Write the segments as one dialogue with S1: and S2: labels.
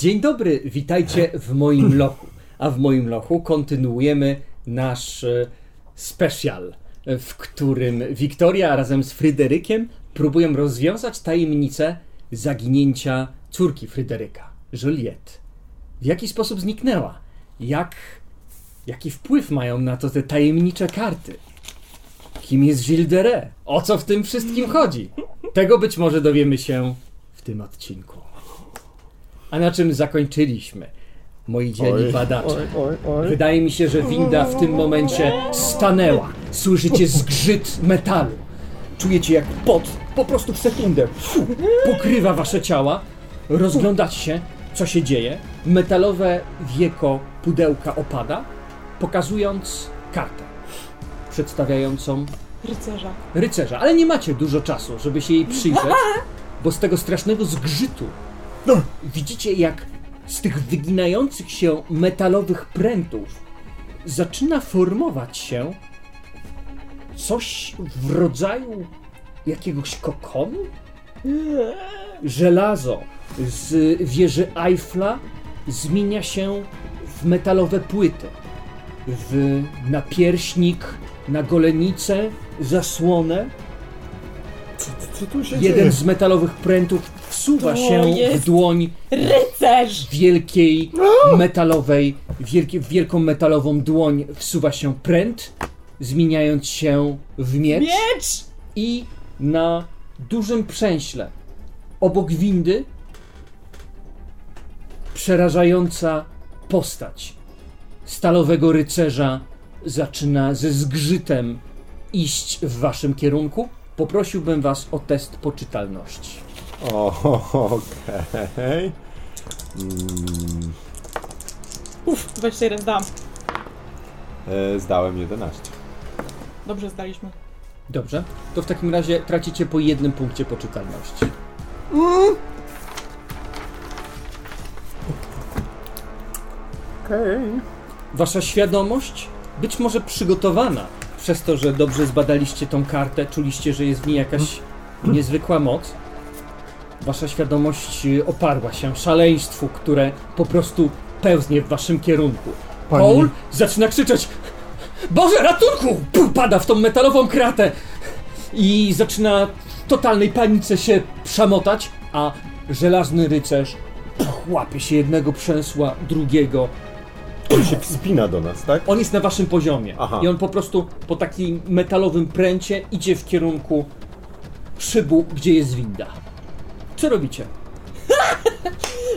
S1: Dzień dobry, witajcie w moim lochu. A w moim lochu kontynuujemy nasz e, special, e, w którym Wiktoria razem z Fryderykiem próbują rozwiązać tajemnicę zaginięcia córki Fryderyka, Juliette. W jaki sposób zniknęła? Jak, jaki wpływ mają na to te tajemnicze karty? Kim jest Gilles de? O co w tym wszystkim chodzi? Tego być może dowiemy się w tym odcinku. A na czym zakończyliśmy, moi dzielni badacze? Wydaje mi się, że winda w tym momencie stanęła. Słyszycie zgrzyt metalu. Czujecie jak pot po prostu w sekundę fu, pokrywa wasze ciała. Rozglądacie się, co się dzieje. Metalowe wieko pudełka opada, pokazując kartę przedstawiającą
S2: Rycerza.
S1: rycerza. Ale nie macie dużo czasu, żeby się jej przyjrzeć, bo z tego strasznego zgrzytu widzicie, jak z tych wyginających się metalowych prętów zaczyna formować się coś w rodzaju jakiegoś kokonu? Żelazo z wieży Eiffla zmienia się w metalowe płyty, w napierśnik, na golenicę, zasłonę.
S3: Co tu się
S1: Jeden
S3: dzieje?
S1: z metalowych prętów wsuwa
S2: To
S1: się w
S2: jest-
S1: dłoń
S2: Rycerz!
S1: wielkiej metalowej, wielkie, w wielką metalową dłoń wsuwa się pręt, zmieniając się w miecz,
S2: Miecz!
S1: i na dużym przęśle obok windy przerażająca postać stalowego rycerza zaczyna ze zgrzytem iść w waszym kierunku. Poprosiłbym was o test poczytalności.
S3: Okej. Mm,
S2: Uff, 21 zdałam.
S3: e, zdałem 11.
S2: Dobrze zdaliśmy.
S1: Dobrze, to w takim razie tracicie po jednym punkcie poczytalności.
S3: Okej.
S1: Wasza świadomość, być może przygotowana przez to, że dobrze zbadaliście tą kartę, czuliście, że jest w niej jakaś niezwykła moc. Wasza świadomość y, oparła się szaleństwu, które po prostu pełznie w waszym kierunku.
S3: Pani-
S1: Paul zaczyna krzyczeć: Boże, ratunku! Puh, Pada w tą metalową kratę i zaczyna w totalnej panice się przamotać, a żelazny rycerz łapie się jednego przęsła, drugiego,
S3: On się wspina do nas, tak?
S1: on jest na waszym poziomie.
S3: Aha.
S1: I on po prostu po takim metalowym pręcie idzie w kierunku szybu, gdzie jest winda. Co robicie?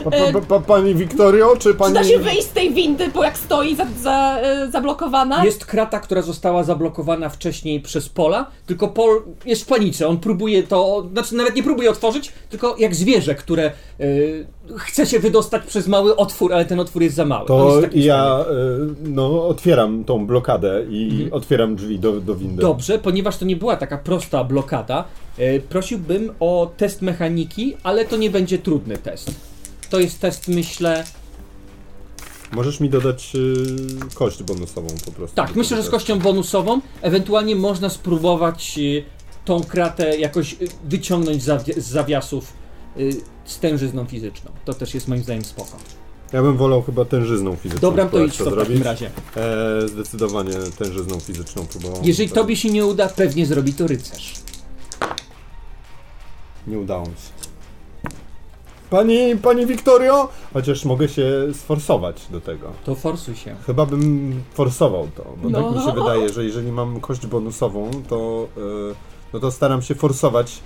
S3: Pa, pa, pa, pa, pani Wiktorio, czy
S2: Czy
S3: pani...
S2: da się wyjść z tej windy, bo jak stoi za, za, e, zablokowana?
S1: Jest krata, która została zablokowana wcześniej przez Pola, tylko Pol jest w panice. On próbuje to, znaczy nawet nie próbuje otworzyć, tylko jak zwierzę, które y, chce się wydostać przez mały otwór, ale ten otwór jest za mały.
S3: To ja, e, no, otwieram tą blokadę i
S1: Mhm.
S3: otwieram drzwi do, do windy.
S1: Dobrze, ponieważ to nie była taka prosta blokada, e, prosiłbym o test mechaniki, ale to nie będzie trudny test. To jest test, myślę.
S3: Możesz mi dodać e, kość bonusową po prostu.
S1: Tak, myślę, że z kością bonusową. Ewentualnie można spróbować e, tą kratę jakoś e, wyciągnąć z zawi- z zawiasów z tężyzną fizyczną. To też jest moim zdaniem spoko.
S3: Ja bym wolał chyba tężyzną fizyczną.
S1: Dobra, to
S3: spróbować
S1: idź w to w takim
S3: zrobić.
S1: razie.
S3: E, zdecydowanie tężyzną fizyczną próbowałem.
S1: Jeżeli
S3: Tak.
S1: tobie się nie uda, pewnie zrobi to rycerz.
S3: Nie udało mi się. Pani, pani Wiktorio? Chociaż mogę się sforsować do tego.
S1: To forsuj się.
S3: Chyba bym forsował to, bo
S2: No.
S3: tak mi się wydaje, że jeżeli mam kość bonusową, to, e, no to staram się forsować.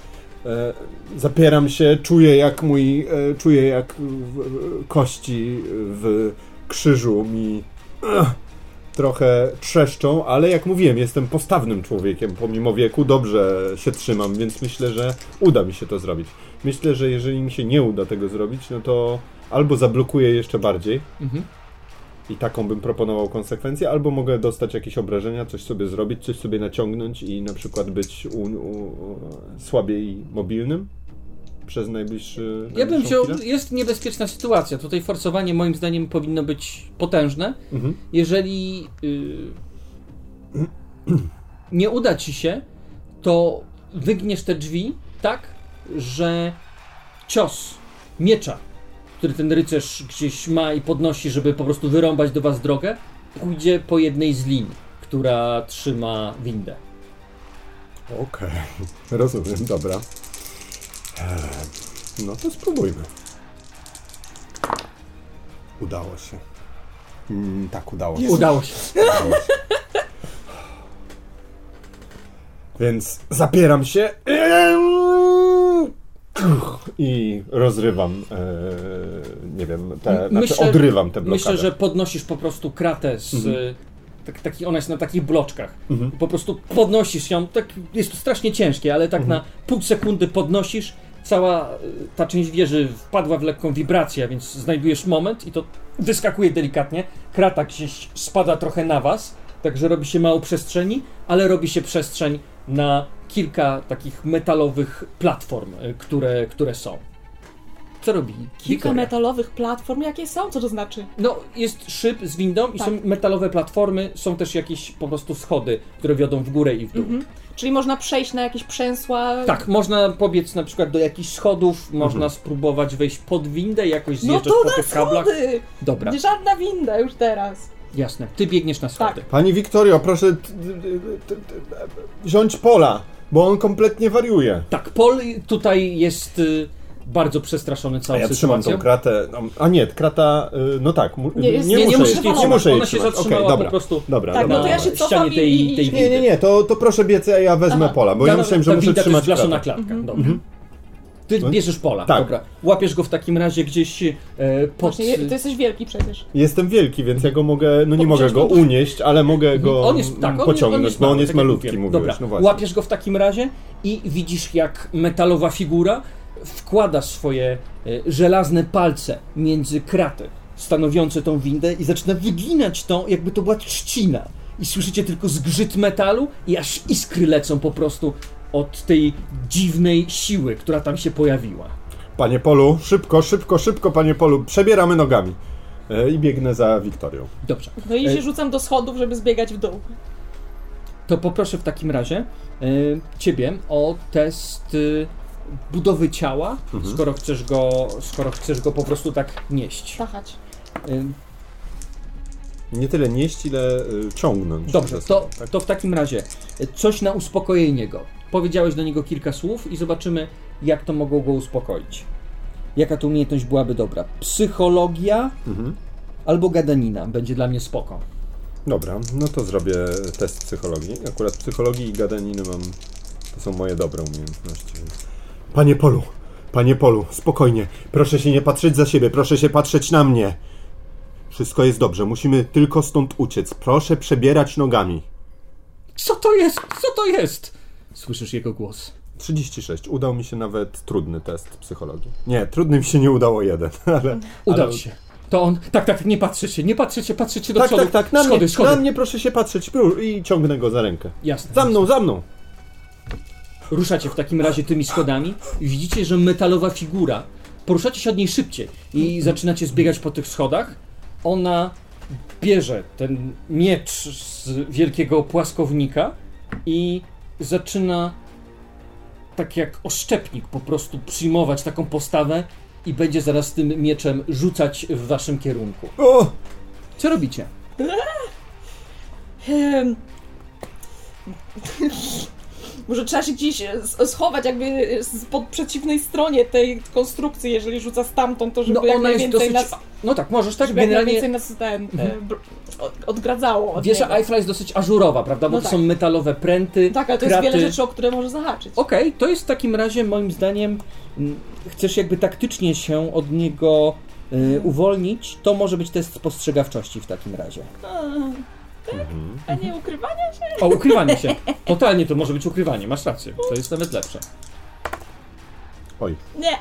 S3: E, zapieram się, czuję jak mój, e, czuję jak kości w krzyżu mi trochę trzeszczą, ale jak mówiłem, jestem postawnym człowiekiem, pomimo wieku dobrze się trzymam, więc myślę, że uda mi się to zrobić. Myślę, że jeżeli mi się nie uda tego zrobić, no to albo zablokuję jeszcze bardziej
S1: Mhm.
S3: i taką bym proponował konsekwencję, albo mogę dostać jakieś obrażenia, coś sobie zrobić, coś sobie naciągnąć i na przykład być u, u, u, słabiej mobilnym przez najbliższy
S1: Ja bym wziął,
S3: chwilę.
S1: jest niebezpieczna sytuacja. Tutaj forsowanie moim zdaniem powinno być potężne.
S3: Mhm.
S1: Jeżeli y, nie uda ci się, to wygniesz te drzwi tak, że cios miecza, który ten rycerz gdzieś ma i podnosi, żeby po prostu wyrąbać do was drogę, pójdzie po jednej z lin, która trzyma windę.
S3: Okej, rozumiem, dobra. No to spróbujmy. Udało się. Mm, tak, udało się.
S1: Udało się.
S3: Udało się. Więc zapieram się i rozrywam, e, nie wiem, te, znaczy
S1: myślę-
S3: odrywam tę blokadę.
S1: Myślę, że podnosisz po prostu kratę z. y, Tak, taki, ona jest na takich bloczkach.
S3: Mhm.
S1: Po prostu podnosisz ją. Tak, jest to strasznie ciężkie, ale tak
S3: Mhm.
S1: na pół sekundy podnosisz. Cała y, ta część wieży wpadła w lekką wibrację, więc znajdujesz moment i to wyskakuje delikatnie. Krata gdzieś spada trochę na was, także robi się mało przestrzeni, ale robi się przestrzeń na kilka takich metalowych platform, y, które, które są. Co robi?
S2: Kilka metalowych platform, jakie są? Co to znaczy?
S1: No, jest szyb z windą i
S2: Tak.
S1: są metalowe platformy, są też jakieś po prostu schody, które wiodą w górę i w dół.
S2: Mhm. Czyli można przejść na jakieś przęsła.
S1: Tak, można pobiec na przykład do jakichś schodów, można spróbować wejść pod windę i jakoś
S2: No
S1: zjeżdżać
S2: to
S1: po tych kablach. Dobra,
S2: Nie żadna winda już teraz.
S1: jasne. Ty biegniesz na schody.
S2: Tak.
S3: Pani Wiktorio, proszę wziąć pola, bo on kompletnie wariuje.
S1: Tak, Paul tutaj jest y, bardzo przestraszony
S3: A
S1: całą
S3: ja trzymam
S1: sytuacją.
S3: tą kratę. No, a nie, krata. y, No tak, mu,
S2: Nie, jest-
S3: nie,
S2: nie,
S3: muszę
S1: nie
S3: jej nie muszę jej
S1: ona się zatrzymała po
S3: dobra.
S1: prostu
S3: Dobra,
S2: Tak,
S3: dobra.
S2: no to ja się
S1: na ścianie tej, tej.
S3: Nie, nie, nie, to, to proszę biec, a ja wezmę
S2: Aha.
S3: pola, bo ja myślałem, że muszę trzymać kratę.
S1: klatka.
S2: Mhm.
S1: Dobra. Ty
S3: No.
S1: bierzesz pola,
S3: Tak.
S1: dobra. Łapiesz go w takim razie gdzieś e, pod...
S2: Właśnie, ty jesteś wielki przecież.
S3: Jestem wielki, więc ja go mogę, no nie
S1: Po-
S3: mogę go unieść, ale mogę go
S1: on jest, tak, on,
S3: pociągnąć,
S1: on jest
S3: bo on jest
S1: tak jak
S3: malutki, mówiłeś,
S1: Dobra,
S3: no właśnie.
S1: łapiesz go w takim razie i widzisz jak metalowa figura wkłada swoje e, żelazne palce między kraty stanowiące tą windę i zaczyna wyginać tą, jakby to była trzcina. I słyszycie tylko zgrzyt metalu i aż iskry lecą po prostu od tej dziwnej siły, która tam się pojawiła.
S3: Panie Polu, szybko, szybko, szybko, panie Polu, przebieramy nogami. E, I biegnę za Wiktorią.
S1: Dobrze.
S2: No i
S1: E,
S2: się rzucam do schodów, żeby zbiegać w dół.
S1: To poproszę w takim razie e, ciebie o test e, budowy ciała,
S3: Mhm.
S1: skoro chcesz go, skoro chcesz go po prostu tak nieść.
S2: Tachać.
S1: E,
S3: Nie tyle nieść, ile y, ciągnąć.
S1: Dobrze,
S3: ze
S1: to,
S3: tak?
S1: to w takim razie e, coś na uspokojenie go. Powiedziałeś do niego kilka słów i zobaczymy, jak to mogło go uspokoić. Jaka to umiejętność byłaby dobra? Psychologia
S3: Mhm.
S1: albo gadanina będzie dla mnie spoko.
S3: Dobra, no to zrobię test psychologii. Akurat psychologii i gadaniny mam. To są moje dobre umiejętności. Więc... Panie Polu, panie Polu, spokojnie. Proszę się nie patrzeć za siebie, proszę się patrzeć na mnie. Wszystko jest dobrze, musimy tylko stąd uciec. Proszę przebierać nogami.
S1: Co to jest? Co to jest? Słyszysz jego głos.
S3: 36. Udał mi się nawet trudny test psychologii. Nie, trudny mi się nie udało jeden, ale.
S1: Udał
S3: ale...
S1: się. To on. Tak, tak, nie patrzy się, nie patrzy się, patrzy się do
S3: Tak,
S1: przodu.
S3: tak, tak, na
S1: schody,
S3: mnie,
S1: schody.
S3: na mnie proszę się patrzeć i ciągnę go za rękę.
S1: Jasne.
S3: Za mną, za mną!
S1: Ruszacie w takim razie tymi schodami i widzicie, że metalowa figura. Poruszacie się od niej szybciej i zaczynacie zbiegać po tych schodach. Ona bierze ten miecz z wielkiego płaskownika i zaczyna tak jak oszczepnik po prostu przyjmować taką postawę i będzie zaraz tym mieczem rzucać w waszym kierunku.
S3: O!
S1: Co robicie?
S2: Ehm. Może trzeba się gdzieś s- schować jakby z- po przeciwnej stronie tej konstrukcji, jeżeli rzuca stamtąd, to żeby
S1: No ona jest
S2: najwięcej
S1: dosyć...
S2: nas,
S1: No tak, możesz tak
S2: żeby
S1: generalnie...
S2: najwięcej nas ten, e, od- odgradzało od
S1: Wieża
S2: niego.
S1: Eiffla jest dosyć ażurowa, prawda? Bo
S2: No
S1: to
S2: tak.
S1: są metalowe pręty,
S2: Tak, ale to
S1: kraty.
S2: jest wiele rzeczy, o które może zahaczyć.
S1: Okej, to jest w takim razie moim zdaniem mm, chcesz jakby taktycznie się od niego y, uwolnić, to może być test spostrzegawczości w takim razie.
S2: A, tak? A nie ukrywania się?
S1: O, ukrywanie się. Totalnie to może być ukrywanie, masz rację. To jest nawet lepsze.
S3: Oj,
S2: Nie.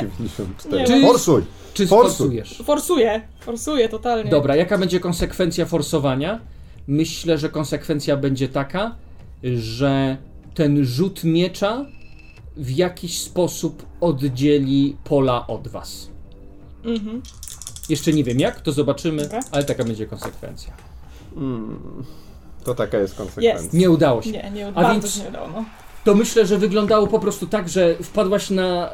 S3: 94.
S2: Nie.
S1: Czy-
S3: Forsuj!
S1: Czy
S3: Forsuj.
S1: sforsujesz?
S2: Forsuję. Forsuję totalnie.
S1: Dobra, jaka będzie konsekwencja forsowania? Myślę, że konsekwencja będzie taka, że ten rzut miecza w jakiś sposób oddzieli pola od was.
S2: Mhm.
S1: Jeszcze nie wiem jak, to zobaczymy,
S2: Dobra.
S1: ale taka będzie konsekwencja.
S3: To taka jest konsekwencja.
S2: Jest.
S1: Nie udało się.
S2: Nie, nie,
S1: A więc-
S2: się nie udało, no.
S1: To myślę, że wyglądało po prostu tak, że wpadłaś na.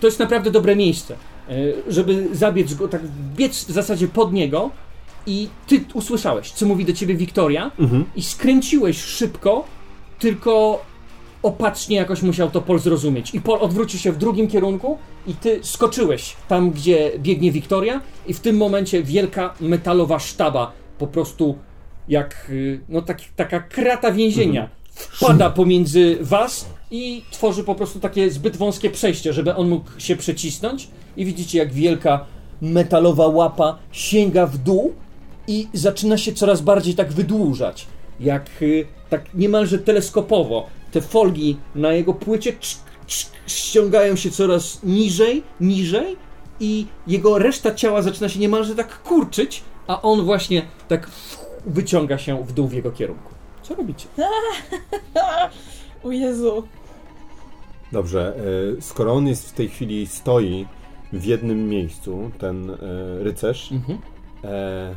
S1: To jest naprawdę dobre miejsce, e, żeby zabiec go, tak biec w zasadzie pod niego i ty usłyszałeś, co mówi do ciebie Wiktoria
S3: Mhm.
S1: i skręciłeś szybko, tylko opatrznie jakoś musiał to Pol zrozumieć. I Pol odwrócił się w drugim kierunku i ty skoczyłeś tam, gdzie biegnie Wiktoria i w tym momencie wielka metalowa sztaba po prostu jak y, no, tak, taka krata więzienia wpada pomiędzy was i tworzy po prostu takie zbyt wąskie przejście, żeby on mógł się przecisnąć i widzicie jak wielka metalowa łapa sięga w dół i zaczyna się coraz bardziej tak wydłużać. Jak y, tak niemalże teleskopowo. Te folgi na jego płycie czk, czk, ściągają się coraz niżej, niżej i jego reszta ciała zaczyna się niemalże tak kurczyć, a on właśnie tak wyciąga się w dół w jego kierunku. Co robicie?
S2: O Jezu.
S3: Dobrze, e, skoro on jest w tej chwili stoi w jednym miejscu, ten e, rycerz,
S1: Mhm.
S3: e,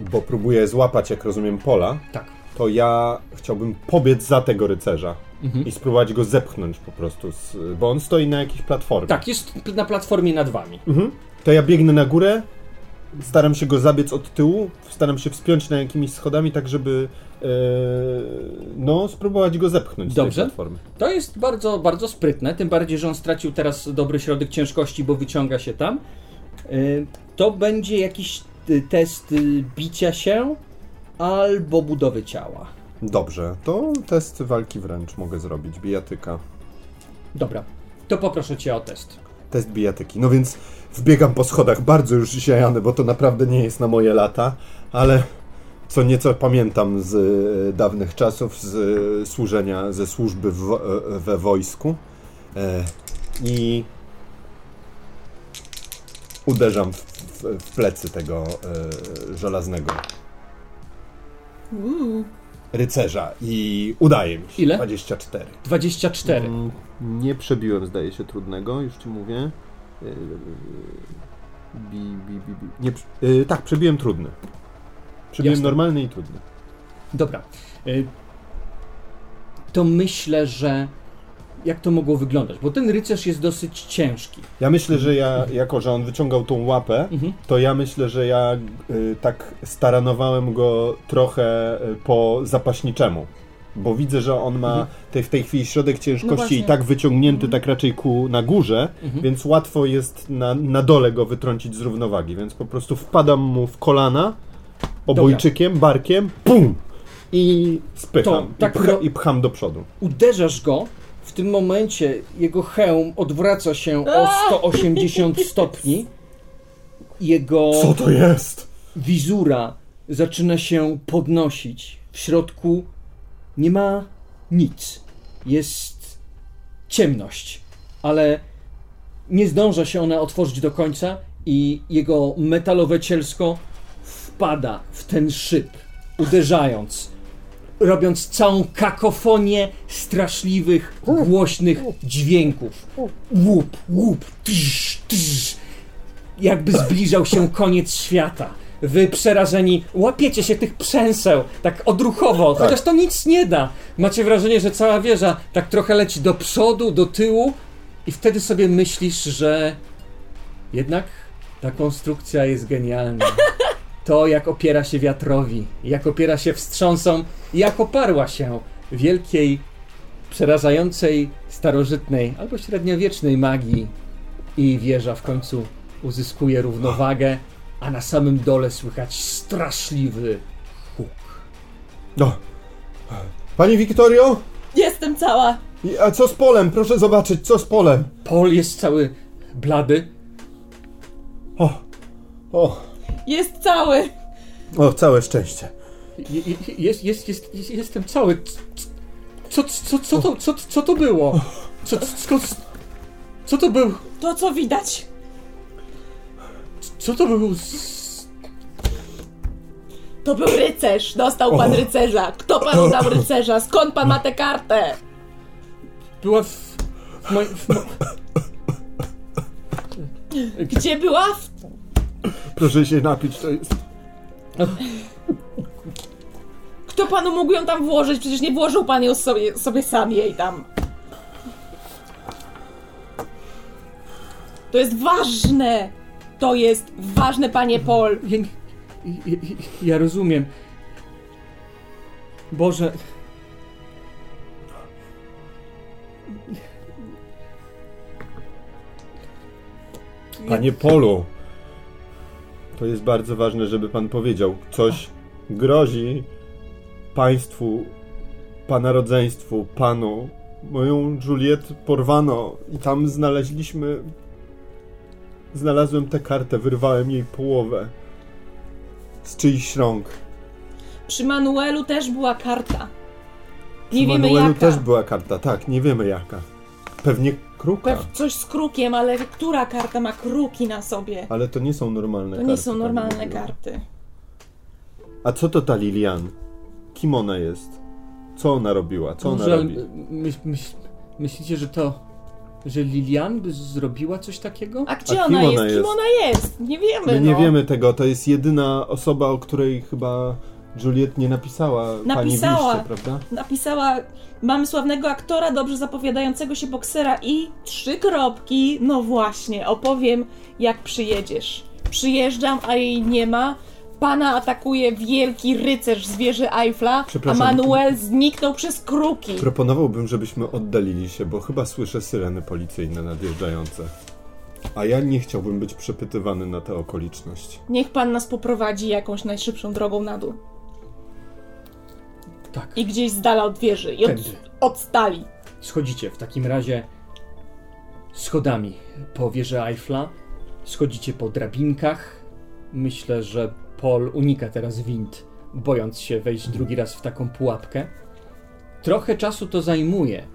S3: bo próbuje złapać, jak rozumiem, pola,
S1: Tak.
S3: to ja chciałbym pobiec za tego rycerza
S1: Mhm.
S3: i spróbować go zepchnąć po prostu, z, bo on stoi na jakiejś platformie.
S1: Tak, jest na platformie nad wami.
S3: Mhm. To ja biegnę na górę, staram się go zabiec od tyłu, staram się wspiąć na jakimiś schodami, tak żeby e, no, spróbować go zepchnąć z
S1: Dobrze.
S3: tej platformy.
S1: To jest bardzo, bardzo sprytne, tym bardziej, że on stracił teraz dobry środek ciężkości, bo wyciąga się tam. Y, To będzie jakiś y, test y, bicia się albo budowy ciała.
S3: Dobrze, to test walki wręcz mogę zrobić, bijatyka.
S1: Dobra, to poproszę cię o test.
S3: Test bijatyki. No więc wbiegam po schodach, bardzo już ziajany, bo to naprawdę nie jest na moje lata, ale co nieco pamiętam z e, dawnych czasów, z e, służenia, ze służby w, e, we wojsku. I uderzam w, w, w plecy tego żelaznego
S2: Uuu.
S3: rycerza i udaje mi się.
S1: Ile?
S3: 24.
S1: 24.
S3: Mm, Nie przebiłem, zdaje się, trudnego, już ci mówię. Yy, Bi, bi, bi, bi. Nie, yy, tak, przebiłem trudny. Przebiłem
S1: Jasne.
S3: normalny i trudny.
S1: Dobra. Y, To myślę, że jak to mogło wyglądać? Bo ten rycerz jest dosyć ciężki.
S3: Ja myślę, że ja, jako że on wyciągał tą łapę,
S1: Mhm.
S3: to ja myślę, że ja y, tak staranowałem go trochę y, po zapaśniczemu. Bo widzę, że on ma
S1: Mhm.
S3: tej, w tej chwili środek
S2: No
S3: ciężkości
S2: właśnie.
S3: i tak wyciągnięty, tak raczej ku na górze,
S1: Mhm.
S3: więc łatwo jest na, na dole go wytrącić z równowagi. Więc po prostu wpadam mu w kolana obojczykiem, barkiem, pum! I spycham.
S1: To tak
S3: I, pcha, I pcham do przodu.
S1: uderzasz go, w tym momencie jego hełm odwraca się o 180 stopni. Jego
S3: Co to jest?
S1: wizura zaczyna się podnosić. W środku nie ma nic. Jest ciemność, ale nie zdąża się ona otworzyć do końca i jego metalowe cielsko wpada w ten szyb, uderzając, robiąc całą kakofonię straszliwych, głośnych dźwięków. Łup, łup, tyż, tyż. Jakby zbliżał się koniec świata. Wy przerażeni łapiecie się tych przęseł, tak odruchowo, chociaż to nic nie da. Macie wrażenie, że cała wieża tak trochę leci do przodu, do tyłu i wtedy sobie myślisz, że jednak ta konstrukcja jest genialna. To jak opiera się wiatrowi, jak opiera się wstrząsom, jak oparła się wielkiej, przerażającej, starożytnej albo średniowiecznej magii i wieża w końcu uzyskuje równowagę, a na samym dole słychać straszliwy huk.
S3: No. Pani Wiktorio?
S2: Jestem cała.
S3: I- A co z polem? Proszę zobaczyć, co z polem?
S1: Paul jest cały blady.
S3: O,
S2: Jest cały!
S3: o, całe szczęście.
S1: Je- je- Jest, jest, jest, jest, jestem cały. Co, co, co, to, co, co to było? Co, skąd, co to był?
S2: To co widać?
S1: Co to był? z-
S2: To był rycerz! Dostał pan rycerza! Kto panu dał rycerza? Skąd pan ma tę kartę?
S1: Była w, w moim. W mo...
S2: Gdzie była?
S3: Proszę się napić, to jest...
S2: Kto panu mógł ją tam włożyć? Przecież nie włożył pan ją sobie, sobie sam jej tam. To jest ważne! To jest ważne, panie Paul!
S1: Ja, ja, ja rozumiem. Boże.
S3: Panie Polu, to jest bardzo ważne, żeby pan powiedział. Coś grozi państwu, pana rodzeństwu, panu. Moją Juliet porwano i tam znaleźliśmy... Znalazłem tę kartę, wyrwałem jej połowę. Z czyichś rąk.
S2: Przy Manuelu też była karta. Nie
S3: Przy
S2: wiemy
S3: Manuelu
S2: jaka.
S3: też była karta, tak, nie wiemy jaka. Pewnie kruka.
S2: Pew- coś z krukiem, ale która karta ma kruki na sobie?
S3: Ale to nie są normalne
S2: To
S3: karty.
S2: nie są
S3: pani
S2: normalne karty.
S3: A co to ta Lilian? Kim ona jest? Co ona robiła? Co ona
S1: Może,
S3: robi?
S1: myśl, myśl, myślicie, że to. Że Lilian by zrobiła coś takiego?
S2: A gdzie
S3: A kim
S2: ona,
S3: ona
S2: jest? Kim
S3: jest?
S2: ona jest? Nie wiemy.
S3: My nie
S2: no.
S3: wiemy tego, to jest jedyna osoba, o której chyba Juliet nie napisała, pani
S2: Napisała.
S3: liście, prawda?
S2: Napisała, mamy sławnego aktora, dobrze zapowiadającego się boksera i trzy kropki. No właśnie, opowiem jak przyjedziesz. Przyjeżdżam, a jej nie ma. Pana atakuje wielki rycerz z wieży Eiffla, a. Manuel zniknął przez kruki.
S3: Proponowałbym, żebyśmy oddalili się, bo chyba słyszę syreny policyjne nadjeżdżające. A ja nie chciałbym być przepytywany na tę okoliczność.
S2: Niech pan nas poprowadzi jakąś najszybszą drogą na dół.
S1: Tak.
S2: I gdzieś z dala od wieży. I od,
S1: Tędy.
S2: od stali.
S1: Schodzicie w takim razie schodami po wieży Eiffla. Schodzicie po drabinkach. Myślę, że Paul unika teraz wind, bojąc się wejść drugi raz w taką pułapkę. Trochę czasu to zajmuje.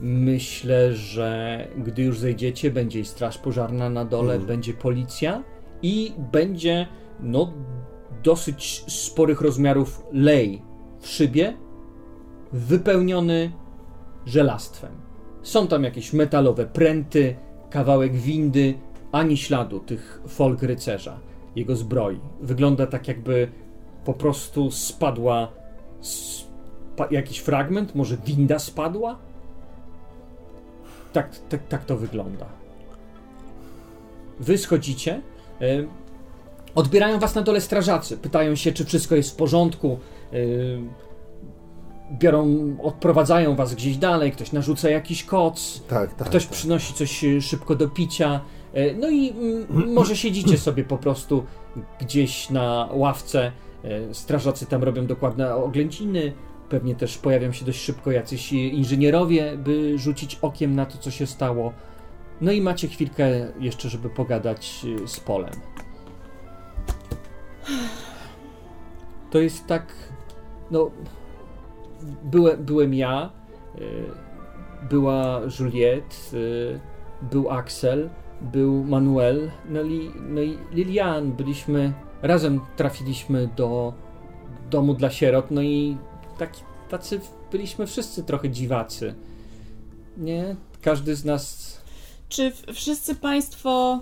S1: Myślę, że gdy już zejdziecie, będzie i straż pożarna na dole,
S3: Mhm.
S1: będzie policja i będzie no dosyć sporych rozmiarów lej w szybie, wypełniony żelastwem. Są tam jakieś metalowe pręty, kawałek windy, ani śladu tych folk rycerza, jego zbroi. Wygląda tak, jakby po prostu spadła spa- jakiś fragment, może winda spadła? Tak, tak, tak to wygląda. Wy schodzicie. y, odbierają was na dole strażacy. Pytają się, czy wszystko jest w porządku. y, biorą, odprowadzają was gdzieś dalej, ktoś narzuca jakiś koc,
S3: Tak, tak.
S1: ktoś
S3: tak.
S1: przynosi coś y, szybko do picia. Y, No i mm, może siedzicie sobie po prostu gdzieś na ławce. y, Strażacy tam robią dokładne oględziny. Pewnie też pojawią się dość szybko jacyś inżynierowie, by rzucić okiem na to, co się stało. No i macie chwilkę jeszcze, żeby pogadać y, z Polem. To jest tak. No. Byłem, byłem ja, była Juliette, był Axel, był Manuel, no i, no i Lilian. Byliśmy. Razem trafiliśmy do domu dla sierot, no i taki, tacy byliśmy wszyscy trochę dziwacy. Nie? Każdy z nas.
S2: Czy wszyscy Państwo.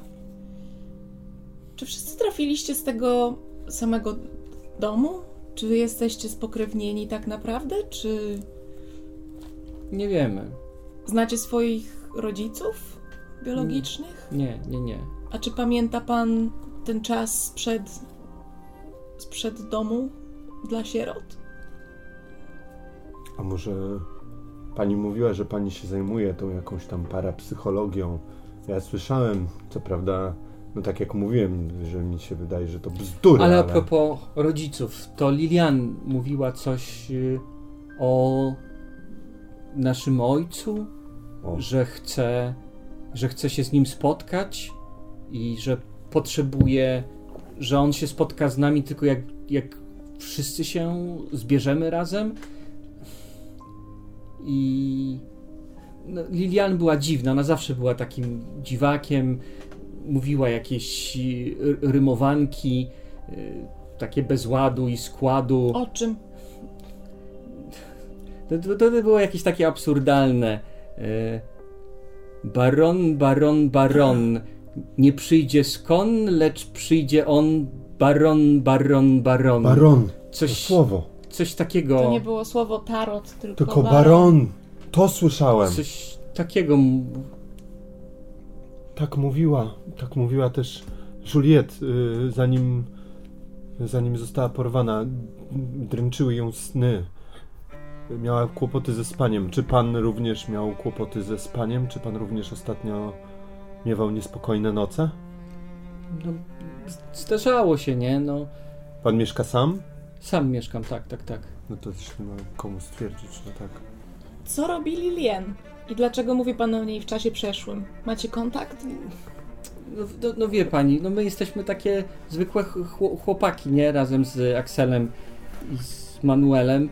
S2: Czy wszyscy trafiliście z tego samego domu? Czy wy jesteście spokrewnieni tak naprawdę? Czy
S1: Nie wiemy.
S2: znacie swoich rodziców biologicznych?
S1: Nie, nie, nie.
S2: A czy pamięta Pan ten czas sprzed. sprzed domu dla sierot?
S3: A może pani mówiła, że pani się zajmuje tą jakąś tam parapsychologią? Ja słyszałem, co prawda, no tak jak mówiłem, że mi się wydaje, że to bzdury,
S1: Ale
S3: ale...
S1: a propos rodziców, to Lilian mówiła coś y, o naszym ojcu,
S3: O.
S1: że chce, że chce się z nim spotkać i że potrzebuje że on się spotka z nami tylko jak, jak wszyscy się zbierzemy razem. I no, Lilian była dziwna, ona zawsze była takim dziwakiem, mówiła jakieś y, rymowanki, y, takie bez ładu i składu.
S2: O czym?
S1: To, to, to było jakieś takie absurdalne. Baron, baron, baron. Nie przyjdzie skon, lecz przyjdzie on. Baron, baron, baron.
S3: Baron, to
S1: Coś,
S3: słowo.
S1: coś takiego.
S2: To nie było słowo tarot, tylko,
S3: Tylko baron. To słyszałem.
S1: Coś takiego.
S3: Tak mówiła, tak mówiła też Juliet, y, zanim, zanim została porwana. Dręczyły ją sny. Miała kłopoty ze spaniem. Czy pan również miał kłopoty ze spaniem? Czy pan również ostatnio miewał niespokojne noce?
S1: No, zdarzało się, nie? No,
S3: Pan mieszka sam?
S1: sam mieszkam, tak, tak, tak.
S3: No to też nie ma komu stwierdzić, no tak.
S2: Co robi Lilien? I dlaczego mówi pan o niej w czasie przeszłym? Macie kontakt?
S1: No, no, no wie pani, no my jesteśmy takie zwykłe ch- chło- chłopaki, nie? Razem z Akselem i z Manuelem.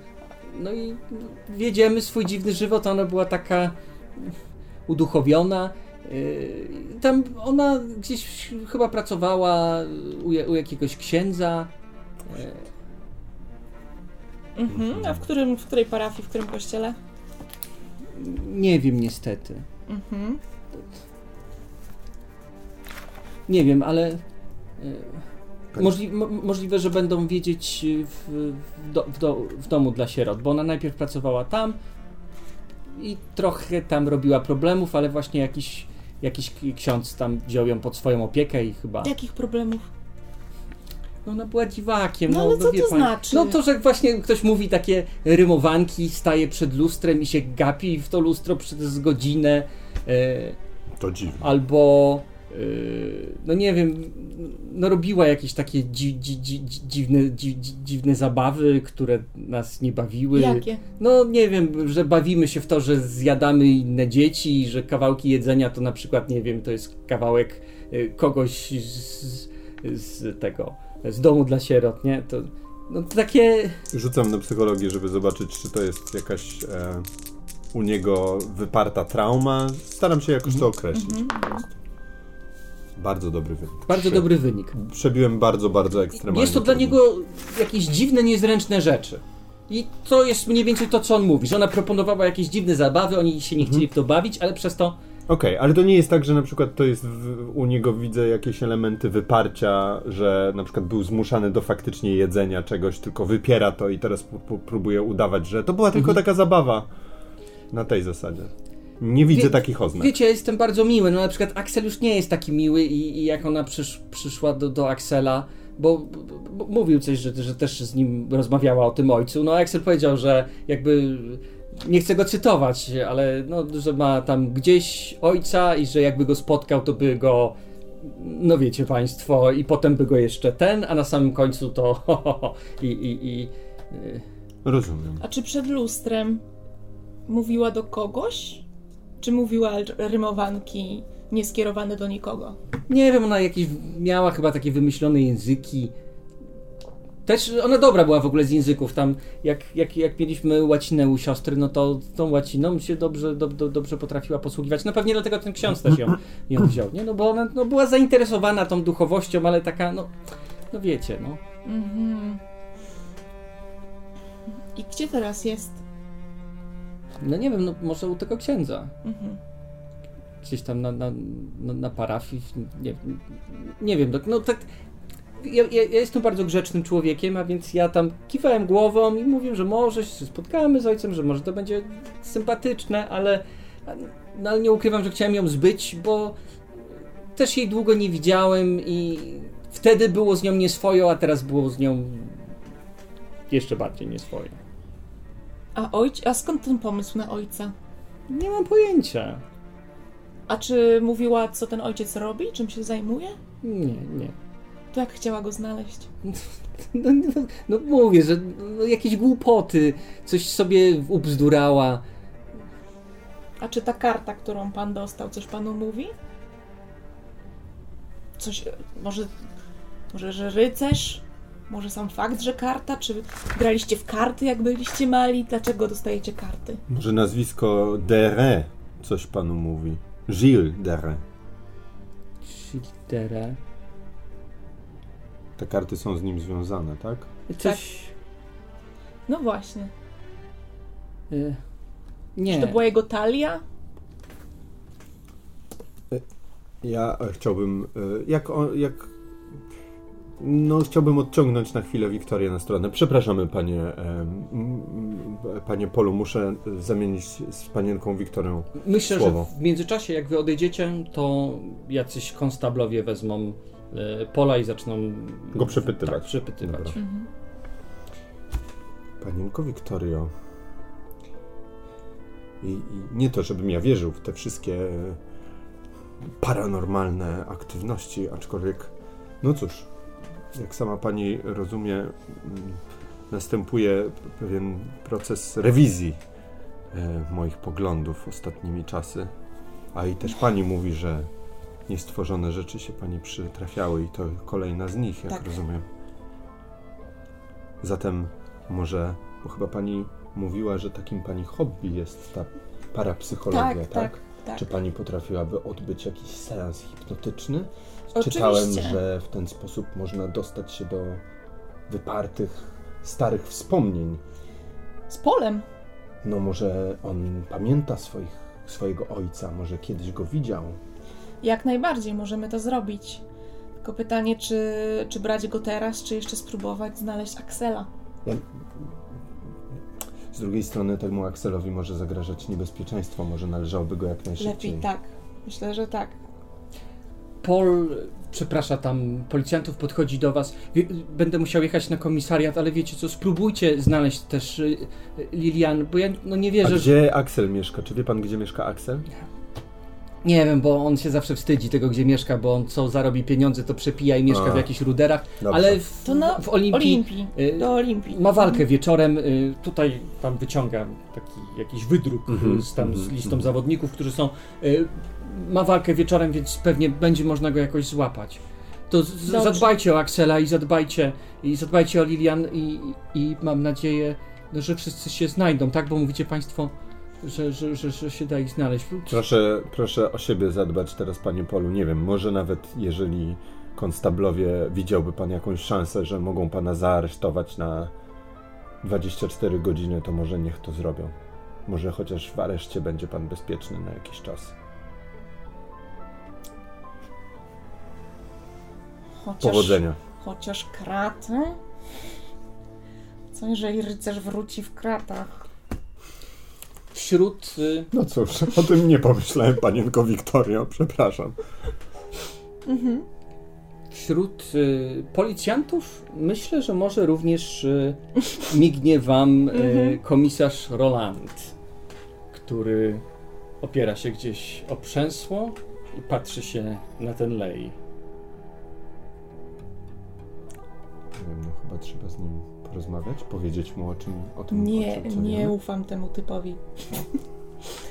S1: No i wiedziemy swój dziwny żywot, ona była taka uduchowiona. Yy, Tam ona gdzieś chyba pracowała u, u jakiegoś księdza. Yy,
S2: Mhm. A w, którym, w której parafii, w którym kościele?
S1: Nie wiem niestety.
S2: Mhm.
S1: Nie wiem, ale
S3: Pani-
S1: możli, mo, możliwe, że będą wiedzieć w, w, do, w, do, w domu dla sierot, bo ona najpierw pracowała tam i trochę tam robiła problemów, ale właśnie jakiś, jakiś ksiądz tam wziął ją pod swoją opiekę i chyba...
S2: Jakich problemów?
S1: No ona była dziwakiem.
S2: No ale co
S1: wie
S2: to
S1: pani.
S2: znaczy?
S1: No to, że właśnie ktoś mówi takie rymowanki, staje przed lustrem i się gapi w to lustro przez godzinę, e,
S3: To dziwne.
S1: albo no nie wiem, no robiła jakieś takie dzi, dzi, dzi, dzi- dziwne, dzi, dzi, dziwne zabawy, które nas nie bawiły.
S2: Jakie?
S1: No nie wiem, że bawimy się w to, że zjadamy inne dzieci i że kawałki jedzenia to na przykład, nie wiem, to jest kawałek y, kogoś z, z tego, z domu dla sierot, nie? To, no to takie...
S3: Rzucam na psychologię, żeby zobaczyć, czy to jest jakaś e, u niego wyparta trauma. Staram się jakoś to określić. po prostu. Bardzo dobry wynik.
S1: Bardzo
S3: Prze-
S1: dobry wynik.
S3: Przebiłem bardzo, bardzo ekstremalnie.
S1: Jest to dla niego jakieś dziwne, niezręczne rzeczy. I to jest mniej więcej to, co on mówi, że ona proponowała jakieś dziwne zabawy, oni się nie chcieli w to bawić, ale przez to
S3: Okej, ale to nie jest tak, że na przykład to jest w, u niego widzę jakieś elementy wyparcia, że na przykład był zmuszany do faktycznie jedzenia czegoś, tylko wypiera to i teraz próbuje udawać, że to była tylko
S1: Mhm.
S3: taka zabawa. Na tej zasadzie. Nie widzę
S1: Wie-
S3: takich oznak.
S1: Wiecie, ja jestem bardzo miły. No na przykład Axel już nie jest taki miły i, i jak ona przysz, przyszła do, do Axela, bo, bo, bo mówił coś, że, że też z nim rozmawiała o tym ojcu. No Axel powiedział, że jakby nie chcę go cytować, ale no, że ma tam gdzieś ojca i że jakby go spotkał, to by go no wiecie państwo, i potem by go jeszcze ten, a na samym końcu to i, i, i y,
S3: Rozumiem.
S2: A czy przed lustrem mówiła do kogoś? Czy mówiła rymowanki nieskierowane do nikogo?
S1: Nie wiem, ona jakieś miała chyba takie wymyślone języki. Też ona dobra była w ogóle z języków. Tam jak, jak, jak mieliśmy łacinę u siostry, no to tą łaciną się dobrze, do, do, dobrze potrafiła posługiwać. No pewnie dlatego ten ksiądz też ją, ją wziął, nie? No bo ona no, była zainteresowana tą duchowością, ale taka, no, no wiecie, no.
S2: Mhm. I gdzie teraz jest?
S1: No nie wiem, no może u tego księdza.
S2: Mhm.
S1: Gdzieś tam na, na, na, na parafii, nie, nie wiem, no, no tak... Ja, ja, ja jestem bardzo grzecznym człowiekiem, a więc ja tam kiwałem głową i mówię, że może się spotkamy z ojcem, że może to będzie sympatyczne, ale, no, ale nie ukrywam, że chciałem ją zbyć, bo też jej długo nie widziałem i wtedy było z nią nieswojo, a teraz było z nią jeszcze bardziej nieswojo.
S2: A, ojc... A skąd ten pomysł na ojca?
S1: Nie mam pojęcia.
S2: A czy mówiła, co ten ojciec robi? Czym się zajmuje?
S1: Nie, nie.
S2: To jak chciała go znaleźć?
S1: No, no, no mówię, że no, jakieś głupoty, coś sobie ubzdurała.
S2: A czy ta karta, którą pan dostał, coś panu mówi? Coś, może Może, że rycerz? Może sam fakt, że karta? Czy graliście w karty, jak byliście mali? Dlaczego dostajecie karty?
S3: Może nazwisko Dere coś panu mówi. Gilles Dere.
S1: Childere.
S3: Te karty są z nim związane, tak?
S1: Coś...
S2: No właśnie.
S1: Y, nie.
S2: Czy to była jego talia?
S3: Ja chciałbym, e, jak, o- jak no chciałbym odciągnąć na chwilę Wiktorię na stronę. Przepraszamy panie, panie Polu, muszę zamienić z panienką Wiktorią.
S1: Myślę,
S3: Słowo.
S1: że w międzyczasie, jak wy odejdziecie, to jacyś konstablowie wezmą e, pola i zaczną
S3: Go przepytywać.
S1: Tak, przepytywać.
S2: Mhm.
S3: Panienko Wiktorio, i, i nie to, żebym ja wierzył w te wszystkie paranormalne aktywności, aczkolwiek, no cóż, jak sama pani rozumie, mm, następuje pewien proces rewizji e, moich poglądów ostatnimi czasy, a i też pani mówi, że niestworzone rzeczy się pani przytrafiały i to kolejna z nich, jak
S2: Tak.
S3: rozumiem. Zatem może, bo chyba pani mówiła, że takim pani hobby jest ta parapsychologia,
S2: Tak,
S3: tak?
S2: tak, tak.
S3: Czy pani potrafiłaby odbyć jakiś seans hipnotyczny?
S2: Oczywiście.
S3: Czytałem, że w ten sposób można dostać się do wypartych, starych wspomnień.
S2: Z polem.
S3: No może on pamięta swoich, swojego ojca, może kiedyś go widział.
S2: Jak najbardziej możemy to zrobić. Tylko pytanie, czy, czy brać go teraz, czy jeszcze spróbować znaleźć Axela.
S3: Ja... Z drugiej strony temu Akselowi może zagrażać niebezpieczeństwo, może należałoby go jak najszybciej.
S2: Lepiej tak. Myślę, że tak.
S1: Paul, przeprasza tam, policjantów podchodzi do was. Będę musiał jechać na komisariat, ale wiecie co, spróbujcie znaleźć też y, y, Lilian, bo ja no nie
S3: A
S1: wierzę, że...
S3: gdzie Aksel mieszka? Czy wie pan, gdzie mieszka Aksel?
S1: Nie wiem, bo on się zawsze wstydzi tego, gdzie mieszka, bo on co zarobi pieniądze, to przepija i mieszka
S3: A.
S1: w jakichś ruderach,
S3: Dobrze.
S1: ale w,
S2: To na
S1: w Olimpii,
S2: Olimpii.
S1: y,
S2: Do Olimpii.
S1: ma walkę wieczorem, y, tutaj tam wyciąga taki jakiś wydruk
S3: Mhm,
S1: y, z, tam, z
S3: mhm,
S1: listą
S3: mhm.
S1: zawodników, którzy są... Y, ma walkę wieczorem, więc pewnie będzie można go jakoś złapać. To z, zadbajcie o Axela i zadbajcie, i zadbajcie o Lilian i, i mam nadzieję, no, że wszyscy się znajdą, tak? Bo mówicie Państwo, że, że, że, że się da ich znaleźć.
S3: Proszę, proszę o siebie zadbać teraz, panie Polu. Nie wiem, może nawet jeżeli konstablowie widziałby pan jakąś szansę, że mogą pana zaaresztować na 24 godziny, to może niech to zrobią. Może chociaż w areszcie będzie pan bezpieczny na jakiś czas.
S2: Chociaż,
S3: Powodzenia.
S2: chociaż kraty? Co jeżeli rycerz wróci w kratach?
S1: Wśród... Y,
S3: No cóż, o tym nie pomyślałem, panienko Wiktorio, przepraszam.
S1: Wśród y, policjantów myślę, że może również y, mignie wam y, komisarz Roland, który opiera się gdzieś o przęsło i patrzy się na ten lej.
S3: Nie wiem, no chyba trzeba z nim porozmawiać, powiedzieć mu o czym, o tym,
S2: Nie,
S3: o czym co
S2: nie
S3: wiemy.
S2: ufam temu typowi.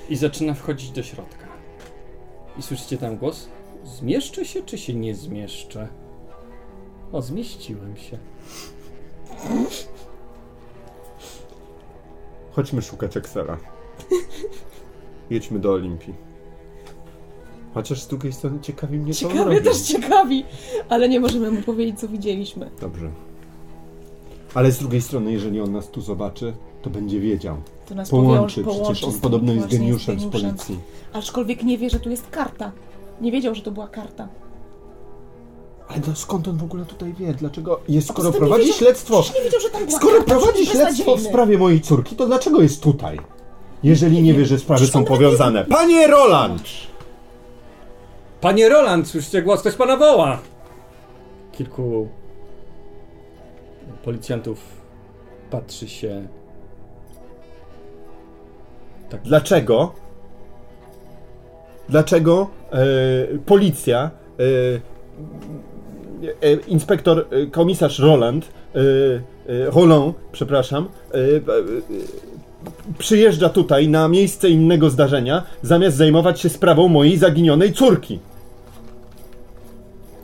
S1: I zaczyna wchodzić do środka. I słyszycie tam głos? Zmieszczę się, czy się nie zmieszczę? O, zmieściłem się.
S3: Chodźmy szukać Excela. Jedźmy do Olimpii. Chociaż z drugiej strony ciekawi mnie, co on
S2: Ciekawie też ciekawi, ale nie możemy mu powiedzieć, co widzieliśmy.
S3: Dobrze. Ale z drugiej strony, jeżeli on nas tu zobaczy, to będzie wiedział.
S2: To nas
S3: Połączy.
S2: połączy
S3: Przecież on podobno jest geniuszem z policji.
S2: Aczkolwiek nie wie, że tu jest karta. Nie wiedział, że to była karta.
S3: Ale no skąd on w ogóle tutaj wie? Dlaczego jest, skoro
S2: poza tym
S3: prowadzi
S2: wiedział-
S3: śledztwo,
S2: Przecież nie wiedział, że tam była
S3: skoro
S2: karta.
S3: prowadzi
S2: przecież
S3: śledztwo w
S2: beznadziejny.
S3: sprawie mojej córki, to dlaczego jest tutaj? Jeżeli nie wie, że sprawy są powiązane. Panie Roland!
S1: Panie Roland, słyszycie głos, ktoś pana woła! Kilku policjantów patrzy się. Tak.
S3: Dlaczego? Dlaczego e, policja, e, e, inspektor, komisarz Roland, Roland, przepraszam, przyjeżdża tutaj na miejsce innego zdarzenia, zamiast zajmować się sprawą mojej zaginionej córki?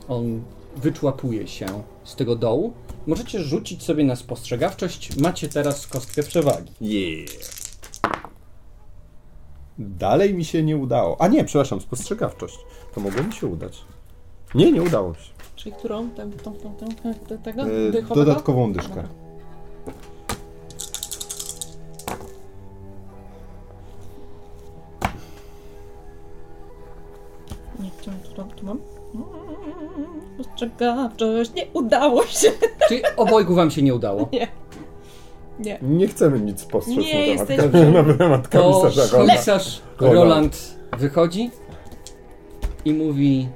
S1: On wyczłapuje się z tego dołu. Możecie rzucić sobie na spostrzegawczość. Macie teraz kostkę przewagi.
S3: Yeah. Dalej mi się nie udało. A nie, przepraszam, spostrzegawczość. To mogło mi się udać. Nie, nie udało się.
S2: Czyli którą? Tą, tą, tą, tą, tą tego?
S3: E,
S2: Dychowego?
S3: dodatkową dyszkę.
S2: Nie, tu, tu, tu mam. Spostrzegawczość, nie udało się.
S1: Czyli obojgu wam się nie udało.
S2: Nie. Nie.
S3: Nie chcemy nic spostrzec
S2: Nie,
S3: na temat,
S2: jesteśmy-
S3: na temat
S1: To
S3: komisarza Ronda.
S1: komisarz
S3: Roland.
S1: Roland wychodzi i mówi: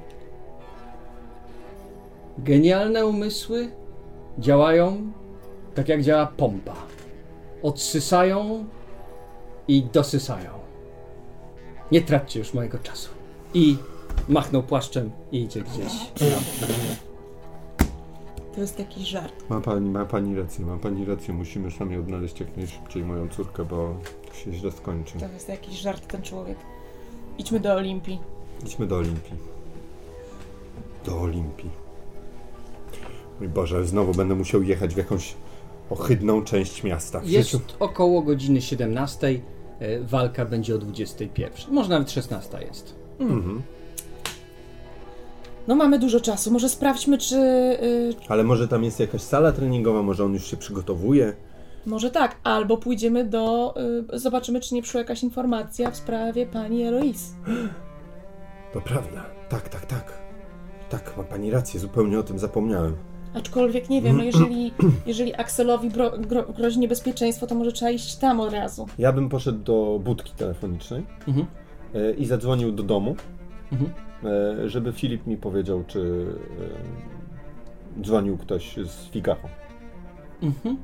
S1: Genialne umysły działają tak jak działa pompa. Odsysają i dosysają. Nie traćcie już mojego czasu. I machnął płaszczem i idzie gdzieś.
S2: To jest jakiś żart.
S3: Ma pani, ma pani rację, ma pani rację. Musimy sami odnaleźć jak najszybciej moją córkę, bo to się źle skończy.
S2: To jest jakiś żart ten człowiek. Idźmy do Olimpii.
S3: Idźmy do Olimpii. Do Olimpii. Mój Boże, znowu będę musiał jechać w jakąś ohydną część miasta. W
S1: Jest
S3: życiu-
S1: około godziny 17. e, Walka będzie o 21. Może nawet 16 jest.
S3: Mhm.
S2: No mamy dużo czasu. Może sprawdźmy, czy... y,
S3: Ale może tam jest jakaś sala treningowa, może on już się przygotowuje.
S2: może tak. Albo pójdziemy do... Y, zobaczymy, czy nie przyszła jakaś informacja w sprawie pani Eloise.
S3: To prawda. Tak, tak, tak. Tak, ma pani rację, zupełnie o tym zapomniałem.
S2: Aczkolwiek nie wiem, no jeżeli, jeżeli Axelowi bro, gro, grozi niebezpieczeństwo, to może trzeba iść tam od razu.
S3: Ja bym poszedł do budki telefonicznej
S1: Mhm.
S3: e, i zadzwonił do domu,
S1: Mhm.
S3: E, żeby Filip mi powiedział, czy e, dzwonił ktoś z Figaro.
S1: Mhm.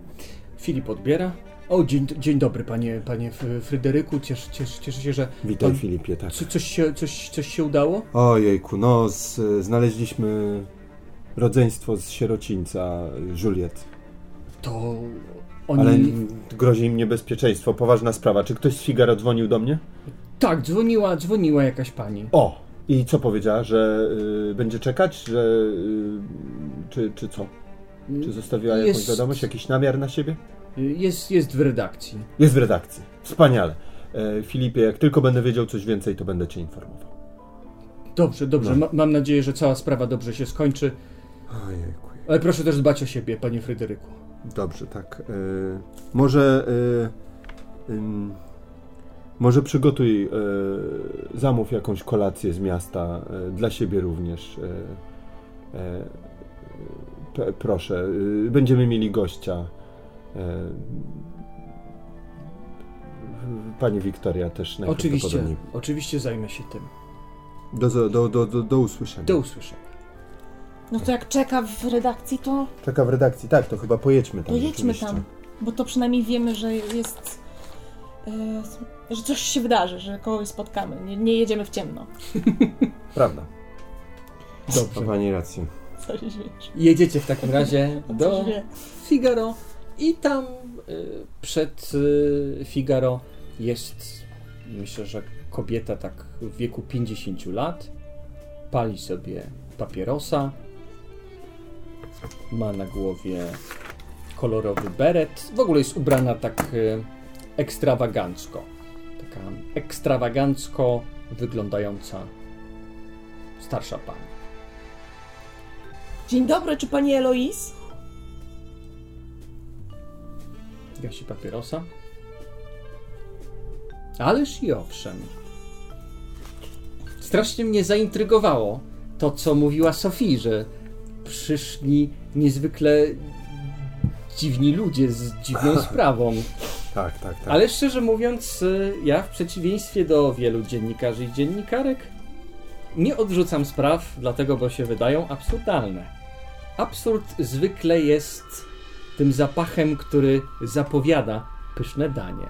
S1: Filip odbiera. O, dzień, dzień dobry, panie, panie Fryderyku. Cieszę, cieszę, cieszę się, że.
S3: Witaj
S1: Pan-
S3: Filipie, tak.
S1: Co, coś, się, coś, coś się udało?
S3: Ojejku, no z, znaleźliśmy rodzeństwo z sierocińca Juliet,
S1: To oni.
S3: ale grozi im niebezpieczeństwo, poważna sprawa. Czy ktoś z Figaro dzwonił do mnie?
S1: Tak, dzwoniła, dzwoniła jakaś pani.
S3: O! I co powiedziała, że y, będzie czekać, że y, czy, czy co? Czy zostawiła jakąś
S1: Jest-
S3: wiadomość, jakiś namiar na siebie?
S1: Jest, jest w redakcji.
S3: Jest w redakcji. Wspaniale. E, Filipie, jak tylko będę wiedział coś więcej, to będę cię informował.
S1: Dobrze, dobrze.
S3: No.
S1: Ma, mam nadzieję, że cała sprawa dobrze się skończy.
S3: Ojejku.
S1: Ale proszę też dbać o siebie, panie Fryderyku.
S3: Dobrze, tak. E, może. E, ym, może przygotuj, e, zamów jakąś kolację z miasta, e, dla siebie również. E, e, p- proszę, e, będziemy mieli gościa. E, Pani Wiktoria też
S1: Oczywiście, oczywiście zajmę się tym.
S3: Do, do, do, do, do usłyszenia.
S1: Do usłyszenia.
S2: No to jak czeka w redakcji, to,
S3: Czeka w redakcji, tak, to chyba pojedźmy tam.
S2: to jedźmy
S3: rzeczywiście.
S2: tam. Bo to przynajmniej wiemy, że jest... y, że coś się wydarzy, że kogoś spotkamy. Nie, nie jedziemy w ciemno.
S3: Prawda. Ma
S1: Dobrze.
S3: pani rację.
S2: Co się śmiesz?
S1: Jedziecie w takim razie do? Figaro i tam y, przed y, Figaro jest, myślę, że kobieta tak w wieku 50 lat. Pali sobie papierosa. Ma na głowie kolorowy beret. W ogóle jest ubrana tak y, ekstrawagancko. Taka ekstrawagancko wyglądająca starsza pani.
S2: Dzień dobry, czy pani Eloise?
S1: Gasi papierosa. Ależ i owszem. Strasznie mnie zaintrygowało to, co mówiła Sofii, że przyszli niezwykle dziwni ludzie z dziwną sprawą.
S3: Tak, tak, tak.
S1: Ale szczerze mówiąc, y, ja w przeciwieństwie do wielu dziennikarzy i dziennikarek nie odrzucam spraw, dlatego bo się wydają absurdalne. Absurd zwykle jest tym zapachem, który zapowiada pyszne danie.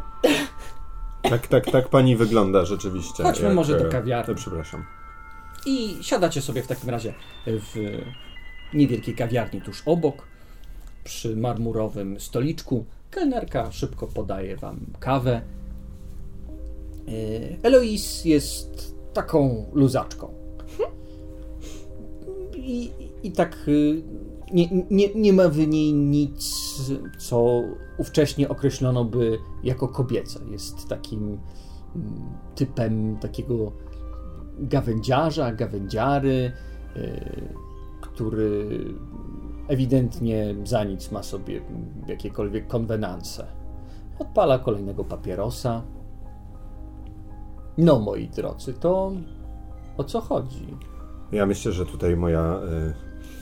S3: Tak, tak, tak pani wygląda rzeczywiście.
S1: Chodźmy może do
S3: e,
S1: kawiarni.
S3: e, Przepraszam.
S1: I siadacie sobie w takim razie w niewielkiej kawiarni tuż obok, przy marmurowym stoliczku. Kelnerka szybko podaje wam kawę. E, Eloise jest taką luzaczką. I, I tak y, nie, nie, nie ma w niej nic, co ówcześnie określono by jako kobiece. Jest takim mm, typem takiego gawędziarza, gawędziary, y, który ewidentnie za nic ma sobie jakiekolwiek konwenanse. Odpala kolejnego papierosa. No, moi drodzy, to o co chodzi?
S3: Ja myślę, że tutaj moja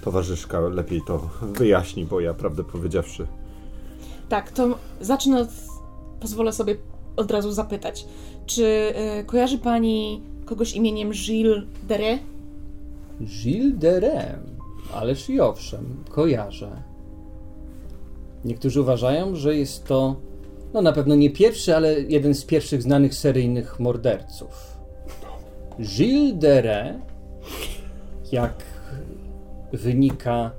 S3: y, towarzyszka lepiej to wyjaśni, bo ja prawdę powiedziawszy.
S2: Tak, to zacznę od... Pozwolę sobie od razu zapytać. Czy y, kojarzy pani kogoś imieniem Gilles Dere?
S1: Gilles de Rem. Ależ i owszem, kojarzę. Niektórzy uważają, że jest to, no na pewno nie pierwszy, ale jeden z pierwszych znanych seryjnych morderców. Gilles de Rem, jak wynika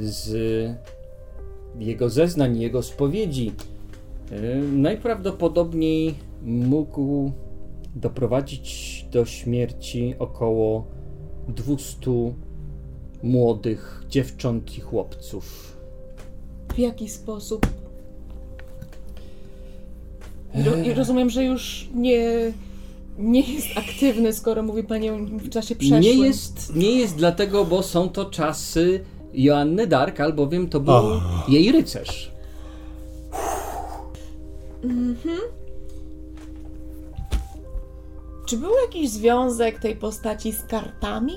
S1: z jego zeznań, jego spowiedzi, y, najprawdopodobniej mógł doprowadzić do śmierci około 200 młodych dziewcząt i chłopców.
S2: W jaki sposób? I ro- I rozumiem, że już nie, nie jest aktywny, skoro mówi pani w czasie przeszłym.
S1: Nie jest, nie jest dlatego, bo są to czasy Joanny Dark, albowiem to był jej rycerz.
S2: Czy był jakiś związek tej postaci z kartami?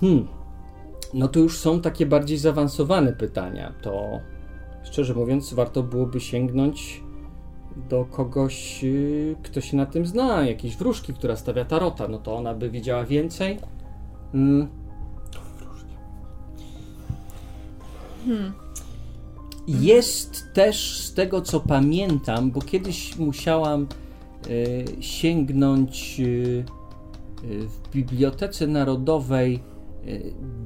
S1: Hmm. No to już są takie bardziej zaawansowane pytania. To szczerze mówiąc, warto byłoby sięgnąć do kogoś, yy, kto się na tym zna, jakiejś wróżki, która stawia tarota. No to ona by wiedziała więcej. Mm. Jest też z tego co pamiętam, bo kiedyś musiałam y, sięgnąć y, y, w Bibliotece Narodowej y,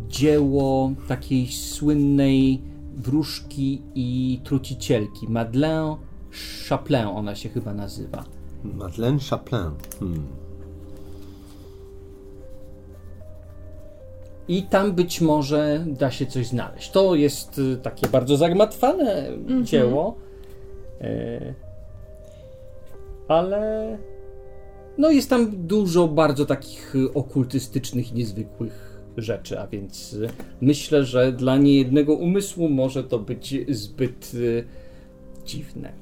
S1: dzieło takiej słynnej wróżki i trucicielki. Madeleine Chaplin ona się chyba nazywa.
S3: Madeleine Chaplin. Hmm.
S1: I tam być może da się coś znaleźć. To jest y, takie bardzo zagmatwane dzieło. Y, ale no jest tam dużo bardzo takich y, okultystycznych niezwykłych rzeczy, a więc y, myślę, że dla niejednego umysłu może to być zbyt y, dziwne.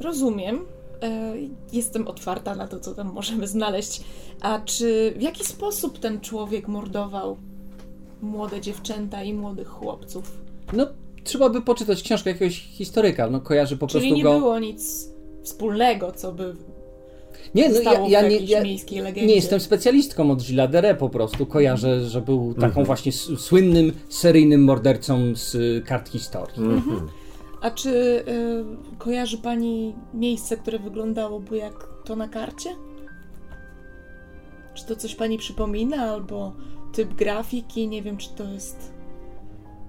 S2: Rozumiem. E, jestem otwarta na to, co tam możemy znaleźć. A czy w jaki sposób ten człowiek mordował młode dziewczęta i młodych chłopców?
S1: No, trzeba by poczytać książkę jakiegoś historyka, no kojarzy po
S2: Czyli
S1: prostu
S2: nie
S1: go...
S2: było nic wspólnego, co by
S1: Nie, no ja, ja, nie, ja nie jestem specjalistką od Gilles de Rais, po prostu kojarzę, że był taką właśnie s- słynnym, seryjnym mordercą z y, kart historii.
S2: A czy y, kojarzy pani miejsce, które wyglądałoby jak to na karcie? Czy to coś pani przypomina, albo typ grafiki? Nie wiem, czy to jest.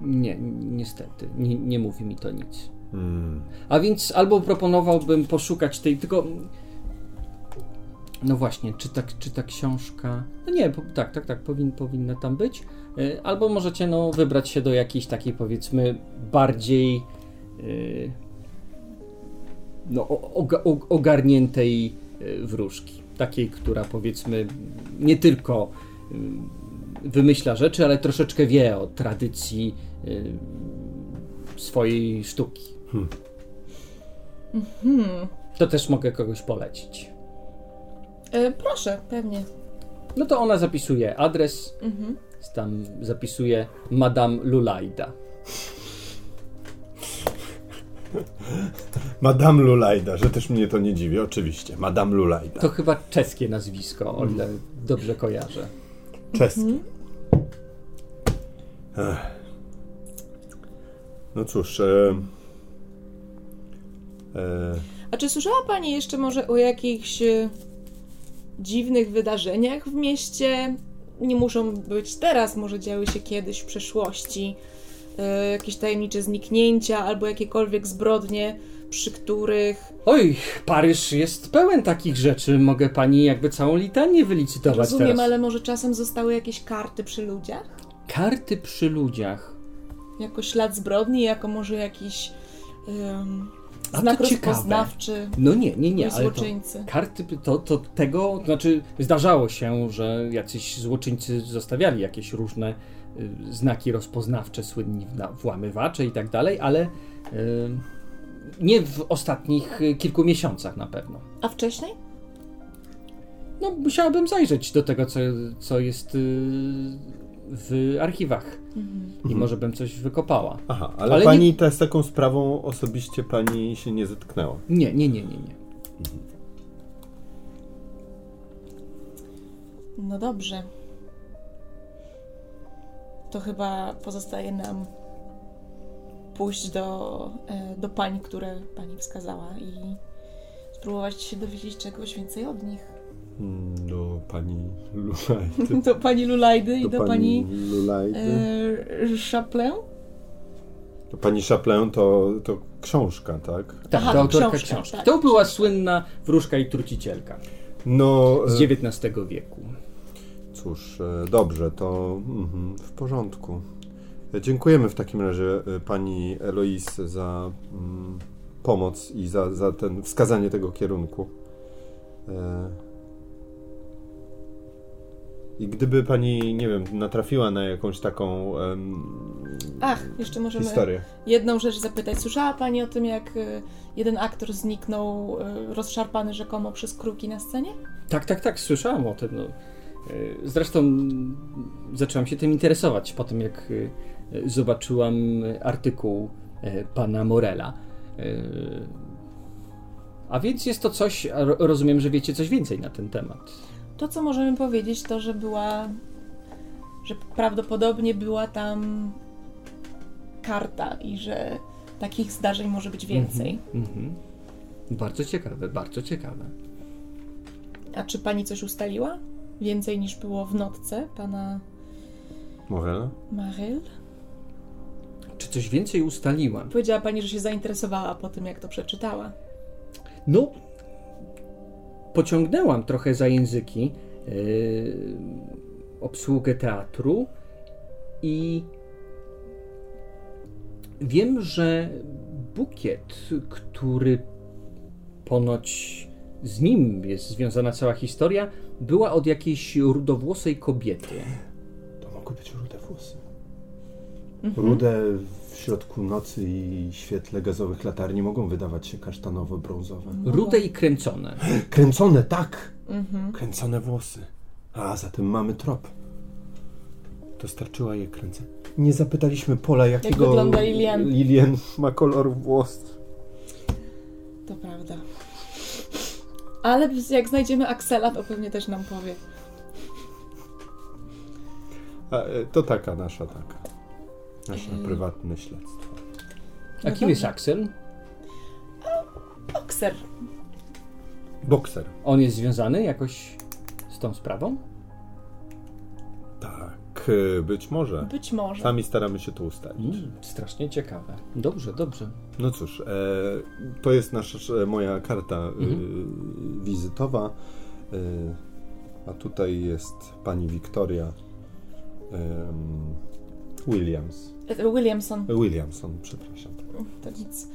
S1: Nie, niestety, nie, nie mówi mi to nic.
S3: Hmm.
S1: A więc albo proponowałbym poszukać tej, tylko... No właśnie, czy ta, czy ta książka... No nie, po, tak, tak, tak, powin, powinna tam być. Y, Albo możecie, no, wybrać się do jakiejś takiej, powiedzmy, bardziej... y, No, o- oga- o- ogarniętej y, wróżki. Takiej, która, powiedzmy, nie tylko y, wymyśla rzeczy, ale troszeczkę wie o tradycji y, swojej sztuki.
S2: Hmm.
S1: To też mogę kogoś polecić.
S2: E, proszę, pewnie.
S1: No to ona zapisuje adres,
S2: Mhm.
S1: tam zapisuje Madame Lulaida.
S3: Madame Lulajda, że też mnie to nie dziwi, oczywiście. Madame Lulajda.
S1: To chyba czeskie nazwisko, o ile dobrze kojarzę.
S3: Czeski. Ech. No cóż. E, e,
S2: A czy słyszała pani jeszcze może o jakichś e, dziwnych wydarzeniach w mieście? Nie muszą być teraz, może działy się kiedyś w przeszłości. E, jakieś tajemnicze zniknięcia albo jakiekolwiek zbrodnie przy których
S1: Oj, Paryż jest pełen takich rzeczy. Mogę pani jakby całą litanię wylicytować
S2: rozumiem,
S1: teraz.
S2: ale może czasem zostały jakieś karty przy ludziach?
S1: Karty przy ludziach.
S2: Jako ślad zbrodni, jako może jakiś
S1: A
S2: znak rozpoznawczy
S1: No nie, nie, nie, ale to, karty, to, to tego, to znaczy zdarzało się, że jacyś złoczyńcy zostawiali jakieś różne y, znaki rozpoznawcze, słynni włamywacze i tak dalej, ale y, nie w ostatnich y, kilku miesiącach na pewno.
S2: A wcześniej?
S1: No, musiałabym zajrzeć do tego, co, co jest y, w archiwach i może bym coś wykopała.
S3: Aha, ale,
S1: Ale
S3: pani ta, z taką sprawą osobiście pani się nie zetknęła.
S1: Nie, nie, nie, nie, nie.
S2: No dobrze. To chyba pozostaje nam pójść do, e, do pań, które pani wskazała i spróbować się dowiedzieć czegoś więcej od nich.
S3: Do pani Lulajdy.
S2: Do pani Lulajdy i do, pani,
S3: Lulajdy.
S2: e, Chaplin?
S3: To pani Chaplin to, to książka, tak?
S1: Tak,
S2: Aha,
S1: to autorka
S2: książka,
S1: książki.
S2: tak,
S1: to była słynna wróżka i trucicielka
S3: No,
S1: z
S3: e,
S1: XIX wieku.
S3: cóż, e, dobrze, to mhm, w porządku. Dziękujemy w takim razie pani Eloise za mm, pomoc i za, za ten wskazanie tego kierunku. I gdyby pani, nie wiem, natrafiła na jakąś taką em,
S2: Ach, jeszcze możemy
S3: historię.
S2: jedną rzecz zapytać. Słyszała pani o tym, jak e, jeden aktor zniknął e, rozszarpany rzekomo przez kruki na scenie?
S1: Tak, tak, tak, słyszałam o tym. No. E, Zresztą zaczęłam się tym interesować po tym, jak zobaczyłam artykuł pana Morela. A więc jest to coś, rozumiem, że wiecie coś więcej na ten temat.
S2: To, co możemy powiedzieć, to, że była. że prawdopodobnie była tam karta i że takich zdarzeń może być więcej.
S1: Mhm. Bardzo ciekawe, bardzo ciekawe.
S2: A czy pani coś ustaliła? Więcej niż było w notce pana
S3: Morel?
S2: Maryl?
S1: Czy coś więcej ustaliłam?
S2: Powiedziała pani, że się zainteresowała po tym, jak to przeczytała.
S1: No, pociągnęłam trochę za języki yy, obsługę teatru i wiem, że bukiet, który ponoć z nim jest związana cała historia, była od jakiejś rudowłosej kobiety.
S4: To mogły być rude włosy.
S2: Mhm.
S4: Rude w środku nocy i świetle gazowych latarni mogą wydawać się kasztanowo-brązowe.
S1: Rude i kręcone.
S4: Kręcone, tak!
S2: Mhm.
S4: Kręcone włosy. A zatem mamy trop. Dostarczyła je kręcę. Nie zapytaliśmy Pola, jakiego
S2: wygląda Lilian.
S3: Lilian ma kolor włosów.
S2: To prawda. Ale jak znajdziemy Axela, to pewnie też nam powie.
S3: A, e, To taka nasza taka. Nasze
S2: Mm.
S3: prywatne śledztwo.
S1: A kim jest Axel?
S2: Okser.
S3: Bokser.
S1: On jest związany jakoś z tą sprawą?
S3: Tak, być może.
S2: Być może.
S3: Sami staramy się to ustalić.
S1: Mm, strasznie ciekawe. Dobrze, dobrze.
S3: No cóż, e, to jest nasza, e, moja karta
S1: Mhm.
S3: wizytowa. E, a tutaj jest pani Wiktoria em, Williams.
S2: E, Williamson.
S3: Williamson, przepraszam.
S2: To nic.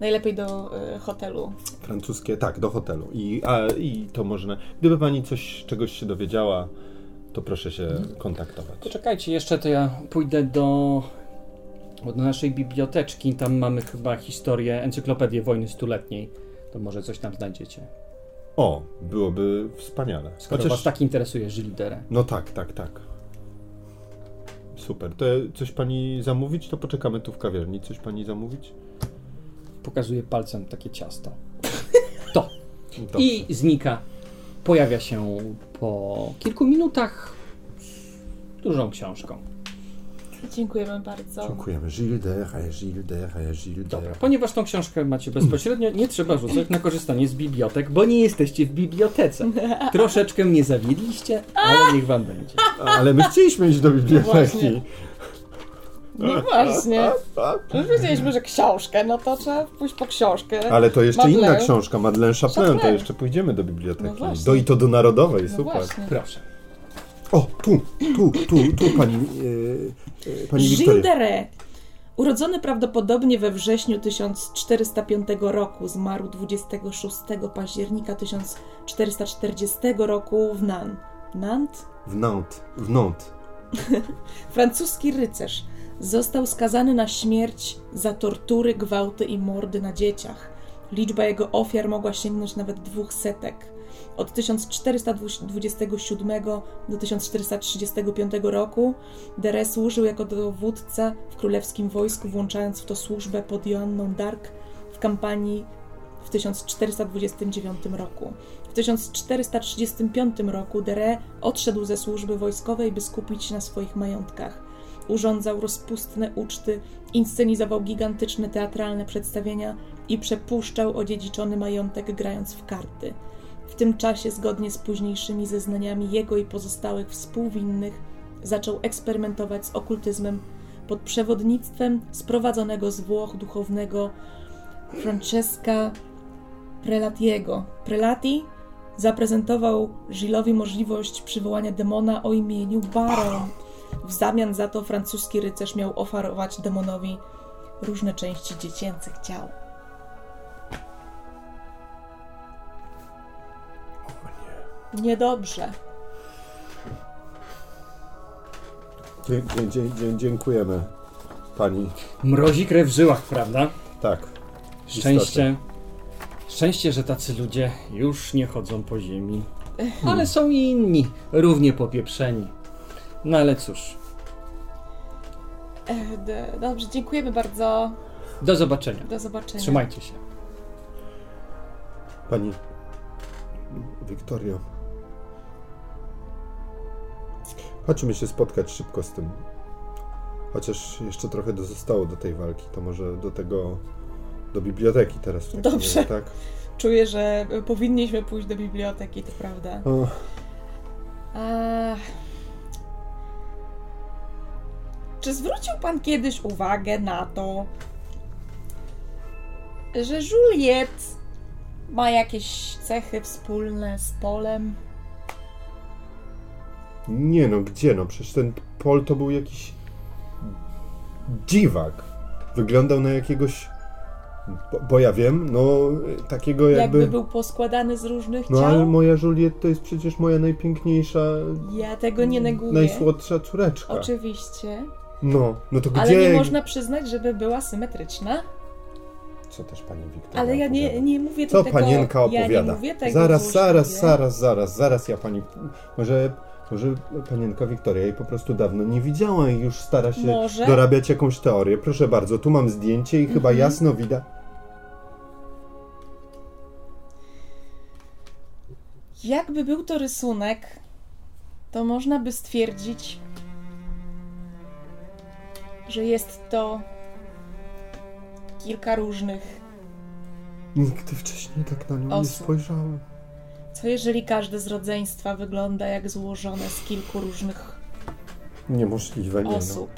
S2: Najlepiej do e, hotelu.
S3: Francuskie, tak, do hotelu. I, a, I to można. Gdyby pani coś, czegoś się dowiedziała, to proszę się kontaktować.
S1: Poczekajcie, jeszcze to ja pójdę do, do naszej biblioteczki. Tam mamy chyba historię, encyklopedię wojny stuletniej. To może coś tam znajdziecie.
S3: O, byłoby wspaniale.
S1: Skoro was tak interesuje Gilles
S3: No tak, tak, tak. Super. To coś pani zamówić? To poczekamy tu w kawiarni. Coś pani zamówić?
S1: Pokazuje palcem takie ciasto. To.
S3: Dobrze.
S1: I znika. Pojawia się po kilku minutach z dużą książką.
S2: Dziękujemy bardzo.
S3: Dziękujemy. Gilles Dere, Gilles
S1: Dobra. Ponieważ tą książkę macie bezpośrednio, nie trzeba rzucać na korzystanie z bibliotek, bo nie jesteście w bibliotece. Troszeczkę mnie zawiedliście, ale niech wam będzie.
S3: Ale my chcieliśmy iść do biblioteki.
S2: Właśnie. No właśnie. Już wiedzieliśmy, że książkę, no to trzeba pójść po książkę.
S3: Ale to jeszcze
S2: Madeleine.
S3: inna książka, Madeleine Chapelain, to jeszcze pójdziemy do biblioteki.
S2: No
S3: do i to do Narodowej,
S2: No
S3: super.
S2: właśnie.
S1: Proszę.
S3: O, tu, tu, tu, tu pani, e, e, pani
S2: Gilles
S3: Wiktoria.
S2: Urodzony prawdopodobnie we wrześniu 1405 roku, zmarł 26 października 1440 roku w Nantes. Nantes?
S3: W Nantes, w Nantes.
S2: Francuski rycerz został skazany na śmierć za tortury, gwałty i mordy na dzieciach. Liczba jego ofiar mogła sięgnąć nawet dwóch setek. Od 1427 do 1435 roku Dere służył jako dowódca w królewskim wojsku, włączając w to służbę pod Joanną d'Arc w kampanii w 1429 roku. W 1435 roku Dere odszedł ze służby wojskowej, by skupić się na swoich majątkach. Urządzał rozpustne uczty, inscenizował gigantyczne teatralne przedstawienia i przepuszczał odziedziczony majątek grając w karty. Tym czasie, zgodnie z późniejszymi zeznaniami jego i pozostałych współwinnych, zaczął eksperymentować z okultyzmem pod przewodnictwem sprowadzonego z Włoch duchownego Francesca Prelatiego. Prelati zaprezentował Gillowi możliwość przywołania demona o imieniu Baron. W zamian za to francuski rycerz miał oferować demonowi różne części dziecięcych ciał. Niedobrze.
S3: Dzie, dzie, dzie, dziękujemy pani.
S1: Mrozi krew w żyłach, prawda?
S3: Tak.
S1: Szczęście. Szczęście, że tacy ludzie już nie chodzą po ziemi. Ale są i inni, równie popieprzeni. No ale cóż,
S2: E, Dobrze, dziękujemy bardzo.
S1: do zobaczenia.
S2: Do zobaczenia.
S1: Trzymajcie się.
S3: Pani Wiktorio. Chodźmy się spotkać szybko z tym. Chociaż jeszcze trochę zostało do tej walki, to może do tego, do biblioteki teraz. w
S2: Dobrze.
S3: razie, Tak?
S2: Czuję, że powinniśmy pójść do biblioteki, to prawda.
S3: O,
S2: A... Czy zwrócił pan kiedyś uwagę na to, że Juliet ma jakieś cechy wspólne z Polem?
S3: Nie no, gdzie no? Przecież ten Pol to był jakiś dziwak. Wyglądał na jakiegoś, bo, bo ja wiem, no takiego
S2: Jakby...
S3: jakby...
S2: był poskładany z różnych
S3: No
S2: ciał?
S3: ale moja Juliet to jest przecież moja najpiękniejsza,
S2: Ja tego nie neguję.
S3: najsłodsza córeczka.
S2: Oczywiście.
S3: No, no to
S2: Ale
S3: gdzie...
S2: nie można przyznać, żeby była symetryczna.
S3: Co też pani Wiktoria
S2: Ale ja nie,
S3: opowiada?
S2: nie mówię
S3: Co
S2: tego...
S3: panienka
S2: Ja
S3: opowiada?
S2: nie mówię tego
S3: zaraz, zaraz, zaraz, zaraz, zaraz ja pani... Może, może panienka Wiktoria jej po prostu dawno nie widziała i już stara się
S2: Może.
S3: dorabiać jakąś teorię. Proszę bardzo, tu mam zdjęcie i chyba
S2: Mhm.
S3: jasno widać...
S2: Jakby był to rysunek, to można by stwierdzić, że jest to kilka różnych.
S3: Nigdy wcześniej tak na nią nie
S2: Osób.
S3: spojrzałem.
S2: Co jeżeli każde z rodzeństwa wygląda jak złożone z kilku różnych
S3: Niemożliwe, nie no.
S2: osób?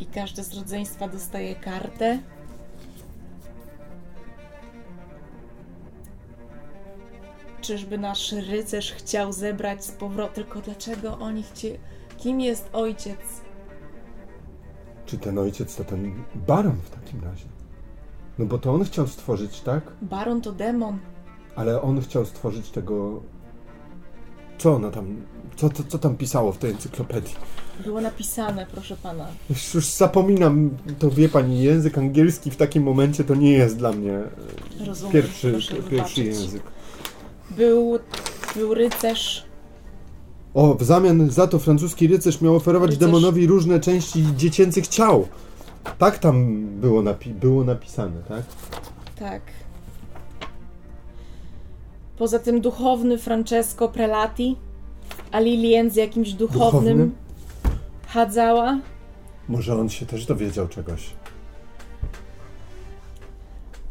S2: I każde z rodzeństwa dostaje kartę? Czyżby nasz rycerz chciał zebrać z powrotem? Tylko dlaczego oni chcie... Kim jest ojciec?
S3: Czy ten ojciec to ten baron w takim razie? No bo to on chciał stworzyć, tak?
S2: Baron to demon.
S3: Ale on chciał stworzyć tego... Co ona tam... Co, co, co tam pisało w tej encyklopedii?
S2: Było napisane, proszę pana.
S3: Już, już zapominam, to wie pani, język angielski w takim momencie to nie jest dla mnie e,
S2: Rozumiem.
S3: pierwszy, pierwszy
S2: wybaczyć.
S3: język.
S2: Był, był rycerz.
S3: O, w zamian za to francuski rycerz miał oferować
S2: Rycerz-
S3: demonowi różne części dziecięcych ciał. Tak tam było, napi- było napisane, tak?
S2: Tak. Poza tym duchowny Francesco Prelati, a Lilien z jakimś duchownym,
S3: Duchownym?
S2: chadzała.
S3: Może on się też dowiedział czegoś.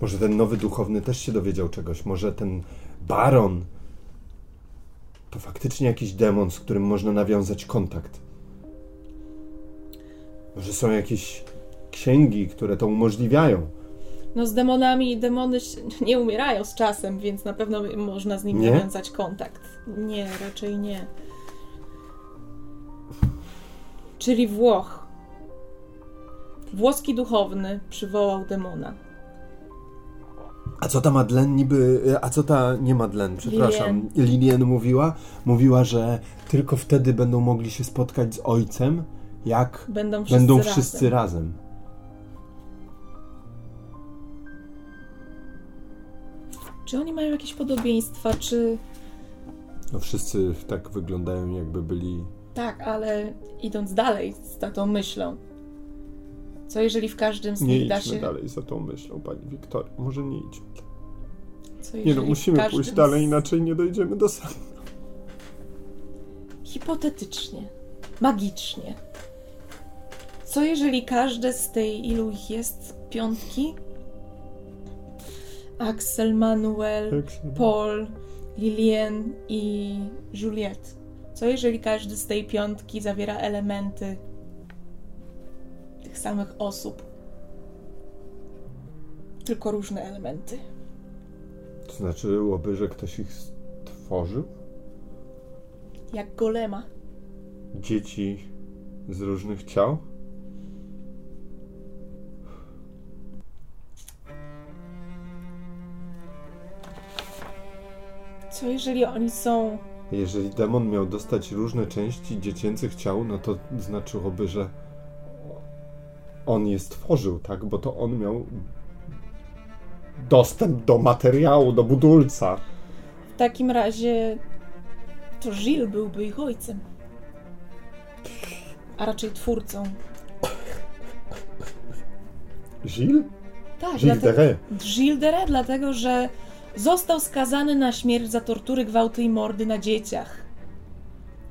S3: Może ten nowy duchowny też się dowiedział czegoś. Może ten baron to faktycznie jakiś demon, z którym można nawiązać kontakt. Może są jakieś księgi, które to umożliwiają.
S2: No z demonami demony nie umierają z czasem, więc na pewno można z nimi
S3: Nie?
S2: nawiązać kontakt. Nie, raczej nie. Czyli Włoch. Włoski duchowny przywołał demona.
S3: A co ta Madeleine niby, a co ta, nie Madeleine, przepraszam, Lilien mówiła? Mówiła, że tylko wtedy będą mogli się spotkać z ojcem, jak
S2: Będą wszyscy
S3: będą
S2: razem.
S3: wszyscy razem.
S2: Czy oni mają jakieś podobieństwa, czy...
S3: No wszyscy tak wyglądają, jakby byli...
S2: Tak, ale idąc dalej z tą myślą. Co jeżeli w każdym z
S3: Nie
S2: nich da się...
S3: dalej za tą myślą, pani Wiktoria. Może nie idźmy.
S2: Co
S3: Nie no, musimy pójść dalej,
S2: z-
S3: inaczej nie dojdziemy do sedna.
S2: Hipotetycznie, magicznie. Co jeżeli każde z tej, ilu ich jest, piątki? Axel, Manuel, Paul, Lilien i Juliette. Co jeżeli każdy z tej piątki zawiera elementy tych samych osób? Tylko różne elementy.
S3: To znaczyłoby, że ktoś ich stworzył?
S2: Jak golema.
S3: Dzieci z różnych ciał?
S2: Co jeżeli oni są
S3: Jeżeli demon miał dostać różne części dziecięcych ciał, no to znaczyłoby, że on je stworzył, tak? Bo to on miał dostęp do materiału, do budulca.
S2: W takim razie to Gilles byłby ich ojcem. A raczej twórcą.
S3: Gilles?
S2: Tak,
S3: Gilles
S2: dlatego,
S3: Ré.
S2: Gilles de Ré, dlatego że został skazany na śmierć za tortury, gwałty i mordy na dzieciach.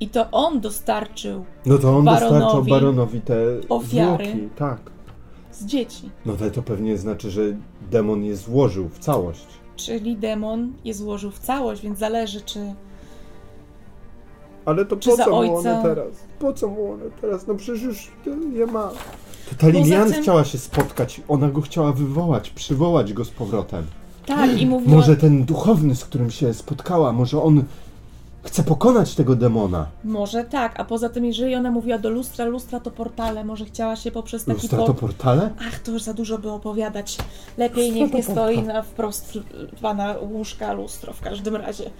S2: I to on dostarczył
S3: No to on
S2: Baronowi
S3: dostarczał baronowi te
S2: ofiary.
S3: zwłoki, tak.
S2: z dzieci.
S3: No to, to pewnie znaczy, że demon je złożył w całość.
S2: Czyli demon je złożył w całość, więc zależy, czy
S3: Ale to
S2: Czy
S3: po
S2: za
S3: co mu
S2: ojca?
S3: one teraz? Po co mu one teraz? No przecież już je ma. To ta Lilian
S2: tym-
S3: chciała się spotkać, ona go chciała wywołać, przywołać go z powrotem.
S2: Tak i mówiła...
S3: Może ten duchowny, z którym się spotkała, może on chce pokonać tego demona.
S2: Może tak, a poza tym, jeżeli ona mówiła do lustra, lustra to portale, może chciała się poprzez taki
S3: Lustra
S2: po...
S3: to portale?
S2: Ach, to już za dużo by opowiadać. Lepiej niech nie stoi na wprost pana łóżka lustro w każdym razie.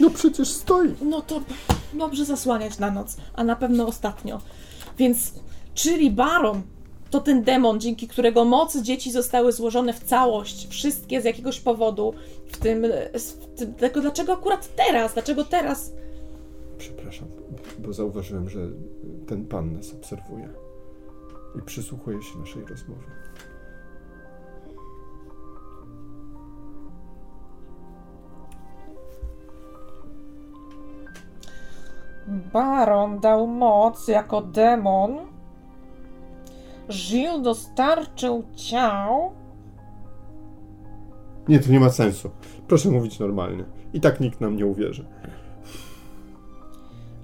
S3: No przecież stoi.
S2: No to dobrze zasłaniać na noc, a na pewno ostatnio. Więc, czyli Baron to ten demon, dzięki którego mocy dzieci zostały złożone w całość, wszystkie z jakiegoś powodu, w tym, w tym tego, dlaczego akurat teraz, dlaczego teraz?
S3: Przepraszam, bo zauważyłem, że ten pan nas obserwuje i przysłuchuje się naszej rozmowie.
S2: Baron dał moc jako demon. Gilles dostarczył ciał.
S3: Nie, to nie ma sensu. Proszę mówić normalnie. I tak nikt nam nie uwierzy.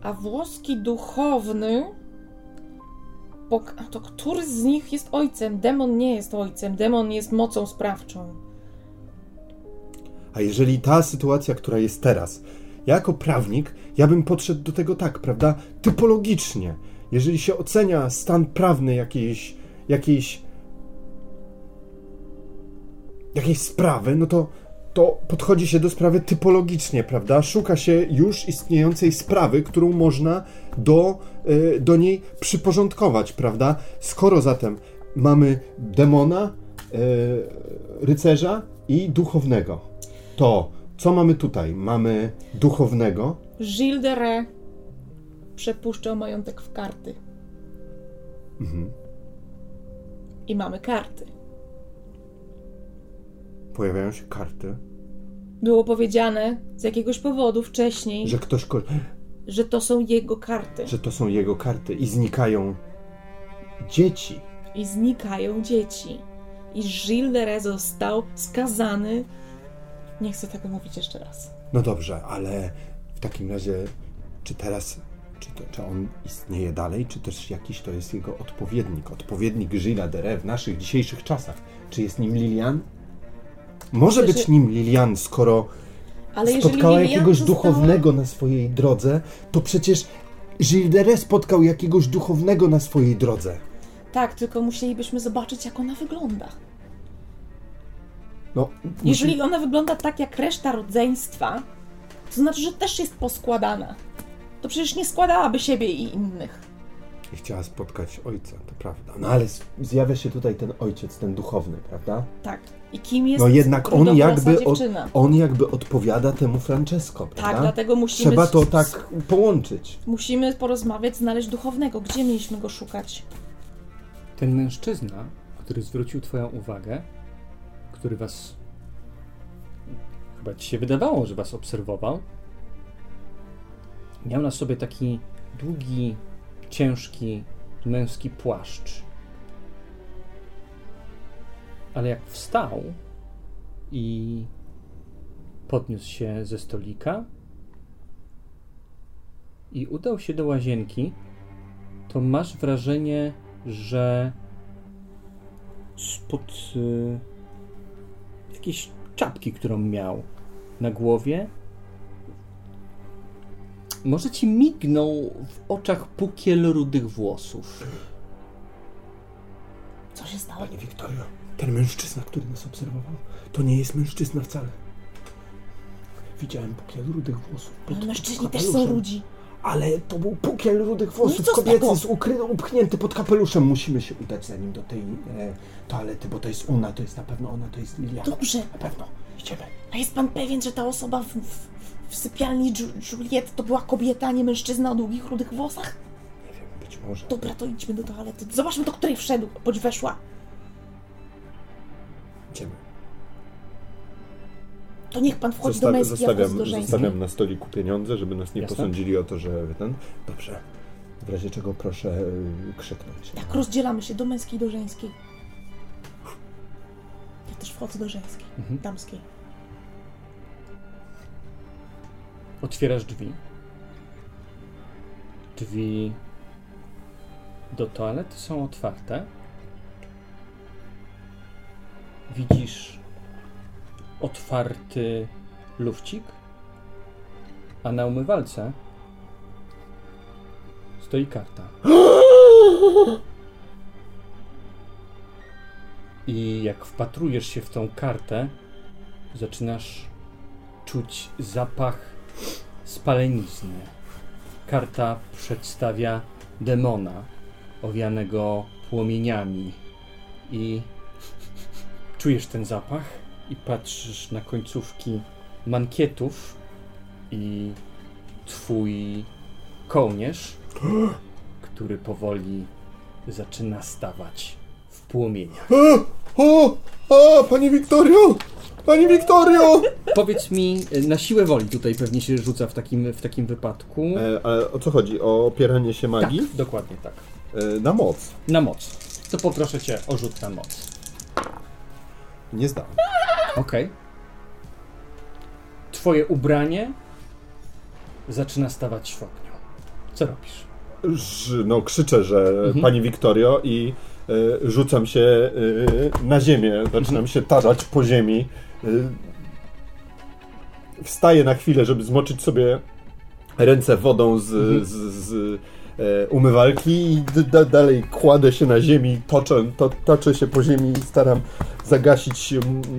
S2: A włoski duchowny. To który z nich jest ojcem? Demon nie jest ojcem, demon jest mocą sprawczą.
S3: A jeżeli ta sytuacja, która jest teraz, ja jako prawnik, ja bym podszedł do tego tak, prawda? Typologicznie. Jeżeli się ocenia stan prawny jakiejś, jakiejś, jakiejś sprawy, no to, to podchodzi się do sprawy typologicznie, prawda? Szuka się już istniejącej sprawy, którą można do, y, do niej przyporządkować, prawda? Skoro zatem mamy demona, y, rycerza i duchownego, to co mamy tutaj? Mamy duchownego,
S2: Gilles de Ré przepuszczał majątek w karty. I mamy karty.
S3: pojawiają się karty,
S2: Było powiedziane z jakiegoś powodu wcześniej,
S3: że ktoś, ko-
S2: że to są jego karty.
S3: że to są jego karty i znikają dzieci.
S2: I znikają dzieci. I Gilles de Ré został skazany. Nie chcę tego mówić jeszcze raz.
S3: No dobrze, ale w takim razie, czy teraz,
S4: Czy, to, czy on istnieje dalej, czy też jakiś to jest jego odpowiednik? Odpowiednik Gilles de w naszych dzisiejszych czasach. Czy jest nim Lilian? Może być nim Lilian, skoro
S2: Ale
S4: spotkała
S2: Lilian
S4: jakiegoś
S2: została-
S4: duchownego na swojej drodze, to przecież Gilles spotkał jakiegoś duchownego na swojej drodze.
S2: Tak, tylko musielibyśmy zobaczyć, jak ona wygląda.
S4: No,
S2: Jeżeli ona wygląda tak jak reszta rodzeństwa, to znaczy, że też jest poskładana. To przecież nie składałaby siebie i innych.
S4: I chciała spotkać ojca, to prawda. No ale zjawia się tutaj ten ojciec, ten duchowny, prawda?
S2: Tak. I kim jest
S4: No jednak on jakby, od,
S2: dziewczyna?
S4: on jakby odpowiada temu Francesco, prawda?
S2: Tak, dlatego musimy...
S4: Trzeba to tak połączyć.
S2: Musimy porozmawiać, znaleźć duchownego. Gdzie mieliśmy go szukać?
S1: Ten mężczyzna, który zwrócił Twoją uwagę, który Was. Chyba Ci się wydawało, że Was obserwował, miał na sobie taki długi, ciężki, męski płaszcz. Ale jak wstał i podniósł się ze stolika i udał się do łazienki, to masz wrażenie, że spod y, jakiejś czapki, którą miał na głowie, może ci mignął w oczach pukiel rudych włosów.
S2: Co się stało?
S4: Pani Wiktorio, ten mężczyzna, który nas obserwował, to nie jest mężczyzna wcale. Widziałem pukiel rudych włosów. pod
S2: Ale mężczyźni też są ludzi.
S4: Ale to był pukiel rudych
S2: No
S4: włosów
S2: z
S4: kobiecy, z ukryty, upchnięty pod kapeluszem. Musimy się udać za nim do tej e, toalety, bo to jest ona, to jest na pewno ona, to jest Liliana.
S2: Dobrze.
S4: Na pewno. Idziemy.
S2: A jest pan pewien, że ta osoba w, w, w sypialni Ju- Juliet to była kobieta, a nie mężczyzna o długich, rudych włosach?
S4: Nie wiem, być może.
S2: Dobra, to idźmy do toalety. Zobaczmy, do której wszedł, bądź weszła.
S4: Idziemy.
S2: To niech pan wchodzi
S3: Zosta-
S2: do męskiej, wchodzi do
S3: zostawiam, zostawiam na stoliku pieniądze, żeby nas nie
S1: Jasne.
S3: posądzili o to, że ten.
S4: Dobrze. W razie czego proszę e, krzyknąć.
S2: Tak, rozdzielamy się do męskiej, do żeńskiej. Ja też wchodzę do żeńskiej,
S1: Mhm.
S2: damskiej.
S1: Otwierasz drzwi. Drzwi do toalety są otwarte. Widzisz otwarty lufcik, a na umywalce stoi karta. I jak wpatrujesz się w tą kartę, zaczynasz czuć zapach spalenizny. Karta przedstawia demona owianego płomieniami i czujesz ten zapach i patrzysz na końcówki mankietów i twój kołnierz, który powoli zaczyna stawać w płomieniach.
S4: O! O! Pani Wiktorio! Pani Wiktorio!
S1: Powiedz mi, na siłę woli tutaj pewnie się rzuca w takim, w takim wypadku.
S3: E, ale o co chodzi? O opieranie się magii?
S1: Tak, dokładnie tak.
S3: E, na moc.
S1: Na moc. To poproszę cię o rzut na moc.
S3: Nie zdam.
S1: Okej. Twoje ubranie zaczyna stawać w ogniu. Co robisz?
S3: No, krzyczę, że
S1: Mhm.
S3: pani Wiktorio i e, rzucam się e, na ziemię. Zaczynam się tarzać po ziemi. E, wstaję na chwilę, żeby zmoczyć sobie ręce wodą z,
S1: Mhm.
S3: z, z umywalki i dalej kładę się na ziemi, toczę, to, toczę się po ziemi i staram zagasić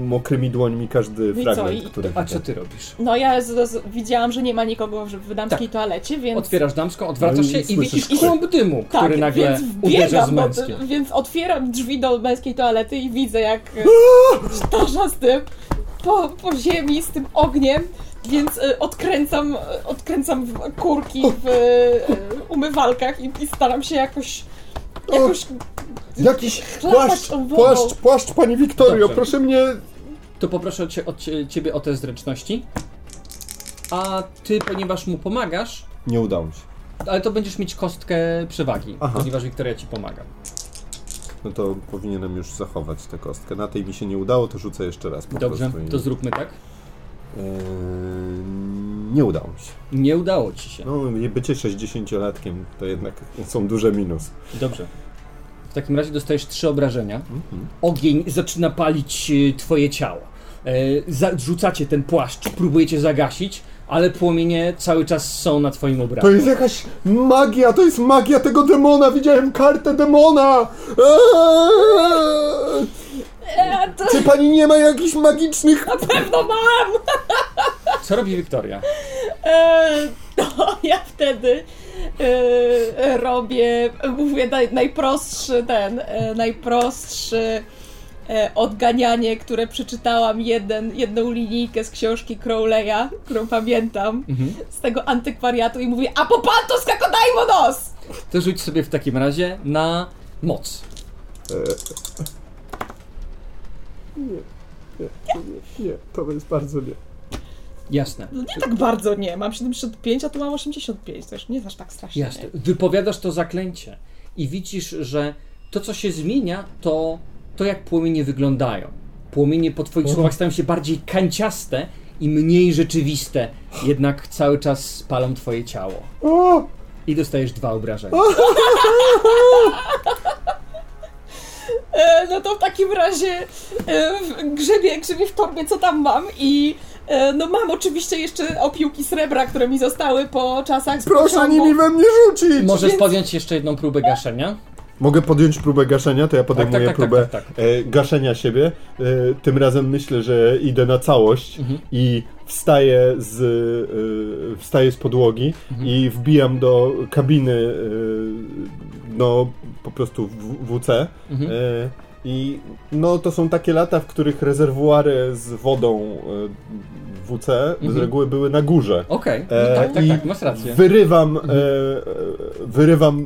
S3: mokrymi dłońmi każdy
S2: No i co,
S3: fragment,
S2: i-
S3: który
S1: A
S3: widzę.
S1: co ty robisz?
S2: No ja z, z, widziałam, że nie ma nikogo w, w damskiej toalecie, więc...
S1: Otwierasz damską, odwracasz
S3: No i
S1: się i
S3: słyszysz
S1: widzisz kląb dymu,
S2: Tak,
S1: który nagle
S2: więc
S1: uderza z męskiem.
S2: Więc otwieram drzwi do męskiej toalety i widzę, jak e, starza z tym po, po ziemi, z tym ogniem, więc e, odkręcam, e, odkręcam w- kurki w e, umywalkach i, i staram się jakoś jakoś
S4: Jakiś płaszcz, płaszcz, płaszcz, pani Wiktorio,
S1: Dobrze.
S4: proszę mnie...
S1: To poproszę cię, od cie- ciebie o te zręczności. A ty, ponieważ mu pomagasz,
S3: Nie udało mi się.
S1: ale to będziesz mieć kostkę przewagi,
S3: Aha.
S1: ponieważ Wiktoria ci pomaga.
S3: No to powinienem już zachować tę kostkę. Na tej mi się nie udało, to rzucę jeszcze raz po
S1: Dobrze, to zróbmy tak.
S3: Nie udało mi się.
S1: Nie udało ci się.
S3: No, bycie 60-latkiem to jednak są duże minus.
S1: Dobrze. W takim razie dostajesz trzy obrażenia.
S3: Mhm.
S1: Ogień zaczyna palić e, twoje ciało. E, Rzucacie ten płaszcz, próbujecie zagasić, ale płomienie cały czas są na twoim
S3: To
S1: obrazie.
S3: jest jakaś magia, to jest magia tego demona, widziałem kartę demona! Eee!
S2: E, to
S3: Czy pani nie ma jakichś magicznych...
S2: na pewno mam!
S1: Co robi Wiktoria?
S2: E, to ja wtedy e, robię, mówię naj, najprostszy ten, e, najprostszy e, odganianie, które przeczytałam jeden, jedną linijkę z książki Crowley'a, którą pamiętam,
S1: Mhm.
S2: z tego antykwariatu i mówię Apopantos kakodaimonos!
S1: To rzuć sobie w takim razie na moc.
S3: Nie, to jest bardzo nie.
S1: Jasne.
S2: No nie tak bardzo nie, mam 75, a tu mam 85, to już nie jest aż tak strasznie.
S1: Jasne. Wypowiadasz to zaklęcie i widzisz, że to, co się zmienia, to to, jak płomienie wyglądają. Płomienie po twoich słowach stają się bardziej kanciaste i mniej rzeczywiste, jednak cały czas spalą twoje ciało.
S3: O!
S1: I dostajesz dwa obrażenia.
S2: E, no to w takim razie e, w- grzebię, grzebię w torbie, co tam mam i e, no mam oczywiście jeszcze opiłki srebra, które mi zostały po czasach z
S3: Proszę
S2: pociągu.
S3: nimi we mnie rzucić!
S1: Możesz
S2: więc-
S1: podjąć jeszcze jedną próbę gaszenia.
S3: Mogę podjąć próbę gaszenia, to ja podejmuję
S1: tak, tak,
S3: próbę
S1: tak, tak,
S3: e, gaszenia siebie. E, tym razem myślę, że idę na całość
S1: Mhm.
S3: i wstaję z, e, wstaję z podłogi
S1: Mhm.
S3: i wbijam do kabiny e, no po prostu w, WC.
S1: Mhm.
S3: E, I no to są takie lata, w których rezerwuary z wodą e, WC z
S1: Mhm.
S3: reguły były na górze.
S1: Okej, no
S3: E,
S1: tak, tak,
S3: i
S1: tak, masz rację.
S3: Wyrywam,
S1: Mhm.
S3: e, e, wyrywam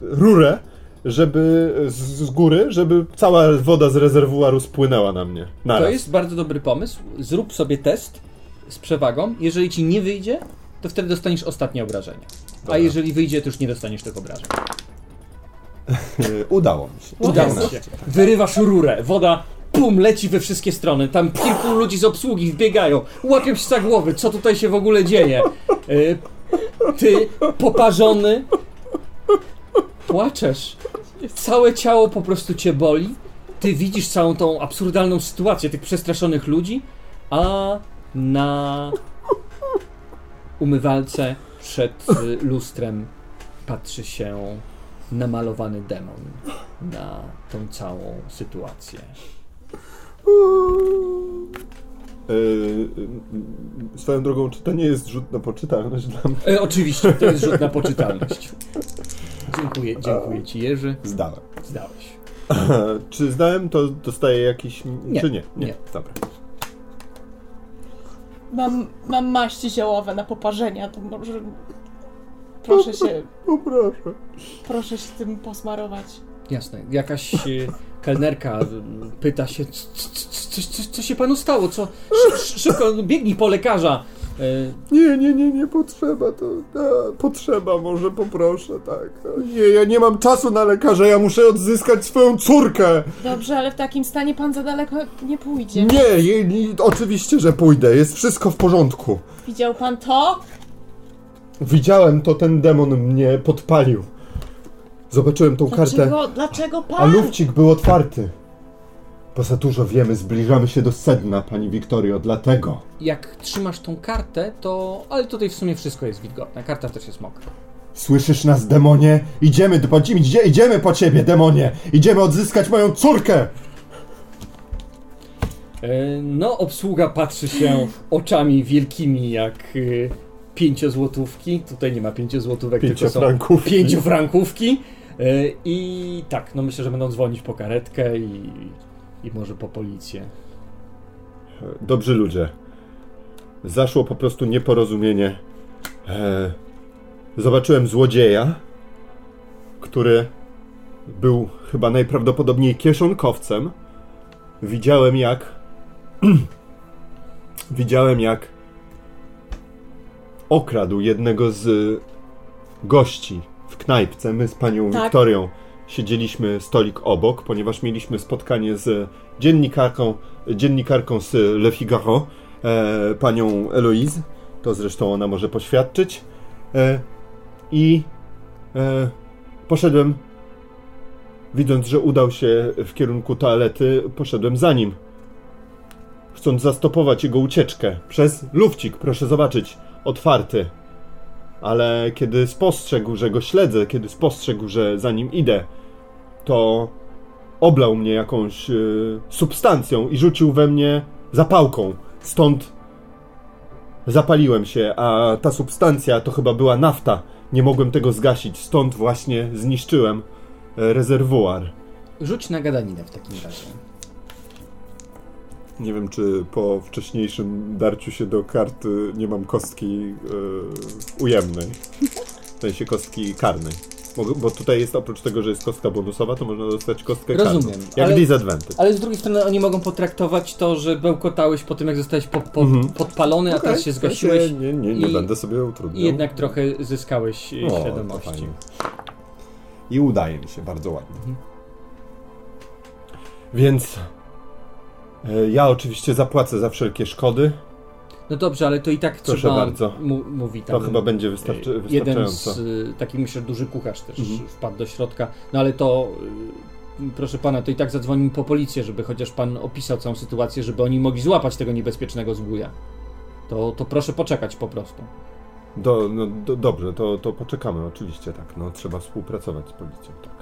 S3: rurę, żeby z, z góry, żeby cała woda z rezerwuaru spłynęła na mnie. Naraz.
S1: To jest bardzo dobry pomysł. Zrób sobie test z przewagą. Jeżeli ci nie wyjdzie, to wtedy dostaniesz ostatnie obrażenia. A
S3: Dobra.
S1: jeżeli wyjdzie, to już nie dostaniesz tych obrażeń.
S3: E, Udało mi się.
S1: Udało
S2: Jezu.
S1: się. Wyrywasz rurę, woda pum, leci we wszystkie strony. Tam kilku ludzi z obsługi wbiegają, łapią się za głowy, co tutaj się w ogóle dzieje. Y, Ty, poparzony, płaczesz. Całe ciało po prostu cię boli. Ty widzisz całą tą absurdalną sytuację tych przestraszonych ludzi, a na umywalce przed y, lustrem patrzy się namalowany demon na tą całą sytuację.
S3: E, swoją drogą, czy to nie jest rzut na poczytalność dla mnie?
S1: E, oczywiście, to jest rzut na poczytalność. Dziękuję, dziękuję ci Jerzy.
S3: Zdałem.
S1: Zdałeś.
S3: czy zdałem, to dostaję jakiś...
S1: Nie,
S3: Czy nie?
S1: nie.
S3: Dobra.
S2: Mam, mam maści ziołowe na poparzenia, to może... Proszę się,
S3: O proszę.
S2: proszę się tym posmarować.
S1: Jasne. Jakaś e, kelnerka e, pyta się, "C- c- c- co, się panu stało? Co? Szy- szy- Szybko, biegnij po lekarza. E,
S3: Nie, nie, nie, nie potrzeba, to a, potrzeba, może poproszę, tak. A, Nie, ja nie mam czasu na lekarza, ja muszę odzyskać swoją córkę.
S2: Dobrze, ale w takim stanie pan za daleko nie pójdzie.
S3: Nie, nie, nie oczywiście, że pójdę, jest wszystko w porządku.
S2: Widział pan to?
S3: Widziałem to, ten demon mnie podpalił. Zobaczyłem tą kartę,
S2: Dlaczego, dlaczego pan?
S3: a lufcik był otwarty. Bo za dużo wiemy, zbliżamy się do sedna, pani Wiktorio, dlatego.
S1: jak trzymasz tą kartę, to... Ale tutaj w sumie wszystko jest wilgotne. Karta też jest mokra.
S3: Słyszysz nas, demonie? Idziemy, po, idzie, idziemy po ciebie, demonie! Idziemy odzyskać moją córkę!
S1: E, No, obsługa patrzy się oczami wielkimi jak e, pięciozłotówki. Tutaj nie ma pięciozłotówek, tylko są
S3: Pięciofrankówki.
S1: E, I tak, no myślę, że będą dzwonić po karetkę i, i może po policję.
S3: Dobrzy ludzie. Zaszło po prostu nieporozumienie. E, zobaczyłem złodzieja, który był chyba najprawdopodobniej kieszonkowcem. Widziałem jak. widziałem jak okradł jednego z gości knajpce. My z panią
S2: Tak.
S3: Wiktorią siedzieliśmy stolik obok, ponieważ mieliśmy spotkanie z dziennikarką, dziennikarką z Le Figaro e, panią Eloise. To zresztą ona może poświadczyć. E, I e, poszedłem, widząc, że udał się w kierunku toalety, poszedłem za nim. Chcąc zastopować jego ucieczkę przez lufcik, proszę zobaczyć, otwarty. Ale kiedy spostrzegł, że go śledzę, kiedy spostrzegł, że za nim idę, to oblał mnie jakąś y, substancją i rzucił we mnie zapałką. Stąd zapaliłem się, a ta substancja to chyba była nafta. Nie mogłem tego zgasić, stąd właśnie zniszczyłem e, rezerwuar.
S1: Rzuć na gadaninę w takim razie.
S3: Nie wiem, czy po wcześniejszym darciu się do karty nie mam kostki e, ujemnej. W sensie kostki karnej. Bo, bo tutaj jest oprócz tego, że jest kostka bonusowa, to można dostać kostkę
S1: Rozumiem,
S3: karną. Jak
S1: ale-
S3: disadvantage.
S1: Ale z drugiej strony oni mogą potraktować to, że bełkotałeś po tym, jak zostałeś po, po,
S3: Mhm.
S1: podpalony, a
S3: Okej,
S1: teraz się
S3: ja
S1: zgasiłeś
S3: Nie, nie, nie
S1: i-
S3: będę sobie utrudniał.
S1: i jednak trochę zyskałeś e,
S3: O,
S1: świadomości.
S3: I udaje mi się bardzo ładnie.
S1: Mhm.
S3: Więc ja oczywiście zapłacę za wszelkie szkody.
S1: No dobrze, ale to i tak
S3: Proszę
S1: trzeba,
S3: bardzo.
S1: Mu, mówi tam.
S3: To chyba będzie wystarczy,
S1: e, Jeden
S3: wystarczająco.
S1: z y, takich, myślę, duży kucharz też
S3: Mhm.
S1: wpadł do środka. No ale to, y, proszę pana, to i tak zadzwonimy po policję, żeby chociaż pan opisał całą sytuację, żeby oni mogli złapać tego niebezpiecznego zbója. To, to proszę poczekać po prostu.
S3: Do, no, do, dobrze, to, to poczekamy, oczywiście tak. No, trzeba współpracować z policją, tak.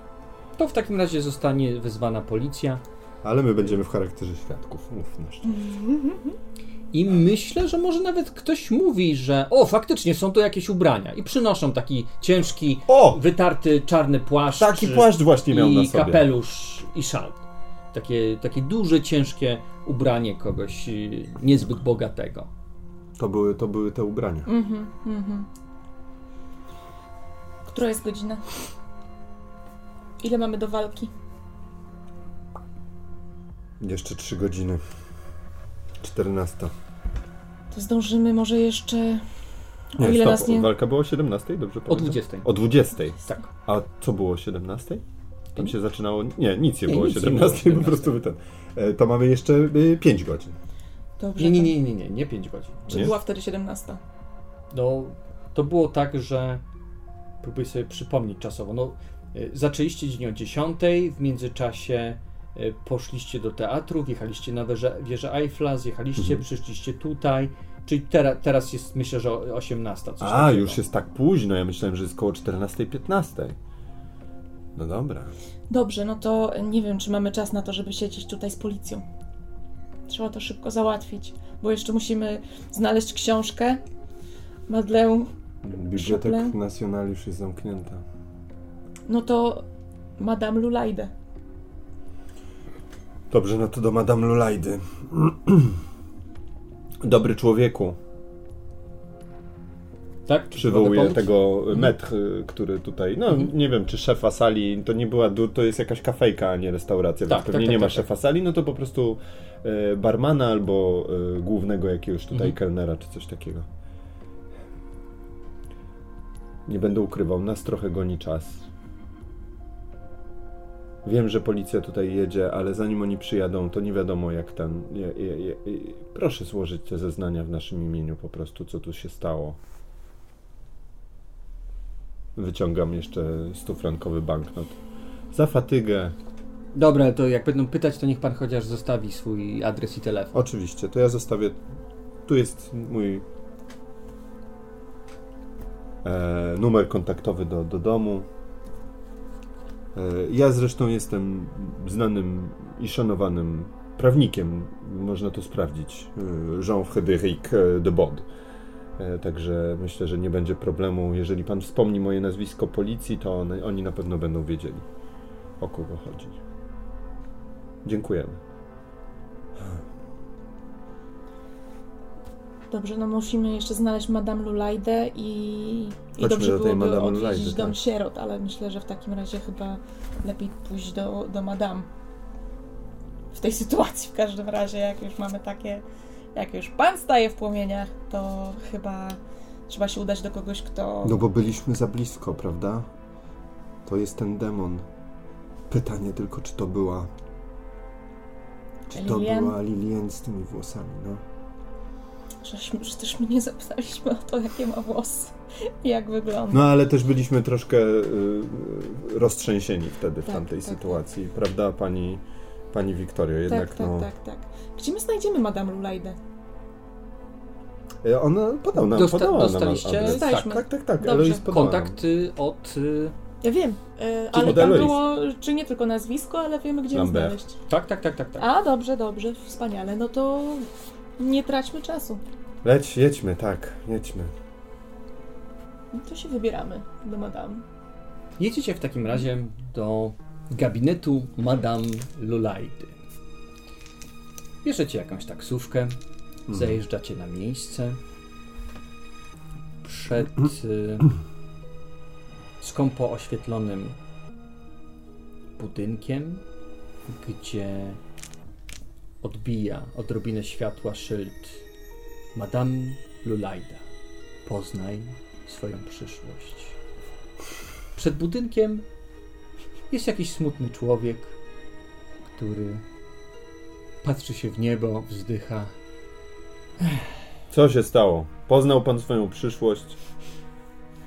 S1: To w takim razie zostanie wezwana policja.
S3: Ale my będziemy w charakterze świadków, szczerze.
S1: I myślę, że może nawet ktoś mówi, że o, faktycznie są tu jakieś ubrania. I przynoszą taki ciężki,
S3: O!
S1: wytarty czarny płaszcz.
S3: Taki płaszcz właśnie miał
S1: i
S3: na sobie.
S1: kapelusz i szal. Takie, takie duże, ciężkie ubranie kogoś y, niezbyt bogatego.
S3: To były, to były te ubrania.
S2: Mhm, mhm. Która jest godzina? Ile mamy do walki?
S3: Jeszcze trzy godziny. 14.
S2: To zdążymy może jeszcze... O
S3: Nie,
S2: ile
S3: stop,
S2: nas nie...
S3: walka była o 17, dobrze
S1: O
S3: pamiętam?
S1: 20.
S3: O 20.
S1: Tak.
S3: A co było o 17? Tam się zaczynało. Nie, nic nie
S1: Nie,
S3: było o
S1: nic nie
S3: 17,
S1: było
S3: po prostu ten. E, To mamy jeszcze y, 5 godzin.
S2: Dobrze,
S1: Nie, nie, nie, nie, nie, nie 5 godzin.
S2: Czy
S3: Nie?
S2: była wtedy 17?
S1: No, to było tak, że próbuję sobie przypomnieć czasowo. No, y, zaczęliście dzień o 10, w międzyczasie poszliście do teatru, wjechaliście na wieżę, wieżę Eiffla, zjechaliście,
S3: Mhm.
S1: przyszliście tutaj. Czyli tera, teraz jest, myślę, że o 18. Coś
S3: A,
S1: takiego.
S3: już jest tak późno. Ja myślałem, że jest koło 14-15. No dobra.
S2: Dobrze, no to nie wiem, czy mamy czas na to, żeby siedzieć tutaj z policją. Trzeba to szybko załatwić, bo jeszcze musimy znaleźć książkę. Madlę,
S3: Bibliotek
S2: Szable.
S3: Nacional już jest zamknięta.
S2: no to Madame Lulajdę.
S3: Dobrze, no to do Madame Lulajdy. Dobry człowieku.
S1: Tak? Czy
S3: Przywołuje tego metr, y, który tutaj, no
S1: Mhm.
S3: nie wiem, czy szefa sali, to nie była, to jest jakaś kafejka, a nie restauracja,
S1: Tak,
S3: więc pewnie
S1: tak,
S3: nie
S1: tak,
S3: ma
S1: tak,
S3: szefa sali, no to po prostu e, barmana albo e, głównego jakiegoś tutaj
S1: Mhm.
S3: kelnera, czy coś takiego. Nie będę ukrywał, nas trochę goni czas. Wiem, że policja tutaj jedzie, ale zanim oni przyjadą, to nie wiadomo jak ten. Je, je, je, proszę złożyć te zeznania w naszym imieniu, po prostu, co tu się stało. Wyciągam jeszcze 100-frankowy banknot. Za fatygę.
S1: Dobra, to jak będą pytać, to niech pan chociaż zostawi swój adres i telefon.
S3: Oczywiście, to ja zostawię. Tu jest mój e, numer kontaktowy do, do domu. E, ja zresztą jestem znanym i szanowanym prawnikiem. Można to sprawdzić. E, Jean-Frédéric e, de Bod. E, Także myślę, że nie będzie problemu. Jeżeli pan wspomni moje nazwisko policji, to one, oni na pewno będą wiedzieli, o kogo chodzi. Dziękujemy.
S2: Dobrze, no musimy jeszcze znaleźć Madame Lulajdę i, i dobrze
S3: do
S2: byłoby
S3: Madame
S2: odwiedzić
S3: Lulajdy,
S2: dom
S3: tak.
S2: sierot, ale myślę, że w takim razie chyba lepiej pójść do, do Madame. W tej sytuacji w każdym razie, jak już mamy takie, jak już pan staje w płomieniach, to chyba trzeba się udać do kogoś, kto...
S4: No bo byliśmy za blisko, prawda? To jest ten demon. Pytanie tylko, czy to była. Czy to
S2: Lilian?
S4: była Lilian z tymi włosami, no?
S2: Żeśmy przecież mnie zapytaliśmy o to, jakie ma włosy i jak wygląda.
S3: No ale też byliśmy troszkę y, roztrzęsieni wtedy w
S2: Tak,
S3: tamtej
S2: tak,
S3: sytuacji, prawda, pani, pani Wiktorio? Jednak
S2: tak, tak,
S3: no.
S2: tak, tak. Gdzie my znajdziemy Madame Lulajdę?
S3: Y, Ona podał nam,
S1: Dosta-
S3: podała
S1: dostaliście-
S3: nam adres.
S2: Dostaliśmy.
S3: Tak, tak, tak.
S2: Dobrze.
S3: Eloise podała
S1: Kontakt y, od... y,
S2: Ja wiem,
S3: Czy
S2: ale tam było, czy nie tylko nazwisko, ale wiemy, gdzie ją
S3: Lambert.
S2: znaleźć.
S1: Tak, tak, tak, tak, tak.
S2: A, dobrze, dobrze, wspaniale. No to nie traćmy czasu.
S3: Leć, jedźmy, tak, jedźmy.
S2: No to się wybieramy do Madame.
S1: Jedziecie w takim razie do gabinetu Madame Lulaidy. Bierzecie jakąś taksówkę, zajeżdżacie na miejsce. Przed y, skąpo oświetlonym budynkiem, gdzie odbija odrobinę światła szyld Madame Lulaida. Poznaj swoją przyszłość. Przed budynkiem jest jakiś smutny człowiek, który patrzy się w niebo, wzdycha.
S3: Co się stało? Poznał pan swoją przyszłość?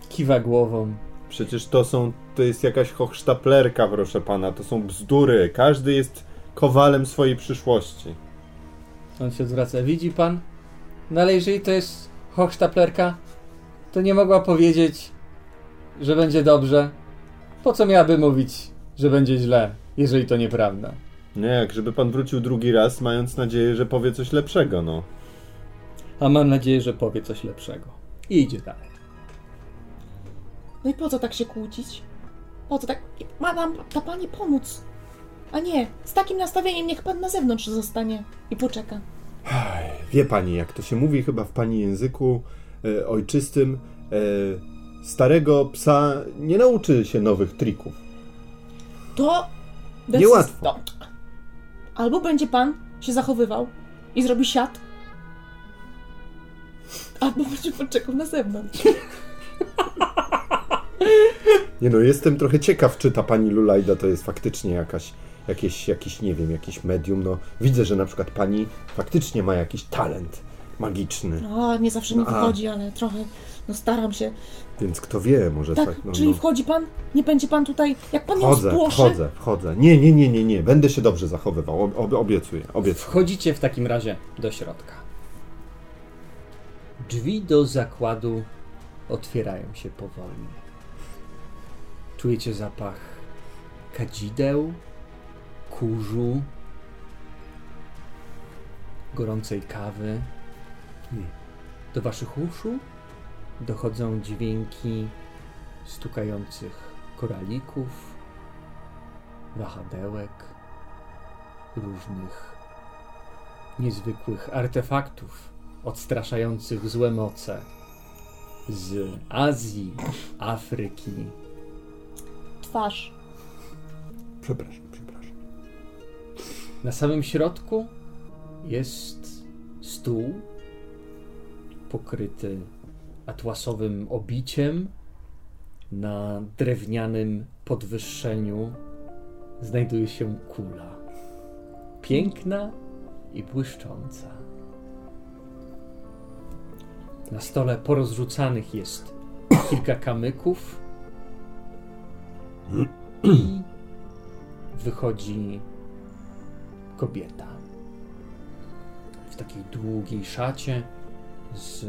S1: Kiwa głową.
S3: Przecież to są, to jest jakaś hochsztaplerka, proszę pana, to są bzdury. Każdy jest kowalem swojej przyszłości.
S1: On się zwraca. Widzi pan? No ale jeżeli to jest hochsztaplerka, to nie mogła powiedzieć, że będzie dobrze. Po co miałaby mówić, że będzie źle, jeżeli to nieprawda?
S3: Nie, jak żeby pan wrócił drugi raz, mając nadzieję, że powie coś lepszego, no.
S1: A mam nadzieję, że powie coś lepszego. I idzie dalej.
S2: No i po co tak się kłócić? Po co tak? Ma nam ta pani pomóc. A nie, z takim nastawieniem niech pan na zewnątrz zostanie i poczeka.
S3: Wie pani, jak to się mówi chyba w pani języku e, ojczystym, e, starego psa nie nauczy się nowych trików.
S2: To...
S3: Niełatwo.
S2: Albo będzie pan się zachowywał i zrobi siat, albo będzie pan czekał na zewnątrz.
S3: Nie no, jestem trochę ciekaw, czy ta pani Lulajda to jest faktycznie jakaś, jakieś, jakiś, nie wiem, jakiś medium. No, widzę, że na przykład pani faktycznie ma jakiś talent magiczny,
S2: No, nie zawsze mi wychodzi, ale trochę, no staram się.
S3: więc kto wie, może
S2: Tak,
S3: tak. no,
S2: czyli
S3: no.
S2: wchodzi pan? Nie będzie pan tutaj, jak pan ją
S3: Wchodzę,
S2: spłoszy?
S3: wchodzę, wchodzę. Nie, nie, nie, nie, nie, będę się dobrze zachowywał, ob, ob, obiecuję, obiecuję.
S1: Wchodzicie w takim razie do środka. Drzwi do zakładu otwierają się powoli. Czujecie zapach kadzideł, kurzu, gorącej kawy. Do waszych uszu dochodzą dźwięki stukających koralików, wahadełek, różnych niezwykłych artefaktów odstraszających złe moce z Azji, Afryki.
S2: Twarz.
S3: Przepraszam, przepraszam.
S1: Na samym środku jest stół pokryty atłasowym obiciem. Na drewnianym podwyższeniu znajduje się kula. Piękna i błyszcząca. Na stole porozrzucanych jest kilka kamyków i wychodzi kobieta w takiej długiej szacie z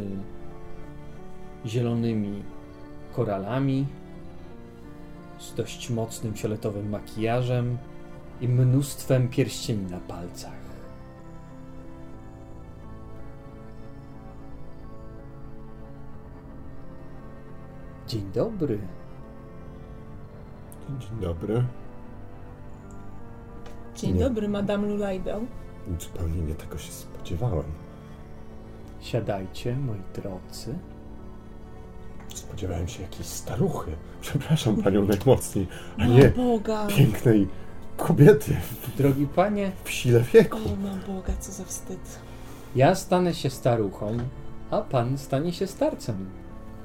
S1: zielonymi koralami, z dość mocnym fioletowym makijażem i mnóstwem pierścieni na palcach. Dzień dobry.
S3: Dzień dobry.
S2: Dzień
S3: Nie.
S2: dobry, Madame Lulajdę.
S3: Zupełnie nie tego się spodziewałem.
S1: Siadajcie, moi drodzy.
S3: Spodziewałem się jakiejś staruchy. Przepraszam panią najmocniej, a nie
S2: Boga.
S3: pięknej kobiety
S1: Drogi panie,
S3: w sile wieku.
S2: O, mam Boga, co za wstyd.
S1: ja stanę się staruchą, a pan stanie się starcem.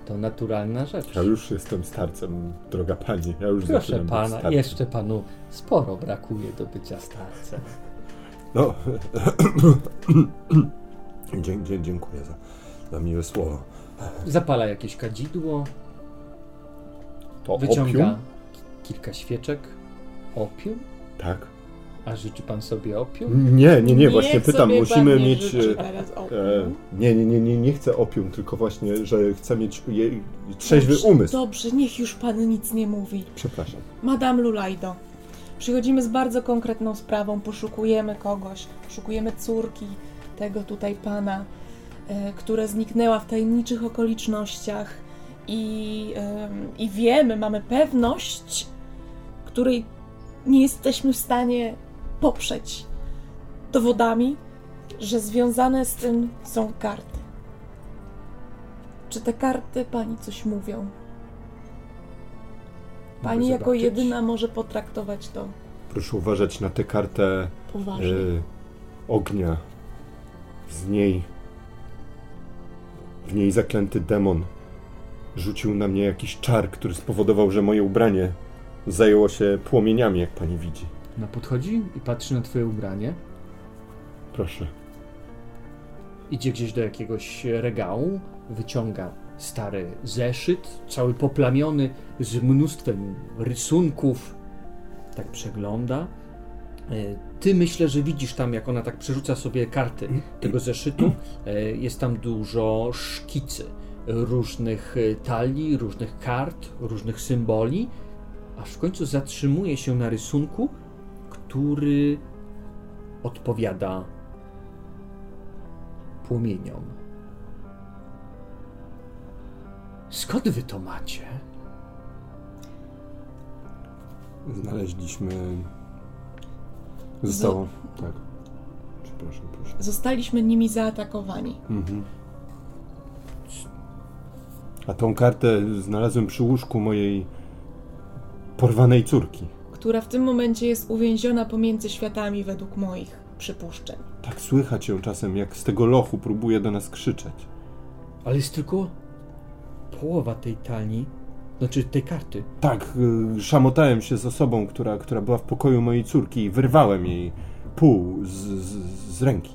S1: To naturalna rzecz.
S3: Ja już jestem starcem, droga pani. Ja już
S1: Proszę pana, jeszcze panu sporo brakuje do bycia starcem.
S3: No, Dzie, dzie, dziękuję za, za miłe słowo.
S1: Zapala jakieś kadzidło,
S3: To
S1: wyciąga
S3: opium?
S1: kilka świeczek. Opium?
S3: Tak.
S1: A życzy pan sobie opium?
S3: Nie, nie, nie, właśnie
S2: Niech
S3: pytam, musimy
S2: pan nie
S3: mieć...
S2: życzy
S3: e,
S2: teraz opium.
S3: E, nie, nie, nie, nie, nie chcę opium, tylko właśnie, że chcę mieć je, trzeźwy
S2: Dobrze,
S3: umysł.
S2: Dobrze, niech już pan nic nie mówi.
S3: Przepraszam.
S2: Madame Lulajdo, przychodzimy z bardzo konkretną sprawą, poszukujemy kogoś, poszukujemy córki tego tutaj pana, e, która zniknęła w tajemniczych okolicznościach i, i wiemy, mamy pewność, której nie jesteśmy w stanie poprzeć dowodami, że związane z tym są karty. Czy te karty pani coś mówią? Pani jako
S3: zobaczyć?
S2: jedyna może potraktować to
S3: Proszę uważać na tę kartę
S2: poważnie.
S3: e, ognia. Z niej... W niej zaklęty demon rzucił na mnie jakiś czar, który spowodował, że moje ubranie zajęło się płomieniami, jak pani widzi.
S1: No podchodzi i patrzy na twoje ubranie.
S3: Proszę.
S1: Idzie gdzieś do jakiegoś regału, wyciąga stary zeszyt, cały poplamiony z mnóstwem rysunków. Tak przegląda. E, Ty myślę, że widzisz tam, jak ona tak przerzuca sobie karty tego zeszytu. E, Jest tam dużo szkicy różnych e, talii, różnych kart, różnych symboli, aż w końcu zatrzymuje się na rysunku, który odpowiada płomieniom. Skąd wy to macie?
S3: Znaleźliśmy... Zostało... Tak. Przepraszam, proszę.
S2: Zostaliśmy nimi zaatakowani.
S3: Mhm. A tą kartę znalazłem przy łóżku mojej porwanej córki.
S2: Która w tym momencie jest uwięziona pomiędzy światami według moich przypuszczeń.
S3: Tak słychać ją czasem, jak z tego lochu próbuje do nas krzyczeć.
S1: Ale jest tylko połowa tej talii, znaczy tej karty.
S3: Tak, y, szamotałem się z osobą, która, która była w pokoju mojej córki i wyrwałem jej pół z, z, z ręki.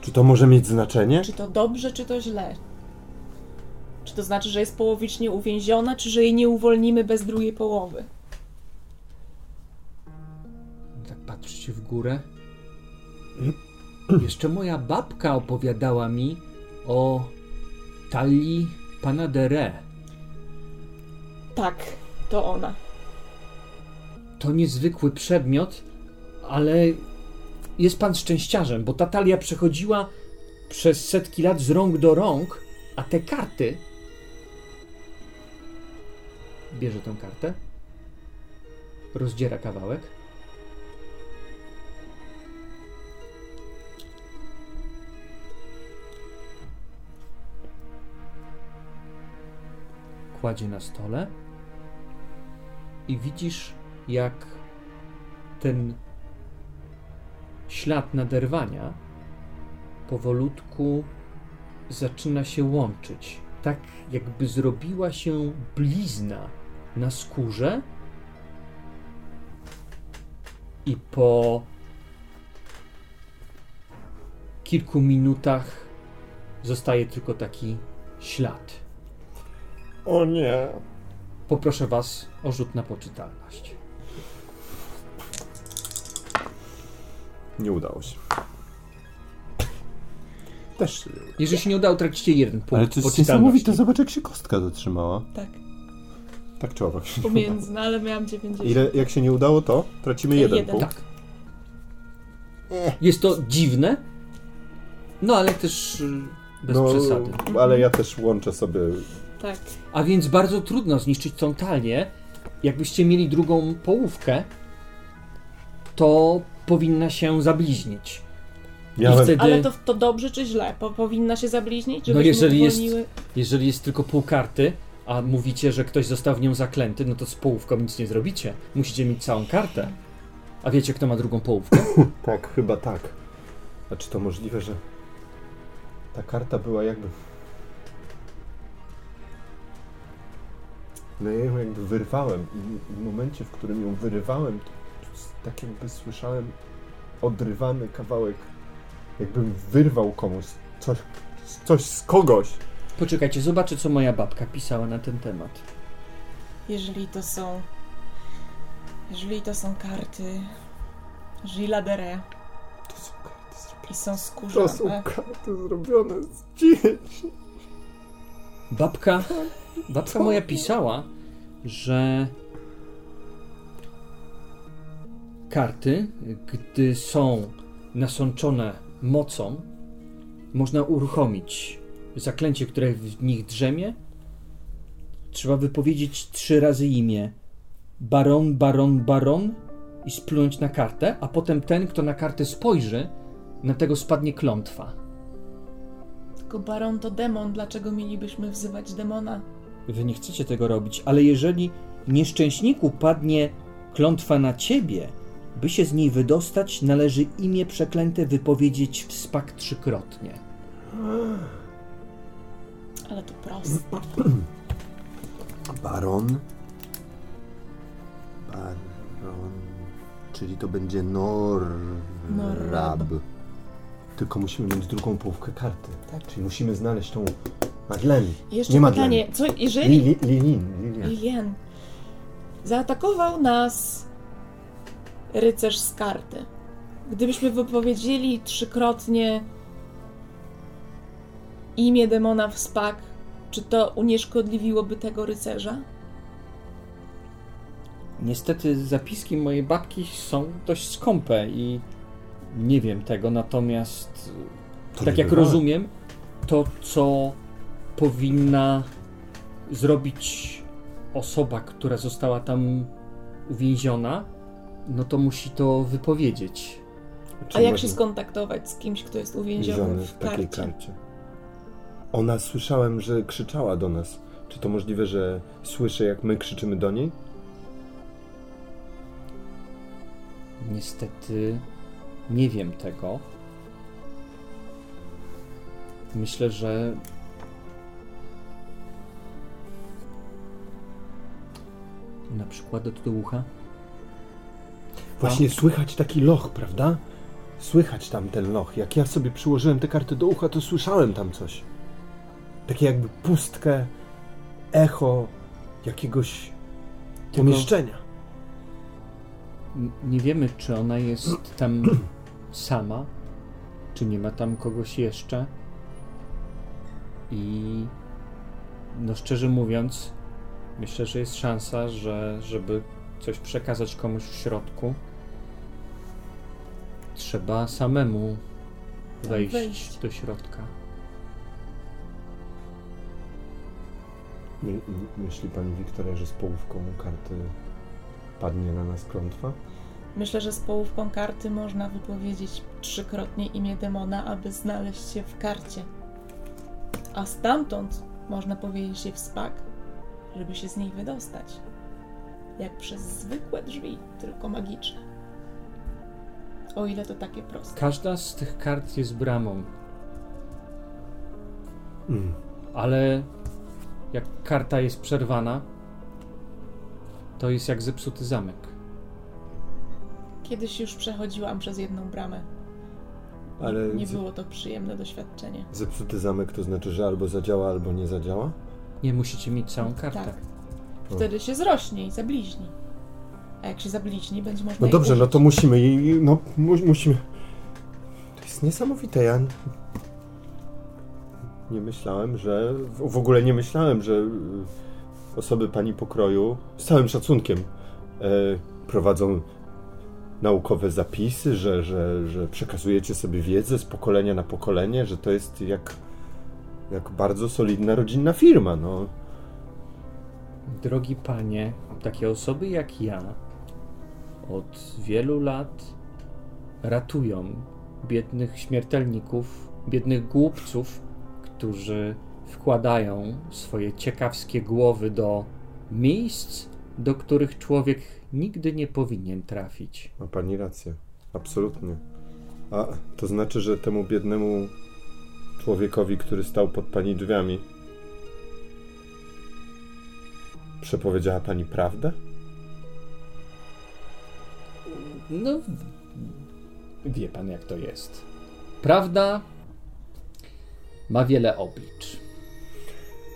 S3: Czy to może mieć znaczenie?
S2: Czy to dobrze, czy to źle? Czy to znaczy, że jest połowicznie uwięziona, czy że jej nie uwolnimy bez drugiej połowy?
S1: Tak patrzycie w górę. Jeszcze moja babka opowiadała mi o talii pana Dere.
S2: Tak, to ona.
S1: To niezwykły przedmiot, ale jest pan szczęściarzem, bo ta talia przechodziła przez setki lat z rąk do rąk, a te karty. Bierze tę kartę, rozdziera kawałek. Kładzie na stole i widzisz, jak ten ślad naderwania powolutku zaczyna się łączyć. Tak jakby zrobiła się blizna na skórze i po kilku minutach zostaje tylko taki ślad.
S3: O nie.
S1: Poproszę Was o rzut na poczytalność.
S3: Nie udało się. Też się nie udało.
S1: Jeżeli się nie udało, tracicie jeden punkt
S3: Ale to jest
S1: poczytalności.
S3: niesamowite, zobacz jak się kostka zatrzymała.
S2: Tak,
S3: Tak czy owak
S2: pomiędzy, no ale miałam 90.
S3: udało. Ile, jak się nie udało, to tracimy jeden,
S2: Jeden.
S3: punkt.
S1: Tak. Jest to dziwne, no ale też y, bez
S3: no,
S1: przesady.
S3: ale ja też łączę sobie.
S2: Tak.
S1: A więc bardzo trudno zniszczyć tą talię. Jakbyście mieli drugą połówkę, to powinna się zabliźnić.
S3: Miałem,
S1: wtedy-
S2: Ale to, to dobrze czy źle? Po, powinna się zabliźnić?
S1: No jeżeli jest- Jeżeli jest tylko pół karty, a mówicie, że ktoś został w nią zaklęty, no to z połówką nic nie zrobicie. Musicie mieć całą kartę. A wiecie, kto ma drugą połówkę?
S3: Tak, chyba tak. A czy to możliwe, że ta karta była jakby. No ja ją jakby wyrwałem i w momencie, w którym ją wyrywałem, to tak jakby słyszałem odrywany kawałek Jakbym wyrwał komuś coś, coś z kogoś.
S1: Poczekajcie, zobaczę, co moja babka pisała na ten temat.
S2: Jeżeli to są. Jeżeli to są karty. Gilles de
S3: To są karty zrobione.
S2: i są
S3: To
S2: skórzane.
S3: są karty zrobione z dzieci.
S1: Babka, babka moja pisała, że karty, gdy są nasączone mocą, można uruchomić zaklęcie, które w nich drzemie. Trzeba wypowiedzieć trzy razy imię. Baron, baron, baron i splunąć na kartę, a potem ten, kto na kartę spojrzy, na tego spadnie klątwa.
S2: Tylko baron to demon, dlaczego mielibyśmy wzywać demona?
S1: Wy nie chcecie tego robić, ale jeżeli nieszczęśniku padnie klątwa na ciebie, by się z niej wydostać, należy imię przeklęte wypowiedzieć w spak trzykrotnie.
S2: Ale to proste.
S3: Baron. Baron. Czyli to będzie Norrab. Tylko musimy mieć drugą połówkę karty. Tak. Czyli musimy znaleźć tą Madeleine.
S2: Jeszcze
S3: Nie
S2: pytanie, co jeżeli
S3: Lilin. Lilin.
S2: Lilian zaatakował nas rycerz z karty? Gdybyśmy wypowiedzieli trzykrotnie imię demona w spak, czy to unieszkodliwiłoby tego rycerza?
S1: Niestety zapiski mojej babki są dość skąpe i nie wiem tego, natomiast
S3: To
S1: tak jak
S3: bywa.
S1: rozumiem, to co powinna zrobić osoba, która została tam uwięziona, no to musi to wypowiedzieć.
S3: Czy
S2: A jak się skontaktować z kimś, kto jest uwięziony w
S3: takiej
S2: karcie?
S3: Ona słyszałem, że krzyczała do nas. Czy to możliwe, że słyszę, jak my krzyczymy do niej?
S1: Niestety nie wiem tego. Myślę, że na przykład od do ucha.
S3: Właśnie słychać taki loch, prawda? Słychać tam ten loch. Jak ja sobie przyłożyłem te karty do ucha, to słyszałem tam coś. Takie jakby pustkę, echo jakiegoś
S1: Tylko-
S3: pomieszczenia.
S1: Nie wiemy, czy ona jest tam sama, czy nie ma tam kogoś jeszcze. I no szczerze mówiąc, myślę, że jest szansa, że żeby coś przekazać komuś w środku, trzeba samemu wejść,
S2: wejść.
S1: do środka.
S3: My, my- myśli pani Wiktoria, że z połówką karty padnie na nas klątwa?
S2: Myślę, że z połówką karty można wypowiedzieć trzykrotnie imię demona, aby znaleźć się w karcie. A stamtąd można powiedzieć się w spak, żeby się z niej wydostać. Jak przez zwykłe drzwi, tylko magiczne. O ile to takie proste.
S1: Każda z tych kart jest bramą,
S3: Mm.
S1: ale jak karta jest przerwana, to jest jak zepsuty zamek.
S2: Kiedyś już przechodziłam przez jedną bramę.
S3: Ale
S2: Nie
S3: z-
S2: było to przyjemne doświadczenie.
S3: zepsuty zamek to znaczy, że albo zadziała, albo nie zadziała?
S1: Nie musicie mieć całą kartę.
S2: Tak. Wtedy się zrośnie i zabliźni. A jak się zabliźni, będzie można
S3: No
S2: jej
S3: dobrze, no to musimy no mu, musimy. To jest niesamowite, ja nie myślałem, że, w ogóle nie myślałem, że y, osoby pani pokroju, z całym szacunkiem, e, prowadzą naukowe zapisy, że, że, że przekazujecie sobie wiedzę z pokolenia na pokolenie, że to jest jak, jak bardzo solidna rodzinna firma, no.
S1: Drogi panie, takie osoby jak ja od wielu lat ratują biednych śmiertelników, biednych głupców, którzy wkładają swoje ciekawskie głowy do miejsc, do których człowiek nigdy nie powinien trafić.
S3: Ma pani rację. Absolutnie. A to znaczy, że temu biednemu człowiekowi, który stał pod pani drzwiami, przepowiedziała pani prawdę?
S1: No, wie pan jak to jest. Prawda ma wiele oblicz.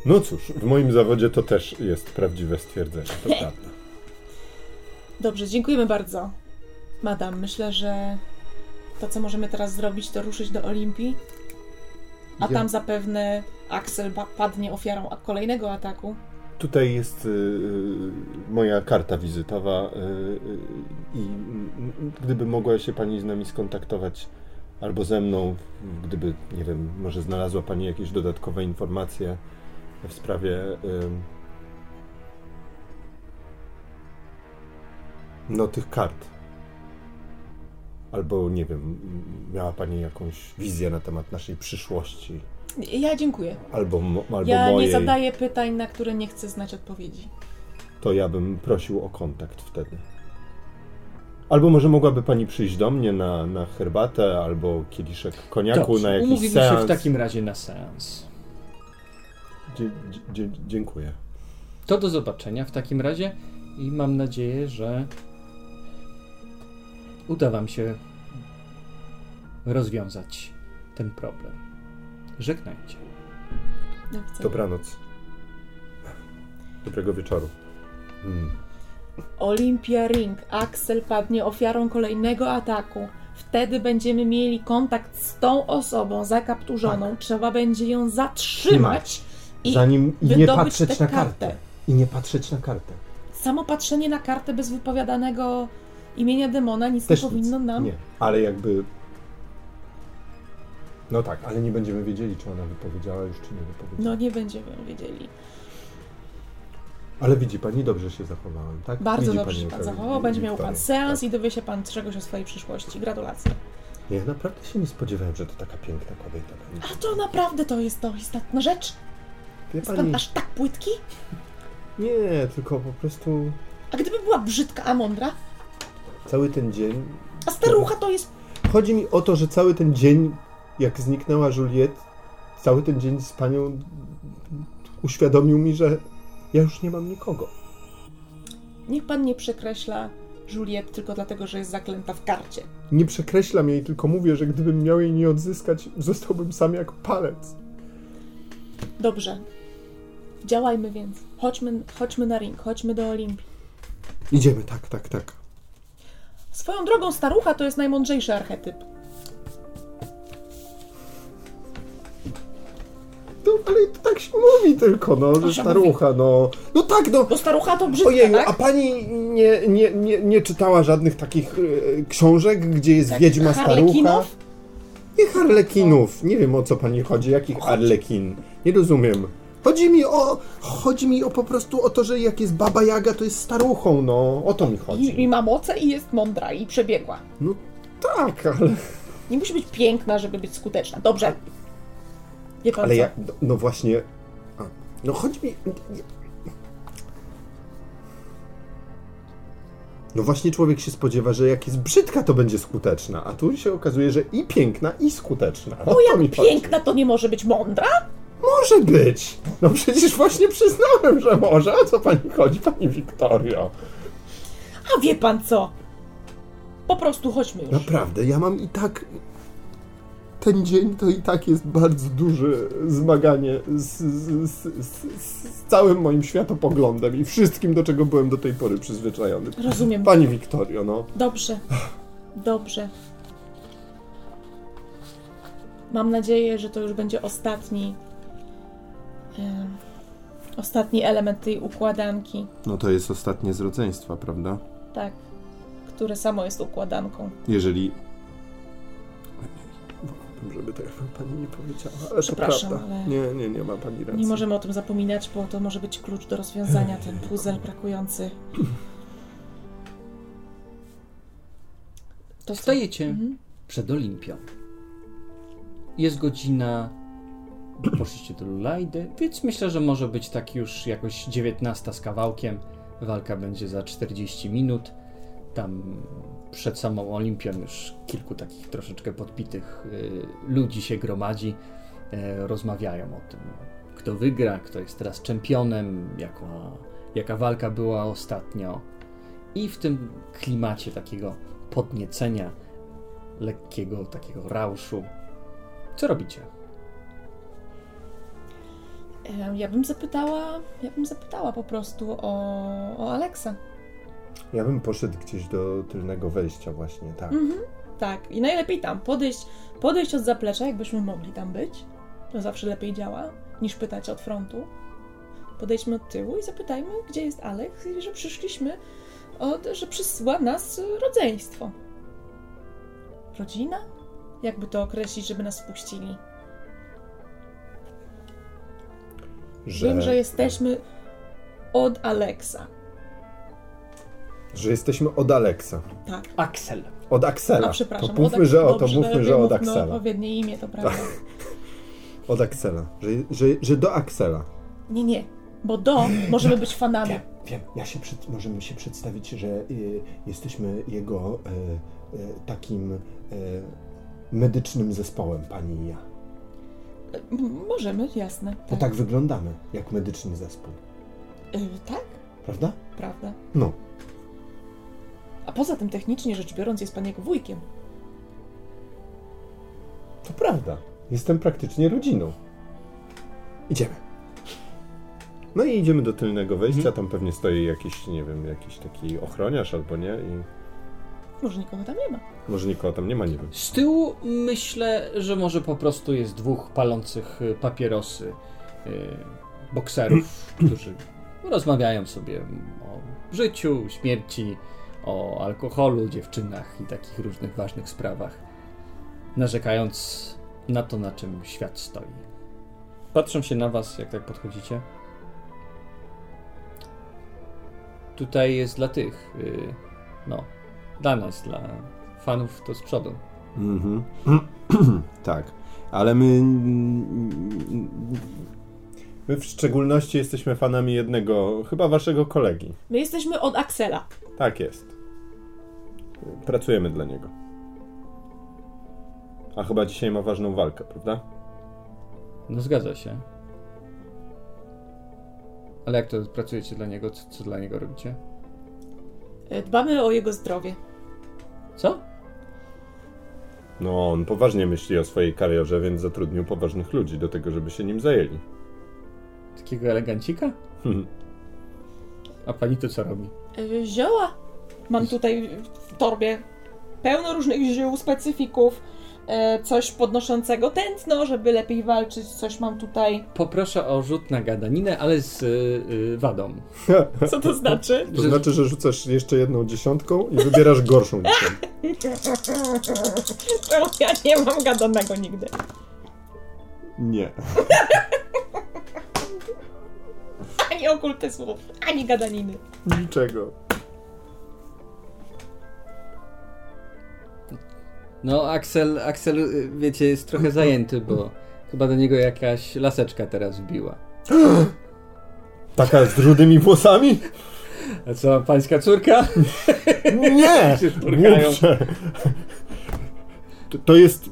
S3: No cóż, w moim zawodzie to też jest prawdziwe stwierdzenie, to prawda.
S2: Dobrze, dziękujemy bardzo. Madam, myślę, że to, co możemy teraz zrobić, to ruszyć do Olimpii. A
S3: Ja-
S2: tam zapewne Axel padnie ofiarą kolejnego ataku.
S3: Tutaj jest y, y, moja karta wizytowa y, y, i y, gdyby mogła się Pani z nami skontaktować albo ze mną, gdyby, nie wiem, może znalazła Pani jakieś dodatkowe informacje w sprawie no tych kart. Albo, nie wiem, miała Pani jakąś wizję na temat naszej przyszłości,
S2: Ja dziękuję.
S3: albo, albo
S2: Ja
S3: mojej.
S2: nie zadaję pytań, na które nie chcę znać odpowiedzi.
S3: to ja bym prosił o kontakt wtedy. Albo może mogłaby pani przyjść do mnie na, na herbatę, albo kieliszek koniaku
S1: Dobrze,
S3: na jakiś
S1: umówimy
S3: seans.
S1: się w takim razie na seans.
S3: Dzie, dzie, dziękuję.
S1: To do zobaczenia w takim razie i mam nadzieję, że uda Wam się rozwiązać ten problem. Żegnajcie.
S3: Dobranoc. Dobrego wieczoru. Mm.
S2: Olympia Ring. Axel padnie ofiarą kolejnego ataku. Wtedy będziemy mieli kontakt z tą osobą zakapturzoną. Trzeba będzie ją zatrzymać i
S4: Zanim i nie patrzeć na kartę.
S2: kartę.
S4: I nie patrzeć na kartę.
S2: Samo patrzenie na kartę bez wypowiadanego imienia demona nic
S4: Też
S2: nie powinno
S4: nic.
S2: nam.
S3: Nie, ale jakby
S4: No tak, ale nie będziemy wiedzieli, czy ona wypowiedziała już, czy nie wypowiedziała.
S2: No nie będziemy wiedzieli.
S3: Ale widzi pani, dobrze się zachowałem, tak?
S2: Bardzo
S3: widzi
S2: dobrze się
S3: pani,
S2: pan zachował. Będzie miał pan seans
S3: Tak.
S2: i dowie się pan czegoś o swojej przyszłości. Gratulacje.
S3: Nie, naprawdę się nie spodziewałem, że to taka piękna kobieta będzie.
S2: A to naprawdę to jest to istotna rzecz?
S3: Wie
S2: Jest
S3: pani,
S2: pan aż tak płytki?
S3: nie, tylko po prostu
S2: A gdyby była brzydka, a mądra?
S3: cały ten dzień
S2: A starucha to jest...
S3: Chodzi mi o to, że cały ten dzień, jak zniknęła Juliet, cały ten dzień z panią uświadomił mi, że ja już nie mam nikogo.
S2: Niech pan nie przekreśla Juliet tylko dlatego, że jest zaklęta w karcie.
S3: Nie przekreślam jej, tylko mówię, że gdybym miał jej nie odzyskać, zostałbym sam jak palec.
S2: Dobrze. Działajmy więc. Chodźmy, chodźmy na ring, chodźmy do Olimpii.
S3: Idziemy, tak, tak, tak.
S2: Swoją drogą starucha to jest najmądrzejszy archetyp.
S3: No, ale to tak się mówi tylko, no, że starucha, no. No tak, no.
S2: Bo starucha to brzydka,
S3: Ojeju,
S2: tak?
S3: a pani nie, nie, nie, nie czytała żadnych takich e, książek, gdzie jest
S2: Tak,
S3: wiedźma starucha? Nie harlekinów. Nie wiem o co pani chodzi. Jakich harlekin? Nie rozumiem. Chodzi mi o. Chodzi mi o po prostu o to, że jak jest baba Jaga, to jest staruchą, no. O to mi
S2: I,
S3: chodzi.
S2: I ma moce i jest mądra i przebiegła.
S3: No tak, ale.
S2: Nie musi być piękna, żeby być skuteczna. Dobrze. Wie pan
S3: Ale
S2: co?
S3: ja. No, właśnie. A, no chodzi mi. No właśnie człowiek się spodziewa, że jak jest brzydka, to będzie skuteczna, a tu się okazuje, że i piękna, i skuteczna. O
S2: No
S3: to mi
S2: jak
S3: chodzi.
S2: piękna, to nie może być mądra?
S3: Może być. No przecież właśnie przyznałem, że może. O co pani chodzi, pani Wiktorio?
S2: A wie pan co? Po prostu chodźmy już.
S3: Naprawdę, ja mam i tak. Ten dzień to i tak jest bardzo duże zmaganie z, z, z, z, z całym moim światopoglądem i wszystkim, do czego byłem do tej pory przyzwyczajony.
S2: Rozumiem.
S3: Pani Wiktorio, no.
S2: Dobrze. Dobrze. Mam nadzieję, że to już będzie ostatni. em, ostatni element tej układanki.
S3: No to jest ostatnie z rodzeństwa, prawda?
S2: Tak. Które samo jest układanką.
S3: Jeżeli. Żeby tak pani nie powiedziała, ale to
S2: Przepraszam,
S3: prawda.
S2: ale-
S3: Nie, nie, nie ma pani racji.
S2: Nie możemy o tym zapominać, bo to może być klucz do rozwiązania ten puzzle brakujący. To?
S1: Stajecie
S2: Mhm.
S1: przed Olimpią. Jest godzina. Poszliście do Lulajdy, więc myślę, że może być tak już jakoś 19 z kawałkiem. Walka będzie za 40 minut. Tam przed samą Olimpią już kilku takich troszeczkę podpitych y, ludzi się gromadzi. E, rozmawiają o tym, kto wygra, kto jest teraz czempionem, jaka, jaka walka była ostatnio. I w tym klimacie takiego podniecenia, lekkiego takiego rauszu, Co robicie?
S2: E, Ja bym zapytała, ja bym zapytała po prostu o, o Aleksa.
S3: Ja bym poszedł gdzieś do tylnego wejścia właśnie, tak.
S2: Mhm. Tak, i najlepiej tam podejść, podejść od zaplecza, jakbyśmy mogli tam być. To zawsze lepiej działa, niż pytać od frontu. Podejdźmy od tyłu i zapytajmy, gdzie jest Aleks i że przyszliśmy, od, że przysyła nas rodzeństwo. Rodzina? Jakby to określić, żeby nas wpuścili?
S3: Że,
S2: Wiem, że jesteśmy od Aleksa.
S3: Że jesteśmy od Aleksa.
S2: Tak.
S1: Axel.
S3: Od Aksela.
S2: A przepraszam.
S3: to mówmy, że, o, to mówmy, że od Aksela.
S2: odpowiednie imię, to prawda.
S3: Od Aksela. Że, że, że do Aksela.
S2: Nie, nie, bo do możemy być fanami.
S3: Wiem, wiem. Ja się przed, możemy się przedstawić, że y, jesteśmy jego y, y, takim y, medycznym zespołem, pani i ja.
S2: Możemy, jasne.
S3: Bo tak wyglądamy, jak medyczny zespół.
S2: Y, tak,
S3: Prawda?
S2: prawda.
S3: No.
S2: A poza tym, technicznie rzecz biorąc, jest pan jego wujkiem.
S3: To prawda. Jestem praktycznie rodziną. Idziemy. No i idziemy do tylnego wejścia, tam pewnie stoi jakiś, nie wiem, jakiś taki ochroniarz albo nie i
S2: Może nikogo tam nie ma.
S3: może nikogo tam nie ma, nie wiem.
S1: Z tyłu myślę, że może po prostu jest dwóch palących y, papierosy y, bokserów, którzy rozmawiają sobie o życiu, śmierci, o alkoholu, dziewczynach i takich różnych ważnych sprawach, narzekając na to, na czym świat stoi. Patrzą się na was, jak tak podchodzicie. Tutaj jest dla tych, y, no, dla nas, dla fanów to z przodu.
S3: Mhm. tak, ale my. My w szczególności jesteśmy fanami jednego, chyba waszego kolegi.
S2: My jesteśmy od Axela.
S3: Tak jest. Pracujemy dla niego. A chyba dzisiaj ma ważną walkę, prawda?
S1: No zgadza się. Ale jak to pracujecie dla niego? Co, co dla niego robicie?
S2: Y, Dbamy o jego zdrowie.
S1: Co?
S3: No, on poważnie myśli o swojej karierze, więc zatrudnił poważnych ludzi do tego, żeby się nim zajęli.
S1: Takiego elegancika? A pani to co robi?
S2: Y, Zioła. Mam tutaj torbie pełno różnych ziół, specyfików, e, coś podnoszącego tętno, żeby lepiej walczyć, coś mam tutaj.
S1: Poproszę o rzut na gadaninę, ale z y, y, wadą.
S2: Co to znaczy?
S3: To
S1: Że-
S3: znaczy, że rzucasz jeszcze jedną dziesiątką i wybierasz gorszą dziesiątkę.
S2: Czemu ja nie mam gadanego nigdy?
S3: Nie.
S2: Ani okultysmów, ani gadaniny.
S3: Niczego.
S1: No, Axel, Axel, y, wiecie, jest trochę zajęty, bo chyba do niego jakaś laseczka teraz wbiła.
S3: Taka z rudymi włosami?
S1: A co, pańska córka?
S3: Nie! To, to jest...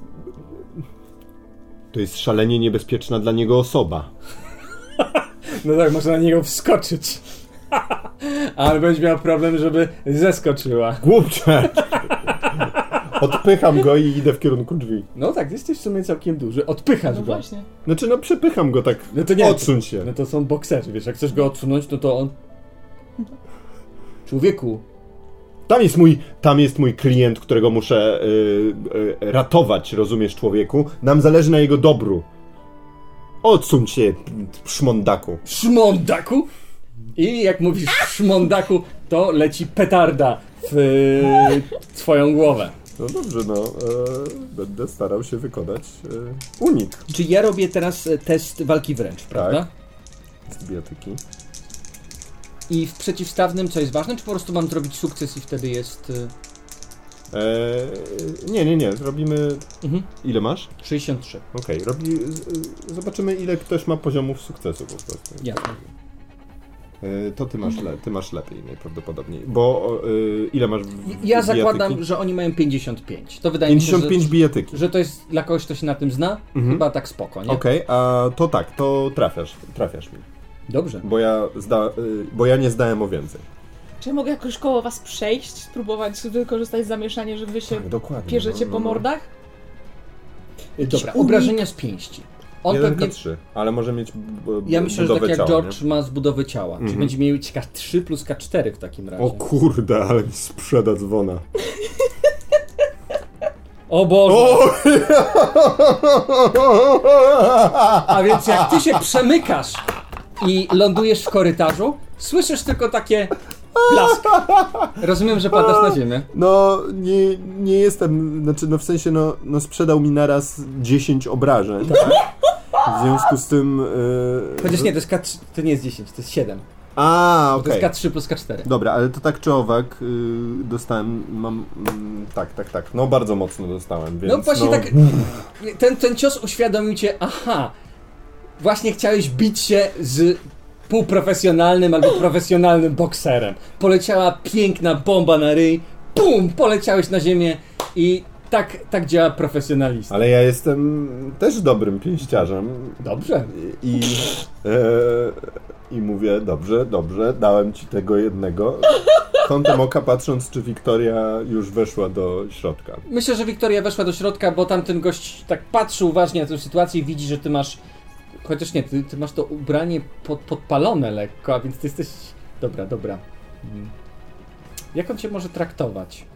S3: To jest szalenie niebezpieczna dla niego osoba.
S1: No tak, można na niego wskoczyć. Ale będzie miał problem, żeby zeskoczyła.
S3: Głupcze! Odpycham go i idę w kierunku drzwi.
S1: No tak, jesteś w sumie całkiem duży. Odpychasz
S2: No
S1: go.
S2: właśnie.
S3: Znaczy, no przepycham go tak.
S1: No to nie.
S3: Odsuń się.
S1: No to są bokserzy, wiesz, jak chcesz go odsunąć, no to on... Człowieku,
S3: Tam jest mój, tam jest mój klient, którego muszę y, y, ratować, rozumiesz, człowieku. Nam zależy na jego dobru. Odsuń się, szmondaku.
S1: szmondaku! I jak mówisz szmondaku, to leci petarda w y, twoją głowę.
S3: No dobrze, no. E, będę starał się wykonać e, unik
S1: Czy ja robię teraz e, test walki wręcz, prawda?
S3: z biotyki.
S1: I w przeciwstawnym co jest ważne, czy po prostu mam zrobić sukces i wtedy jest y,
S3: E, nie, nie, nie. Zrobimy...
S1: mhm,
S3: Ile masz?
S1: 63.
S3: Okej, robi... z- Zobaczymy, ile ktoś ma poziomów sukcesu po prostu.
S1: Jasne.
S3: E, to ty masz, le, ty masz lepiej najprawdopodobniej. Bo e, ile masz w,
S1: Ja
S3: bijatyki?
S1: zakładam, że oni mają 55. To wydaje mi się,
S3: 55
S1: że,
S3: bijatyki.
S1: że to jest dla kogoś, kto się na tym zna,
S3: Mhm.
S1: chyba tak spoko, nie?
S3: Okej, a to tak, to trafiasz, trafiasz mi.
S1: Dobrze.
S3: Bo ja, zda, y, bo ja nie zdałem o więcej.
S2: Czy ja mogę jakoś koło was przejść, spróbować wykorzystać zamieszanie, żeby wy się
S3: Tak, dokładnie.
S2: pierzecie
S3: no,
S2: po
S3: no, no.
S2: mordach?
S1: Dobra, obrażenia z pięści. On
S3: Jeden
S1: pewnie...
S3: K3, ale może mieć b- b-
S1: Ja myślę, że tak jak
S3: ciała,
S1: George
S3: nie?
S1: ma z budowy ciała. Czyli będzie miał K3 plus K4 w takim razie.
S3: O kurde, ale mi sprzeda dzwona.
S1: O Boże! A więc jak ty się przemykasz i lądujesz w korytarzu, słyszysz tylko takie plask. Rozumiem, że padasz na ziemię.
S3: No, nie, nie jestem, znaczy no w sensie, no, no sprzedał mi naraz 10 obrażeń. W związku z tym... Yy...
S1: Chociaż nie, to jest K3, to nie jest 10, to jest 7.
S3: A,
S1: To
S3: okej.
S1: jest K3 plus K4.
S3: Dobra, ale to tak czy owak yy, dostałem, mam, mm, tak, tak, tak, no bardzo mocno dostałem, więc
S1: No właśnie tak, ten, ten cios uświadomił cię, aha, właśnie chciałeś bić się z półprofesjonalnym albo profesjonalnym bokserem. Poleciała piękna bomba na ryj, pum, poleciałeś na ziemię i tak, tak działa profesjonalista.
S3: Ale ja jestem też dobrym pięściarzem
S1: Dobrze.
S3: i, e, i mówię, dobrze, dobrze, dałem ci tego jednego. Kątem oka patrząc, czy Wiktoria już weszła do środka.
S1: Myślę, że Wiktoria weszła do środka, bo tamten gość tak patrzy uważnie na tę sytuację i widzi, że ty masz. Chociaż nie, ty, ty masz to ubranie pod, podpalone lekko, a więc ty jesteś. Dobra, dobra. Mm. Jak on cię może traktować?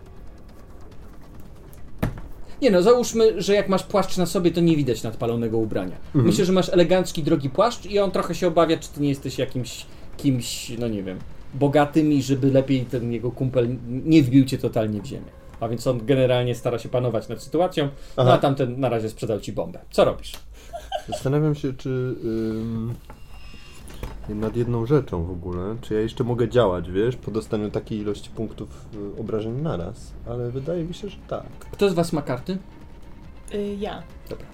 S1: Nie no, załóżmy, że jak masz płaszcz na sobie, to nie widać nadpalonego ubrania. Myślę, że masz elegancki, drogi płaszcz i on trochę się obawia, czy ty nie jesteś jakimś kimś, no nie wiem, bogatym i żeby lepiej ten jego kumpel nie wbił cię totalnie w ziemię. A więc on generalnie stara się panować nad sytuacją, no a tamten na razie sprzedał ci bombę. Co robisz?
S3: Zastanawiam się, czy ym, nad jedną rzeczą w ogóle, czy ja jeszcze mogę działać, wiesz, po dostaniu takiej ilości punktów y, obrażeń naraz, ale wydaje mi się, że tak.
S1: Kto z was ma karty?
S2: Y, ja.
S1: Dobra.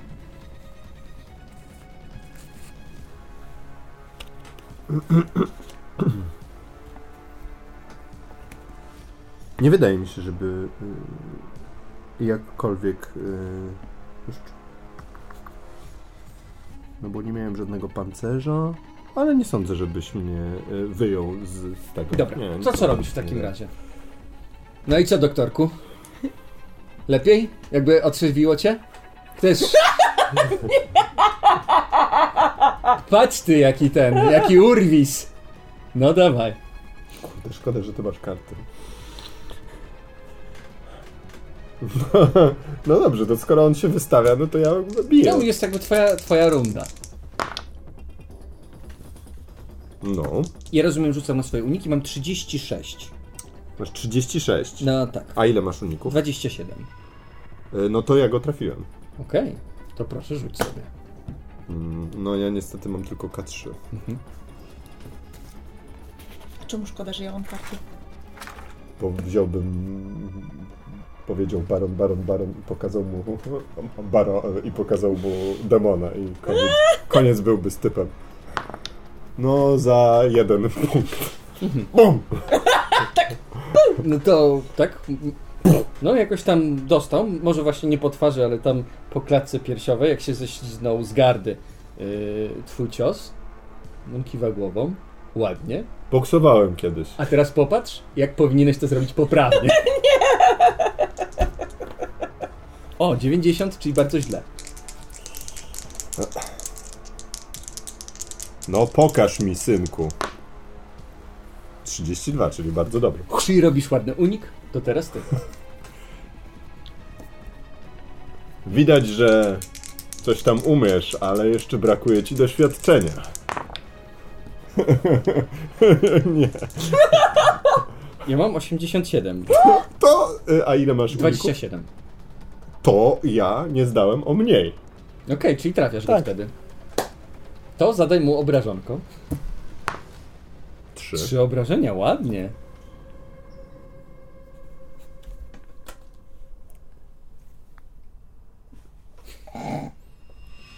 S3: Nie wydaje mi się, żeby y, jakkolwiek y, już... No bo nie miałem żadnego pancerza, ale nie sądzę, żebyś mnie y, wyjął z, tego.
S1: Dobra,
S3: nie,
S1: to co robisz w takim
S3: nie.
S1: razie? No i co, doktorku? Lepiej? Jakby otrzeźwiło cię? Chcesz... Patrz ty, jaki ten, jaki urwis. No dawaj.
S3: To szkoda, że ty masz karty. No dobrze, to skoro on się wystawia, no to ja biję.
S1: No jest jakby twoja, twoja runda.
S3: No,
S1: Ja rozumiem, rzucam na swoje uniki, mam 36.
S3: masz 36.
S1: No tak,
S3: A ile masz uników?
S1: 27.
S3: Y, No to ja go trafiłem.
S1: Okej, to proszę rzuć sobie.
S3: Mm, No ja niestety mam tylko K3.
S2: A czemu szkoda, że ja mam karty?
S3: Bo wziąłbym... Powiedział baron, baron, baron i pokazał mu baro i pokazał mu demona i koniec, koniec byłby z typem. No za jeden punkt. Bum!
S1: No to tak. No jakoś tam dostał, może właśnie nie po twarzy, ale tam po klatce piersiowej, jak się ześliznął z gardy yy, twój cios. On kiwa głową. Ładnie.
S3: Boksowałem kiedyś.
S1: A teraz popatrz, jak powinieneś to zrobić poprawnie. O, 90, czyli bardzo źle.
S3: No pokaż mi, synku. 32, czyli bardzo dobry.
S1: Czyli robisz ładny unik, to teraz ty.
S3: Widać, że coś tam umiesz, ale jeszcze brakuje ci doświadczenia. Nie.
S1: Ja mam 87.
S3: To, y, a ile masz uników?
S1: 27.
S3: To ja nie zdałem o mniej.
S1: Okej, czyli trafiasz go
S3: Tak.
S1: wtedy. To zadaj mu obrażonko.
S3: Trzy.
S1: Trzy obrażenia, ładnie.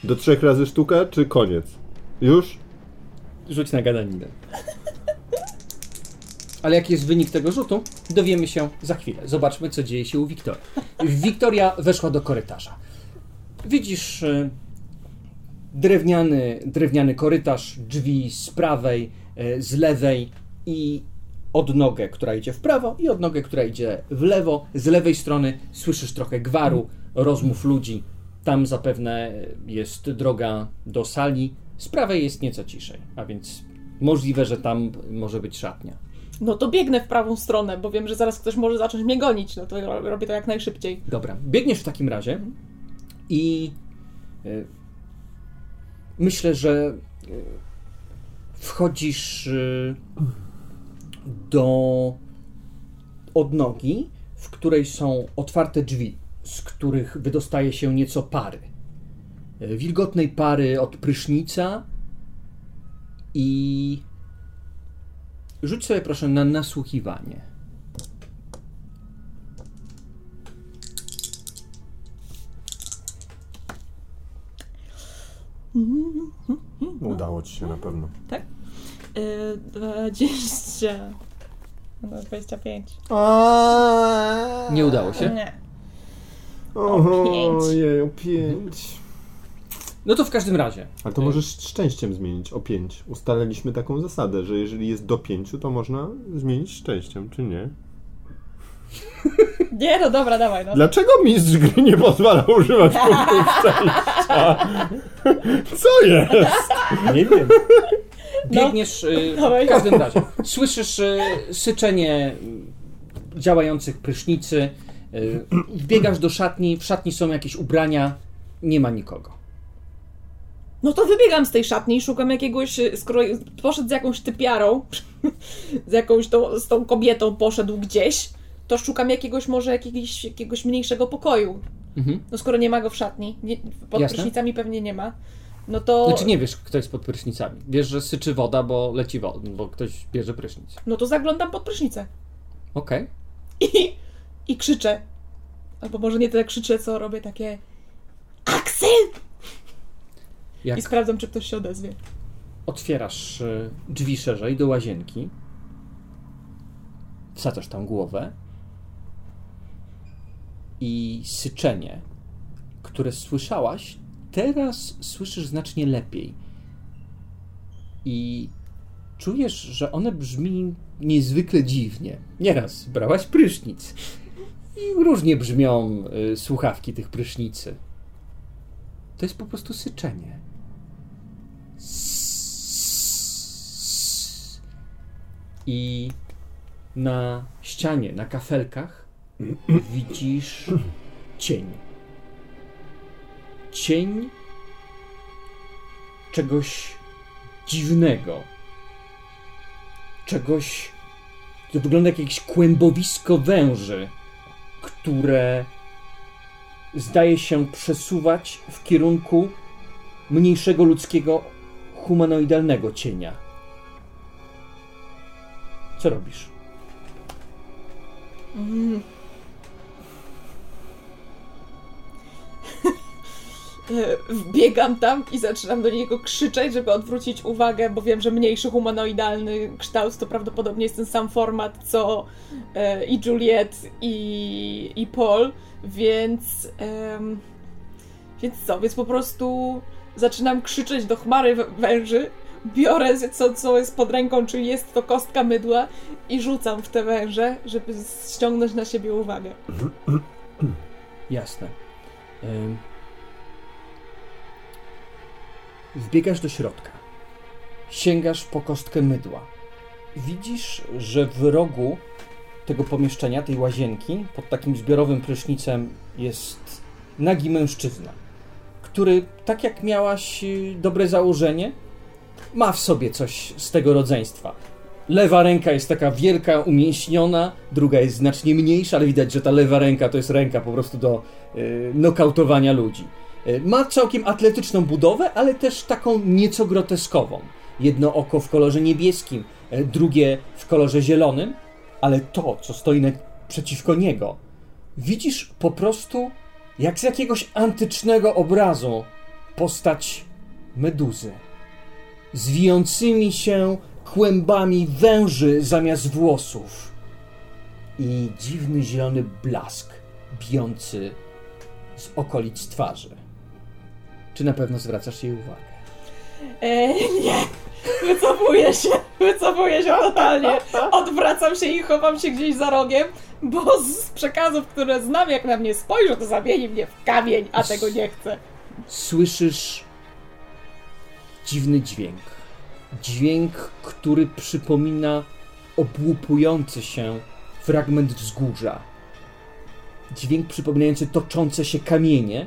S3: Do trzech razy sztuka, czy koniec? Już?
S1: Rzuć na gadaninę. Ale jaki jest wynik tego rzutu, dowiemy się za chwilę. Zobaczmy, co dzieje się u Wiktorii. Wiktoria weszła do korytarza. Widzisz e, drewniany, drewniany korytarz, drzwi z prawej, e, z lewej i odnogę, która idzie w prawo i odnogę, która idzie w lewo. Z lewej strony słyszysz trochę gwaru, rozmów ludzi. Tam zapewne jest droga do sali. Z prawej jest nieco ciszej, a więc możliwe, że tam może być szatnia.
S2: No to biegnę w prawą stronę, bo wiem, że zaraz ktoś może zacząć mnie gonić, no to ro- robię to jak najszybciej.
S1: Dobra, biegniesz w takim razie i y, myślę, że y, wchodzisz y, do odnogi, w której są otwarte drzwi, z których wydostaje się nieco pary. Y, Wilgotnej pary od prysznica i rzuć sobie proszę na nasłuchiwanie.
S3: Udało ci się na pewno.
S2: Yy, 20. No, 25.
S1: Nie udało się?
S2: Nie.
S3: Ojej, pięć.
S1: No to w każdym razie.
S3: Ale to możesz szczęściem zmienić o 5. Ustaliliśmy taką zasadę, że jeżeli jest do 5, to można zmienić szczęściem, czy nie?
S2: Nie, no dobra, dawaj, no.
S3: Dlaczego mistrz gry nie pozwala używać punktów szczęścia? Co jest?
S1: Nie wiem. Biegniesz y,
S2: Dawaj.
S1: w każdym razie. Słyszysz y, syczenie y, działających prysznicy. Y, wbiegasz do szatni. W szatni są jakieś ubrania. Nie ma nikogo.
S2: No to wybiegam z tej szatni i szukam jakiegoś, y, skoro poszedł z jakąś typiarą, z jakąś tą, z tą kobietą poszedł gdzieś, to szukam jakiegoś może jakiegoś, jakiegoś mniejszego pokoju.
S1: Mhm.
S2: No skoro nie ma go w szatni, nie, pod
S1: Jasne.
S2: prysznicami pewnie nie ma, no to,
S1: Znaczy nie wiesz, kto jest pod prysznicami. Wiesz, że syczy woda, bo leci woda, bo ktoś bierze prysznic.
S2: no to zaglądam pod prysznicę
S1: Okej.
S2: i, i krzyczę. Albo może nie tyle krzyczę, co robię takie Aksel! I
S1: Jak
S2: sprawdzam, czy ktoś się odezwie.
S1: otwierasz y, drzwi szerzej do łazienki, wsadzasz tam głowę i syczenie, które słyszałaś, teraz słyszysz znacznie lepiej. I czujesz, że one brzmi niezwykle dziwnie. Nieraz brałaś prysznic i różnie brzmią y, słuchawki tych prysznicy. To jest po prostu syczenie. I na ścianie, na kafelkach widzisz cień. Cień czegoś dziwnego. Czegoś, co wygląda jak jakieś kłębowisko węży, które zdaje się przesuwać w kierunku mniejszego ludzkiego humanoidalnego cienia. Co robisz?
S2: E, Wbiegam tam i zaczynam do niego krzyczeć, żeby odwrócić uwagę, bo wiem, że mniejszy humanoidalny kształt to prawdopodobnie jest ten sam format co e, i Juliet i, i Paul, więc em, więc co, więc po prostu zaczynam krzyczeć do chmary wę- węży, biorę co, co jest pod ręką, czyli jest to kostka mydła i rzucam w te węże, żeby ściągnąć na siebie uwagę.
S1: Jasne. Wbiegasz do środka. Sięgasz po kostkę mydła. Widzisz, że w rogu tego pomieszczenia, tej łazienki, pod takim zbiorowym prysznicem jest nagi mężczyzna, który, tak jak miałaś y, dobre założenie, ma w sobie coś z tego rodzeństwa. Lewa ręka jest taka wielka, umięśniona, druga jest znacznie mniejsza, ale widać, że ta lewa ręka to jest ręka po prostu do y, nokautowania ludzi. Y, ma całkiem atletyczną budowę, ale też taką nieco groteskową. Jedno oko w kolorze niebieskim, y, drugie w kolorze zielonym, ale to, co stoi naprzeciwko niego, widzisz po prostu jak z jakiegoś antycznego obrazu postać meduzy. Zwijącymi się kłębami węży zamiast włosów i dziwny zielony blask bijący z okolic twarzy. Czy na pewno zwracasz jej uwagę?
S2: E, nie, Wycofuję się, wycofuję się totalnie. Odwracam się i chowam się gdzieś za rogiem, bo z przekazów, które znam, jak na mnie spojrzą, to zamieni mnie w kamień, a tego nie chcę.
S1: Słyszysz dziwny dźwięk. Dźwięk, który przypomina obłupujący się fragment wzgórza. Dźwięk przypominający toczące się kamienie.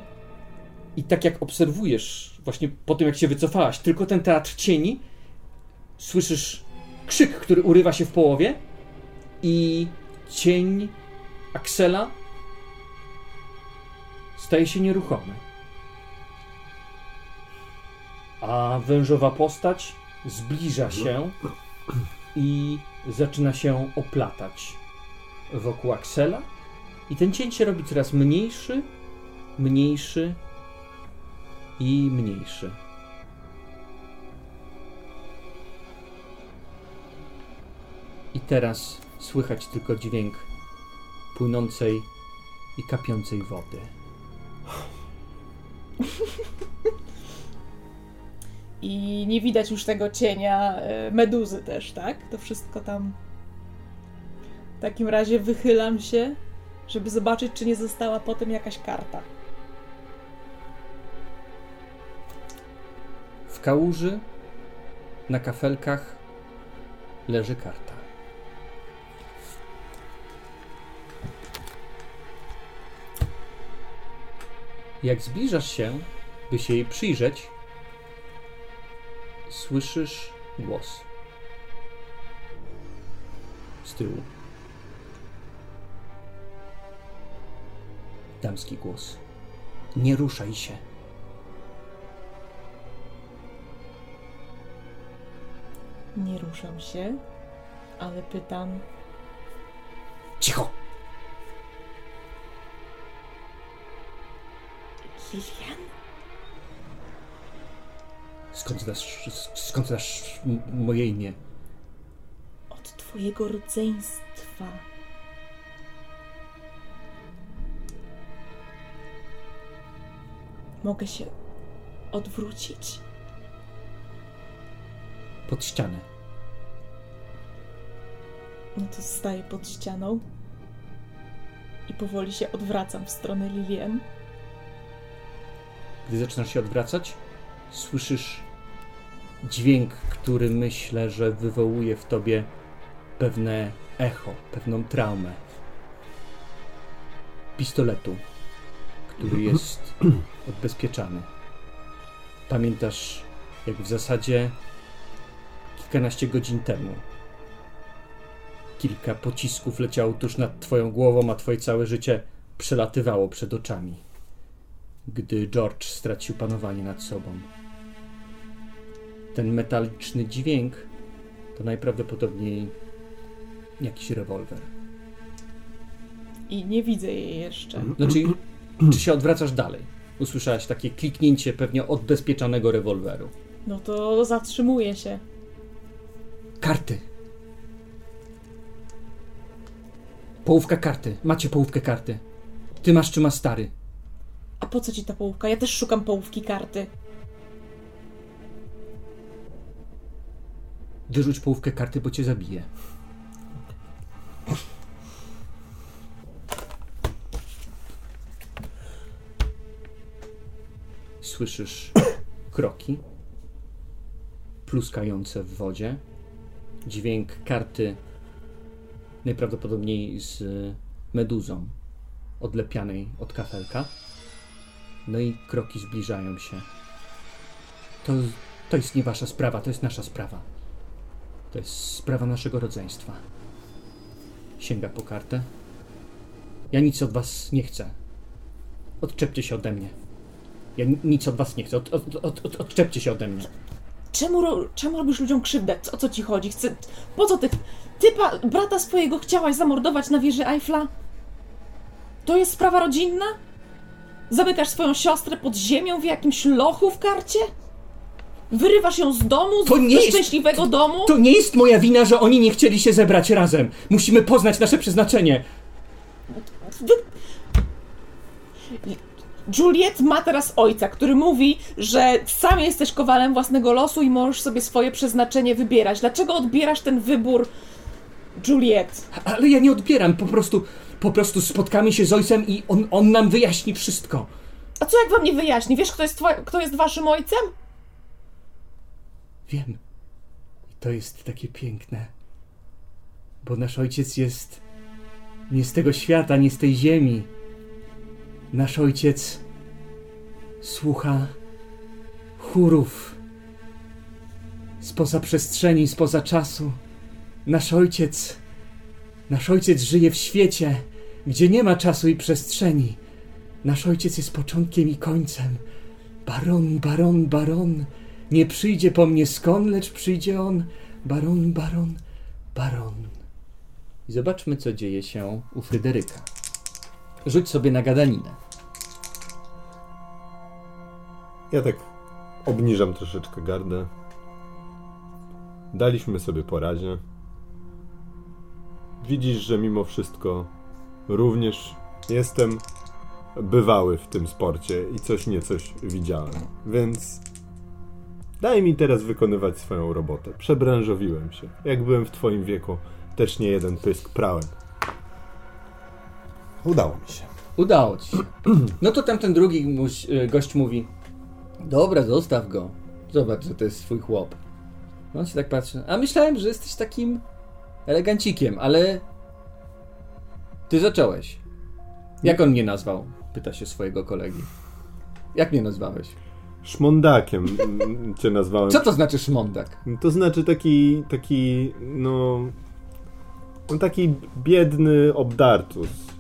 S1: I tak jak obserwujesz, właśnie po tym jak się wycofałaś, tylko ten teatr cieni, słyszysz krzyk, który urywa się w połowie i cień Aksela staje się nieruchomy. A wężowa postać zbliża się i zaczyna się oplatać wokół Aksela. I ten cień się robi coraz mniejszy, mniejszy i mniejszy. I teraz słychać tylko dźwięk płynącej i kapiącej wody.
S2: I nie widać już tego cienia e, meduzy też, tak? To wszystko tam. W takim razie wychylam się, żeby zobaczyć, czy nie została potem jakaś karta.
S1: W kałuży na kafelkach leży karta. Jak zbliżasz się, by się jej przyjrzeć, słyszysz głos z tyłu. Damski głos. Nie ruszaj się.
S2: Nie ruszam się, ale pytam,
S1: Cicho!
S2: Lilian?
S1: Skąd znasz, skąd znasz moje imię?
S2: Od twojego rodzeństwa. Mogę się odwrócić?
S1: Pod ścianę.
S2: No to staję pod ścianą i powoli się odwracam w stronę Lilien.
S1: Gdy zaczynasz się odwracać, słyszysz dźwięk, który myślę, że wywołuje w tobie pewne echo, pewną traumę. Pistoletu, który jest odbezpieczany. Pamiętasz, jak w zasadzie kilkanaście godzin temu kilka pocisków leciało tuż nad twoją głową, a twoje całe życie przelatywało przed oczami gdy George stracił panowanie nad sobą. Ten metaliczny dźwięk to najprawdopodobniej jakiś rewolwer.
S2: I nie widzę jej jeszcze.
S1: Znaczy, czy się odwracasz dalej? Usłyszałaś takie kliknięcie pewnie odbezpieczanego rewolweru.
S2: No to zatrzymuję się.
S1: Karty. Połówka karty. Macie połówkę karty. Ty masz czy ma stary?
S2: A po co ci ta połówka? Ja też szukam połówki karty.
S1: Wyrzuć połówkę karty, bo cię zabije. Słyszysz kroki pluskające w wodzie, dźwięk karty najprawdopodobniej z meduzą odlepianej od kafelka. No i kroki zbliżają się. To, to jest nie wasza sprawa, to jest nasza sprawa. To jest sprawa naszego rodzeństwa. Sięga po kartę. Ja nic od was nie chcę. Odczepcie się ode mnie. Ja ni- nic od was nie chcę. Od, od, od, odczepcie się ode mnie.
S2: Czemu, czemu robisz ludziom krzywdę? O co ci chodzi? Chcę... Po co ty... Ty pa... brata swojego chciałaś zamordować na wieży Eiffla? To jest sprawa rodzinna? Zamykasz swoją siostrę pod ziemią w jakimś lochu w karcie? Wyrywasz ją z domu,
S1: To
S2: z
S1: jest-
S2: szczęśliwego domu?
S1: To nie jest moja wina, że oni nie chcieli się zebrać razem. Musimy poznać nasze przeznaczenie.
S2: Juliet ma teraz ojca, który mówi, że sam jesteś kowalem własnego losu i możesz sobie swoje przeznaczenie wybierać. Dlaczego odbierasz ten wybór Juliet?
S1: Ale ja nie odbieram, po prostu, po prostu spotkamy się z ojcem i on, on nam wyjaśni wszystko.
S2: A co jak wam nie wyjaśni? Wiesz, kto jest, kto jest waszym ojcem?
S1: Wiem. I to jest takie piękne. Bo nasz ojciec jest nie z tego świata, nie z tej ziemi. Nasz ojciec słucha chórów spoza przestrzeni, spoza czasu. Nasz ojciec, nasz ojciec żyje w świecie, gdzie nie ma czasu i przestrzeni. Nasz ojciec jest początkiem i końcem. Baron, baron, baron. Nie przyjdzie po mnie skąd, lecz przyjdzie on. Baron, baron, baron. I zobaczmy, co dzieje się u Fryderyka. Rzuć sobie na gadaninę.
S3: Ja tak obniżam troszeczkę gardę. Daliśmy sobie po. Widzisz, że mimo wszystko również jestem bywały w tym sporcie i coś niecoś widziałem. Więc daj mi teraz wykonywać swoją robotę. Przebranżowiłem się. Jak byłem w twoim wieku, też nie jeden pysk prałem.
S4: Udało mi się.
S1: Udało ci się. No to tamten drugi y, gość mówi: Dobra, zostaw go. Zobacz, że to jest swój chłop. No on się tak patrzy. A myślałem, że jesteś takim elegancikiem, ale. Ty zacząłeś. Jak on mnie nazwał? Pyta się swojego kolegi. Jak mnie nazwałeś?
S3: Szmondakiem cię nazwałem.
S1: Co to znaczy szmondak?
S3: To znaczy taki, taki, no, no taki biedny obdartus.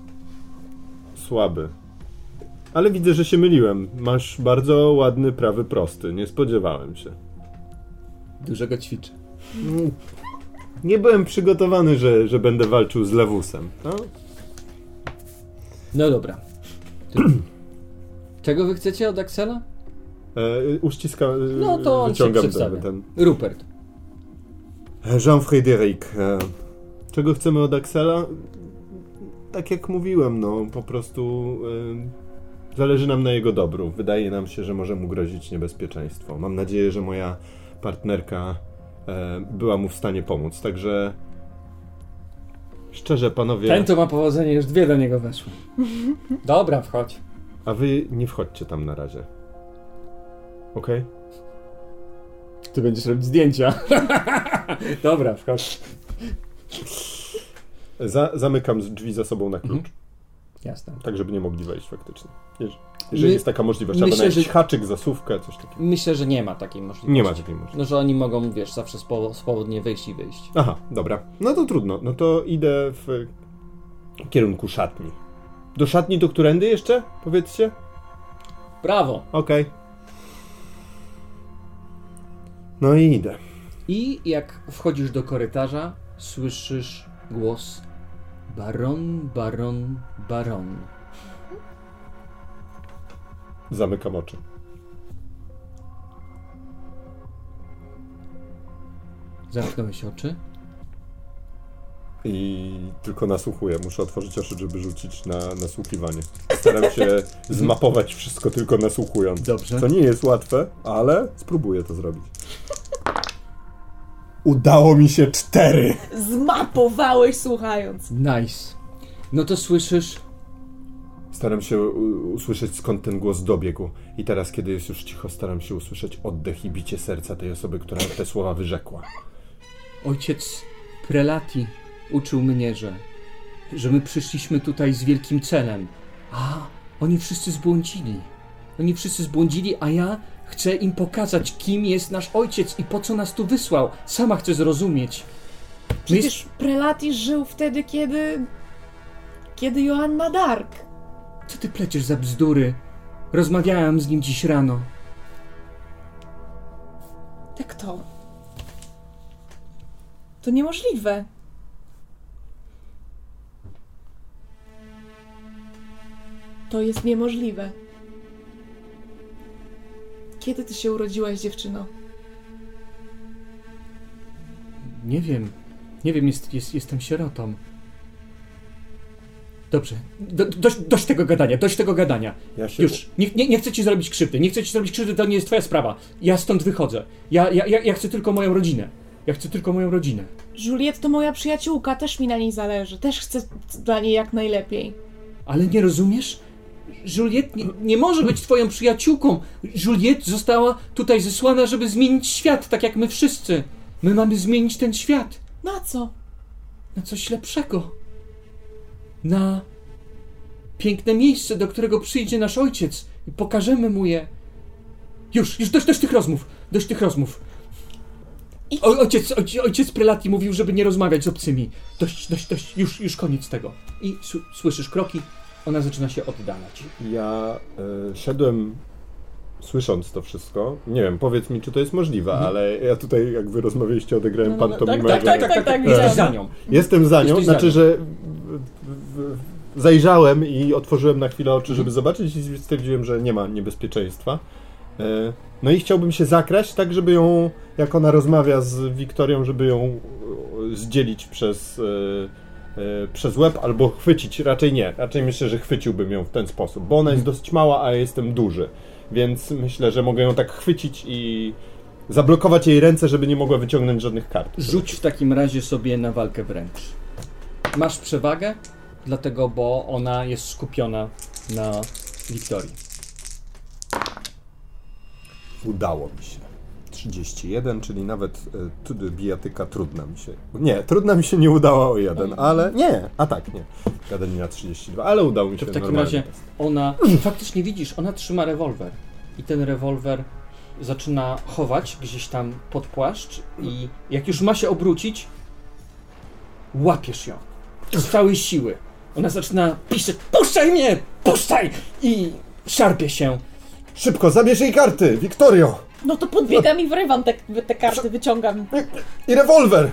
S3: Słaby. Ale widzę, że się myliłem. Masz bardzo ładny prawy prosty. Nie spodziewałem się.
S1: Dużego ćwiczę.
S3: Nie byłem przygotowany, że, że będę walczył z lewusem. No?
S1: No dobra. Czego wy chcecie od Axela?
S3: E, uściska, e,
S1: No to on się przedstawia.
S3: ten.
S1: Rupert.
S3: Jean-Frédéric, e, czego chcemy od Axela? Tak jak mówiłem, no po prostu e, zależy nam na jego dobru. Wydaje nam się, że może mu grozić niebezpieczeństwo. Mam nadzieję, że moja partnerka e, była mu w stanie pomóc. Także szczerze, panowie,
S1: Ten to ma powodzenie, już dwie do niego weszły. Dobra, wchodź.
S3: a wy nie wchodźcie tam na razie. Okej?
S1: Ty będziesz robić zdjęcia. Dobra, wchodź.
S3: Za, zamykam drzwi za sobą na klucz.
S1: Mhm. Jasne.
S3: Tak, żeby nie mogli wejść faktycznie. Jeż- Jeżeli
S1: My-
S3: jest taka możliwość,
S1: myślę,
S3: na jakiś
S1: że-
S3: haczyk, zasówkę, coś takiego.
S1: Myślę, że nie ma takiej możliwości.
S3: Nie ma takiej możliwości.
S1: No, że oni mogą, wiesz, zawsze swobodnie wejść i wyjść.
S3: Aha, dobra. No to trudno. No to idę w kierunku szatni. Do szatni to którędy jeszcze? Powiedzcie?
S1: Brawo!
S3: Okej. No i idę.
S1: I jak wchodzisz do korytarza, słyszysz głos Baron, baron, baron.
S3: Zamykam oczy.
S1: Zamknąłeś oczy?
S3: I tylko nasłuchuję. Muszę otworzyć oczy, żeby rzucić na nasłuchiwanie. Staram się zmapować wszystko tylko nasłuchując.
S1: Dobrze.
S3: To nie jest łatwe, ale spróbuję to zrobić. Udało mi się cztery!
S2: Zmapowałeś słuchając.
S1: Nice. No to słyszysz
S3: Staram się usłyszeć skąd ten głos dobiegł. I teraz, kiedy jest już cicho, staram się usłyszeć oddech i bicie serca tej osoby, która te słowa wyrzekła.
S1: Ojciec Prelati uczył mnie, że, że my przyszliśmy tutaj z wielkim celem. A oni wszyscy zbłądzili. Oni wszyscy zbłądzili, a ja chcę im pokazać, kim jest nasz ojciec i po co nas tu wysłał. Sama chcę zrozumieć. My jest...
S2: Przecież Prelati żył wtedy, kiedy... Kiedy Joanna Dark.
S1: Co ty pleciesz za bzdury? Rozmawiałam z nim dziś rano.
S2: Jak to? To niemożliwe. To jest niemożliwe. Kiedy ty się urodziłaś, dziewczyno?
S1: Nie wiem. Nie wiem, jest, jest, jestem sierotą. Dobrze. Do, dość, dość tego gadania, dość tego gadania.
S3: Ja się...
S1: Już. Nie, nie, nie chcę ci zrobić krzywdy. Nie chcę ci zrobić krzywdy, to nie jest twoja sprawa. Ja stąd wychodzę. Ja, ja, ja, ja chcę tylko moją rodzinę. Ja chcę tylko moją rodzinę.
S2: Juliet to moja przyjaciółka, też mi na niej zależy. Też chcę dla niej jak najlepiej.
S1: Ale nie rozumiesz? Juliet nie, nie może być twoją przyjaciółką. Juliet została tutaj zesłana, żeby zmienić świat, tak jak my wszyscy. My mamy zmienić ten świat
S2: Na co?
S1: na coś lepszego. Na piękne miejsce, do którego przyjdzie nasz ojciec i pokażemy mu je. Już, już dość, dość tych rozmów. Dość tych rozmów.
S2: I-
S1: O, ojciec, ojciec, ojciec Prelati mówił, żeby nie rozmawiać z obcymi. Dość, dość, dość, już, już koniec tego. I słyszysz kroki, ona zaczyna się oddalać.
S3: Ja y, szedłem słysząc to wszystko. Nie wiem, powiedz mi, czy to jest możliwe,
S1: Mhm.
S3: ale ja tutaj, jak wy rozmawialiście, odegrałem
S2: No, no, no,
S3: pantomimę.
S2: tak, tak, tak, tak, tak,
S1: Jesteś za nią.
S3: Jestem za nią,
S1: Jesteś za
S3: znaczy,
S1: nią.
S3: że w, w, w, zajrzałem i otworzyłem na chwilę oczy, żeby zobaczyć i stwierdziłem, że nie ma niebezpieczeństwa. E, No i chciałbym się zakraść, tak żeby ją, jak ona rozmawia z Wiktorią, żeby ją e, zdzielić przez, przez łeb albo chwycić. Raczej nie, raczej myślę, że chwyciłbym ją w ten sposób, bo ona jest dosyć mała, a ja jestem duży. Więc myślę, że mogę ją tak chwycić i zablokować jej ręce, żeby nie mogła wyciągnąć żadnych kart.
S1: Rzuć w takim razie sobie na walkę wręcz. Masz przewagę, dlatego, bo ona jest skupiona na Wiktorii.
S3: Udało mi się. 31, czyli nawet y, bijatyka trudna mi się. Nie, trudna mi się nie udała o jeden, ale. Nie, a tak, nie. Gadanina 32, ale udało mi się
S1: To w takim razie
S3: test.
S1: ona, faktycznie widzisz, ona trzyma rewolwer. I ten rewolwer zaczyna chować gdzieś tam pod płaszcz i jak już ma się obrócić, łapiesz ją. Z całej siły. Ona zaczyna piszeć, puszczaj mnie, puszczaj! I szarpie się.
S4: Szybko, zabierz jej karty, Wiktorio!
S2: No to podbiegam i wyrywam te, te karty, wyciągam.
S4: I rewolwer!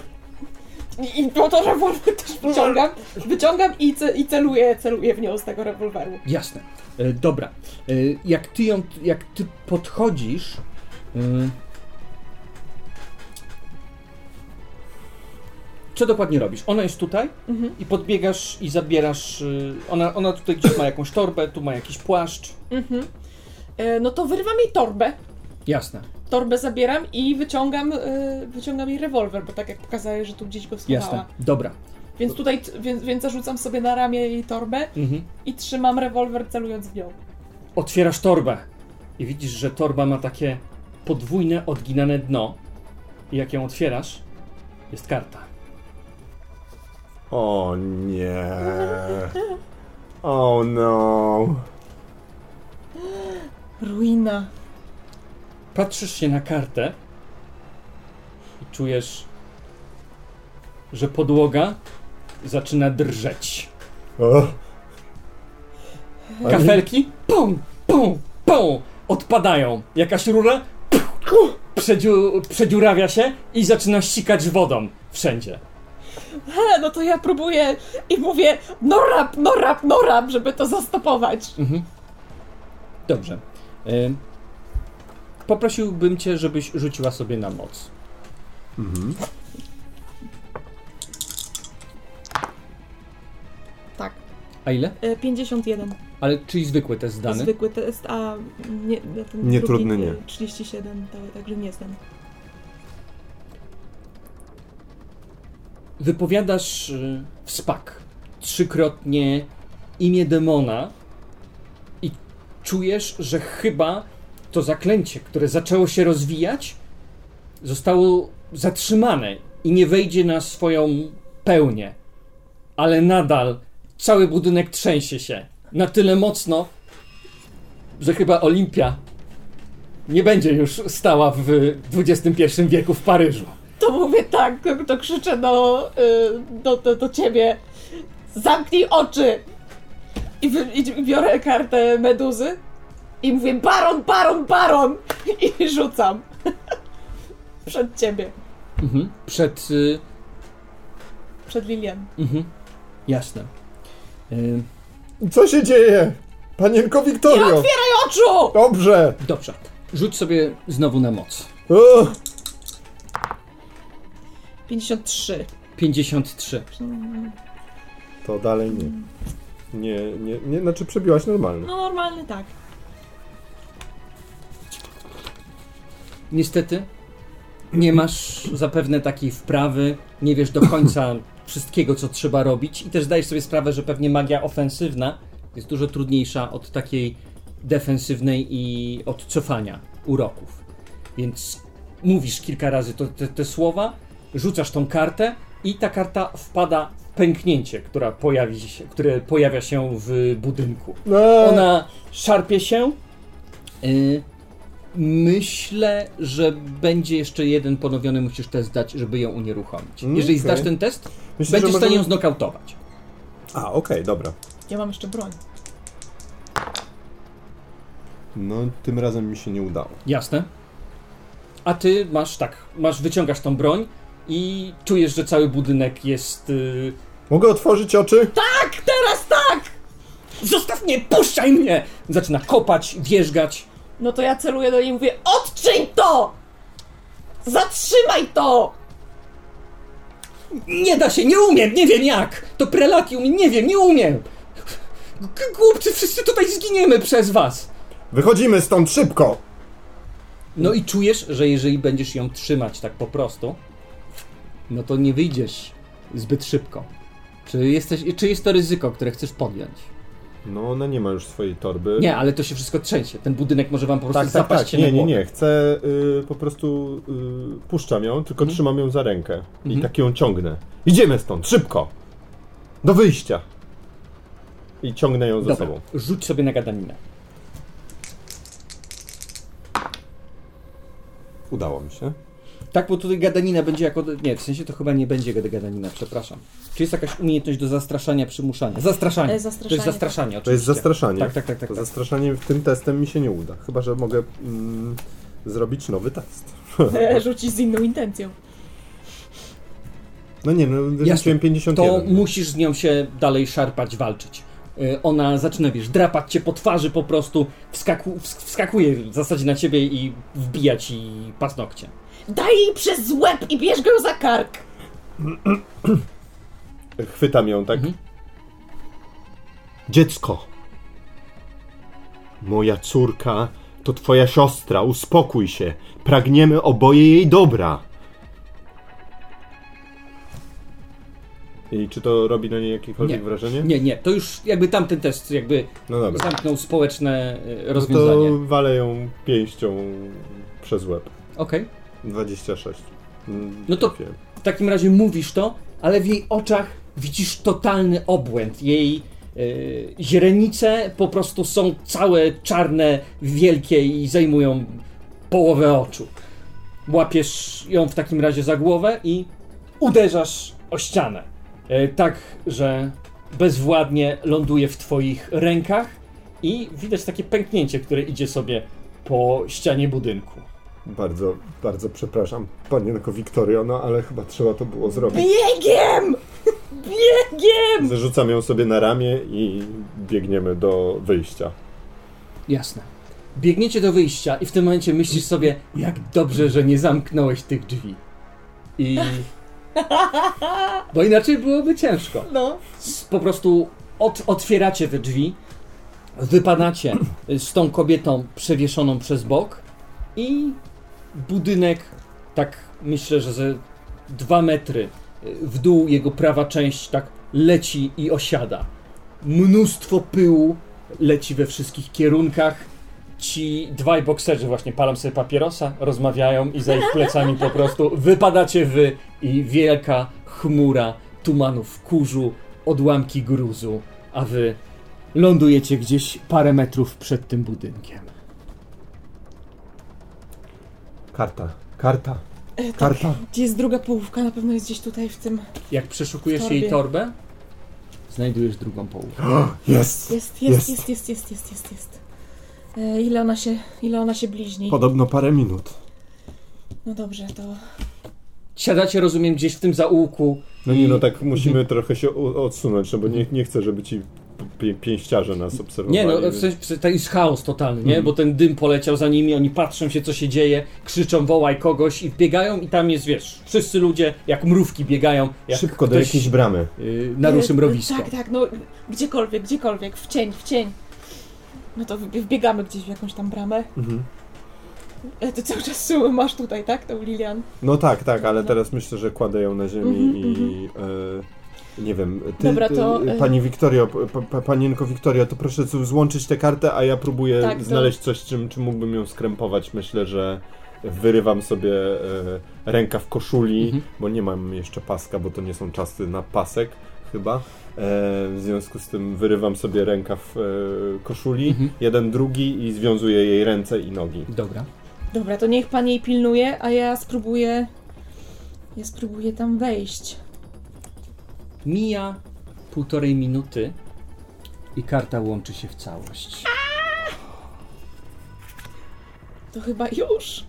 S2: I, i no to rewolwer też wyciągam. Wyciągam i, ce, i celuję, celuję w nią z tego rewolweru.
S1: Jasne. E, dobra. E, jak ty ją, jak ty podchodzisz. E, co dokładnie robisz? Ona jest tutaj
S2: Mhm.
S1: i podbiegasz i zabierasz. e, ona, ona tutaj gdzieś ma jakąś torbę, tu ma jakiś płaszcz.
S2: Mhm. E, no to wyrywam jej torbę.
S1: Jasne,
S2: Torbę zabieram i wyciągam, e, wyciągam jej rewolwer, bo tak jak pokazałeś, że tu gdzieś go schowała.
S1: jasne. Dobra.
S2: Więc tutaj, więc, więc zarzucam sobie na ramię jej torbę
S1: Mhm.
S2: i trzymam rewolwer celując w nią.
S1: Otwierasz torbę i widzisz, że torba ma takie podwójne, odginane dno. I jak ją otwierasz, jest karta.
S3: O nie. Oh no.
S2: Ruina.
S1: Patrzysz się na kartę i czujesz, że podłoga zaczyna drżeć.
S3: O,
S1: Kafelki pum, pum, pum odpadają. Jakaś rura przedziu, przedziurawia się i zaczyna sikać wodą wszędzie.
S2: He, no to ja próbuję i mówię no rap, no rap, no rap, żeby to zastopować.
S1: Mhm. Dobrze. Y, poprosiłbym cię, żebyś rzuciła sobie na moc.
S3: mhm.
S2: Tak.
S1: A ile?
S2: E, 51.
S1: Ale czyli zwykły test dany?
S2: Zwykły test, a nie, ten
S3: Nie,
S2: drugi,
S3: trudny nie.
S2: e, 37, to, także nie znam.
S1: Wypowiadasz y, w spak trzykrotnie imię demona i czujesz, że chyba to zaklęcie, które zaczęło się rozwijać, zostało zatrzymane i nie wejdzie na swoją pełnię. Ale nadal cały budynek trzęsie się na tyle mocno, że chyba Olimpia nie będzie już stała w XXI wieku w Paryżu.
S2: To mówię tak, to, krzyczę do, y, do, do, do ciebie. Zamknij oczy! I, I biorę kartę meduzy i mówię baron, baron, baron! I rzucam. Przed ciebie.
S1: Mhm. Przed. Y,
S2: Przed Lilian.
S1: mhm. Jasne. Y,
S4: Co się dzieje? Panienko
S2: Nie
S4: Wiktorio!
S2: otwieraj oczu!
S4: Dobrze!
S1: dobrze. Rzuć sobie znowu na moc.
S4: O,
S2: 53.
S1: 53.
S3: To dalej nie. Nie, nie, nie, znaczy przebiłaś normalnie.
S2: No normalny tak.
S1: Niestety nie masz zapewne takiej wprawy, nie wiesz do końca wszystkiego, co trzeba robić i też zdajesz sobie sprawę, że pewnie magia ofensywna jest dużo trudniejsza od takiej defensywnej i od cofania uroków. Więc mówisz kilka razy to, te, te słowa, rzucasz tą kartę i ta karta wpada w pęknięcie, która pojawi się, które pojawia się w budynku.
S3: No,
S1: Ona szarpie się. Y, myślę, że będzie jeszcze jeden ponowiony, musisz test dać, żeby ją unieruchomić.
S3: Mm,
S1: Jeżeli
S3: okej.
S1: zdasz ten test,
S3: Myślę,
S1: będziesz w stanie ją
S3: możemy-
S1: znokautować.
S3: A, okej, dobra.
S2: Ja mam jeszcze broń.
S3: No, tym razem mi się nie udało.
S1: Jasne. A ty masz tak, masz, wyciągasz tą broń i czujesz, że cały budynek jest... Y...
S3: Mogę otworzyć oczy?
S1: Tak, teraz tak! Zostaw mnie, puszczaj mnie! Zaczyna kopać, wierzgać.
S2: No to ja celuję do niej i mówię Odczyń to! Zatrzymaj to!
S1: Nie da się, nie umiem, nie wiem jak! To prelatium, nie wiem, nie umiem! G- Głupcy, wszyscy tutaj zginiemy przez was!
S3: Wychodzimy stąd szybko!
S1: No i czujesz, że jeżeli będziesz ją trzymać tak po prostu, no to nie wyjdziesz zbyt szybko. Czy, jesteś, czy jest to ryzyko, które chcesz podjąć?
S3: No, ona nie ma już swojej torby.
S1: Nie, ale to się wszystko trzęsie. Ten budynek może wam po prostu
S3: Tak, tak,
S1: zapaść
S3: tak.
S1: się
S3: Nie, nie, nie. Chcę y, po prostu y, puszczam ją, tylko
S1: Mhm.
S3: trzymam ją za rękę i
S1: Mhm.
S3: tak ją ciągnę. Idziemy stąd, szybko! Do wyjścia! I ciągnę ją za
S1: Dobra,
S3: sobą.
S1: rzuć sobie na gadaninę.
S3: Udało mi się.
S1: Tak, bo tutaj gadanina będzie jako... Nie, w sensie to chyba nie będzie gad- gadanina, przepraszam. Czy jest jakaś umiejętność do zastraszania, przymuszania? Zastraszanie.
S2: E,
S1: To
S2: zastraszanie,
S1: jest zastraszanie,
S3: To jest
S1: oczywiście.
S3: zastraszanie.
S1: Tak, tak, tak, tak. Tak.
S3: zastraszanie tym testem mi się nie uda. Chyba, że mogę mm, zrobić nowy test.
S2: Rzucić z inną intencją.
S3: No nie, no wyrzuciłem 51.
S1: To musisz z nią się dalej szarpać, walczyć. Y, Ona zaczyna, wiesz, drapać cię po twarzy po prostu, wskaku, wsk- wskakuje w zasadzie na ciebie i wbija ci paznokcie.
S2: Daj jej przez łeb i bierz go za kark!
S3: Chwytam ją tak.
S1: Mhm.
S3: Dziecko. Moja córka to twoja siostra. Uspokój się. Pragniemy oboje jej dobra. I czy to robi na niej jakiekolwiek
S1: Nie.
S3: wrażenie?
S1: Nie, nie, to już jakby tamten test jakby
S3: No dobra.
S1: zamknął społeczne y,
S3: No
S1: rozwiązanie.
S3: to walę ją pięścią przez łeb.
S1: Okej.
S3: 26. Mm,
S1: No to-. W takim razie mówisz to, ale w jej oczach widzisz totalny obłęd. Jej y, źrenice po prostu są całe czarne, wielkie i zajmują połowę oczu. Łapiesz ją w takim razie za głowę i uderzasz o ścianę. Y, tak, że bezwładnie ląduje w twoich rękach i widać takie pęknięcie, które idzie sobie po ścianie budynku.
S3: Bardzo, bardzo przepraszam, panienko Wiktorio, no ale chyba trzeba to było zrobić.
S2: Biegiem! Biegiem!
S3: Zarzucam ją sobie na ramię i biegniemy do wyjścia.
S1: Jasne. Biegniecie do wyjścia i w tym momencie myślisz sobie, jak dobrze, że nie zamknąłeś tych drzwi. I... Bo inaczej byłoby ciężko.
S2: No.
S1: Po prostu ot otwieracie te drzwi, wypadacie z tą kobietą przewieszoną przez bok i budynek, tak myślę, że ze dwa metry w dół jego prawa część tak leci i osiada. Mnóstwo pyłu leci we wszystkich kierunkach. Ci dwaj bokserzy właśnie palą sobie papierosa, rozmawiają i za ich plecami po prostu wypadacie wy i wielka chmura tumanów kurzu, odłamki gruzu, a wy lądujecie gdzieś parę metrów przed tym budynkiem.
S3: Karta, karta,
S2: E, tak.
S3: karta.
S2: Gdzie jest druga połówka? Na pewno jest gdzieś tutaj w tym.
S1: Jak przeszukujesz jej torbę, znajdujesz drugą połówkę.
S3: Jest!
S2: Jest, jest,
S3: Jest.
S2: jest, jest, jest, jest, jest, jest. E, ile ona się, ile ona się bliźni?
S3: Podobno parę minut.
S2: No dobrze, to
S1: Siadacie, rozumiem, gdzieś w tym zaułku.
S3: No
S1: i-
S3: nie, no tak musimy trochę się odsunąć, no bo nie, nie chcę, żeby ci pięściarze nas obserwowali.
S1: Nie, no, w sensie, to jest chaos totalny, nie?
S3: Mhm.
S1: Bo ten dym poleciał za nimi, oni patrzą się, co się dzieje, krzyczą, wołaj kogoś i biegają i tam jest, wiesz, wszyscy ludzie jak mrówki biegają, jak
S3: Szybko do jakiejś bramy.
S1: y, naruszy mrowisko.
S2: Tak, tak, no gdziekolwiek, gdziekolwiek, w cień, w cień. No to wbie- wbiegamy gdzieś w jakąś tam bramę.
S3: Mhm.
S2: E, Ty cały czas syły masz tutaj, tak, tą Lilian?
S3: No tak, tak, ale
S2: No.
S3: teraz myślę, że kładę ją na ziemi
S2: Mhm,
S3: i e, nie wiem, ty,
S2: Dobra, to,
S3: ty,
S2: e-
S3: pani Wiktorio, pa, pa, panienko Wiktorio, to proszę złączyć tę kartę, a ja próbuję
S2: Tak, to-
S3: znaleźć coś, czym, czym mógłbym ją skrępować. Myślę, że wyrywam sobie e, rękaw koszuli,
S1: Mhm.
S3: bo nie mam jeszcze paska, bo to nie są czasy na pasek chyba. E, w związku z tym wyrywam sobie rękaw e, koszuli,
S1: Mhm.
S3: jeden, drugi i związuję jej ręce i nogi.
S1: Dobra.
S2: Dobra, to niech pan jej pilnuje, a ja spróbuję... Ja spróbuję tam wejść.
S1: Mija półtorej minuty i karta łączy się w całość.
S2: To chyba już.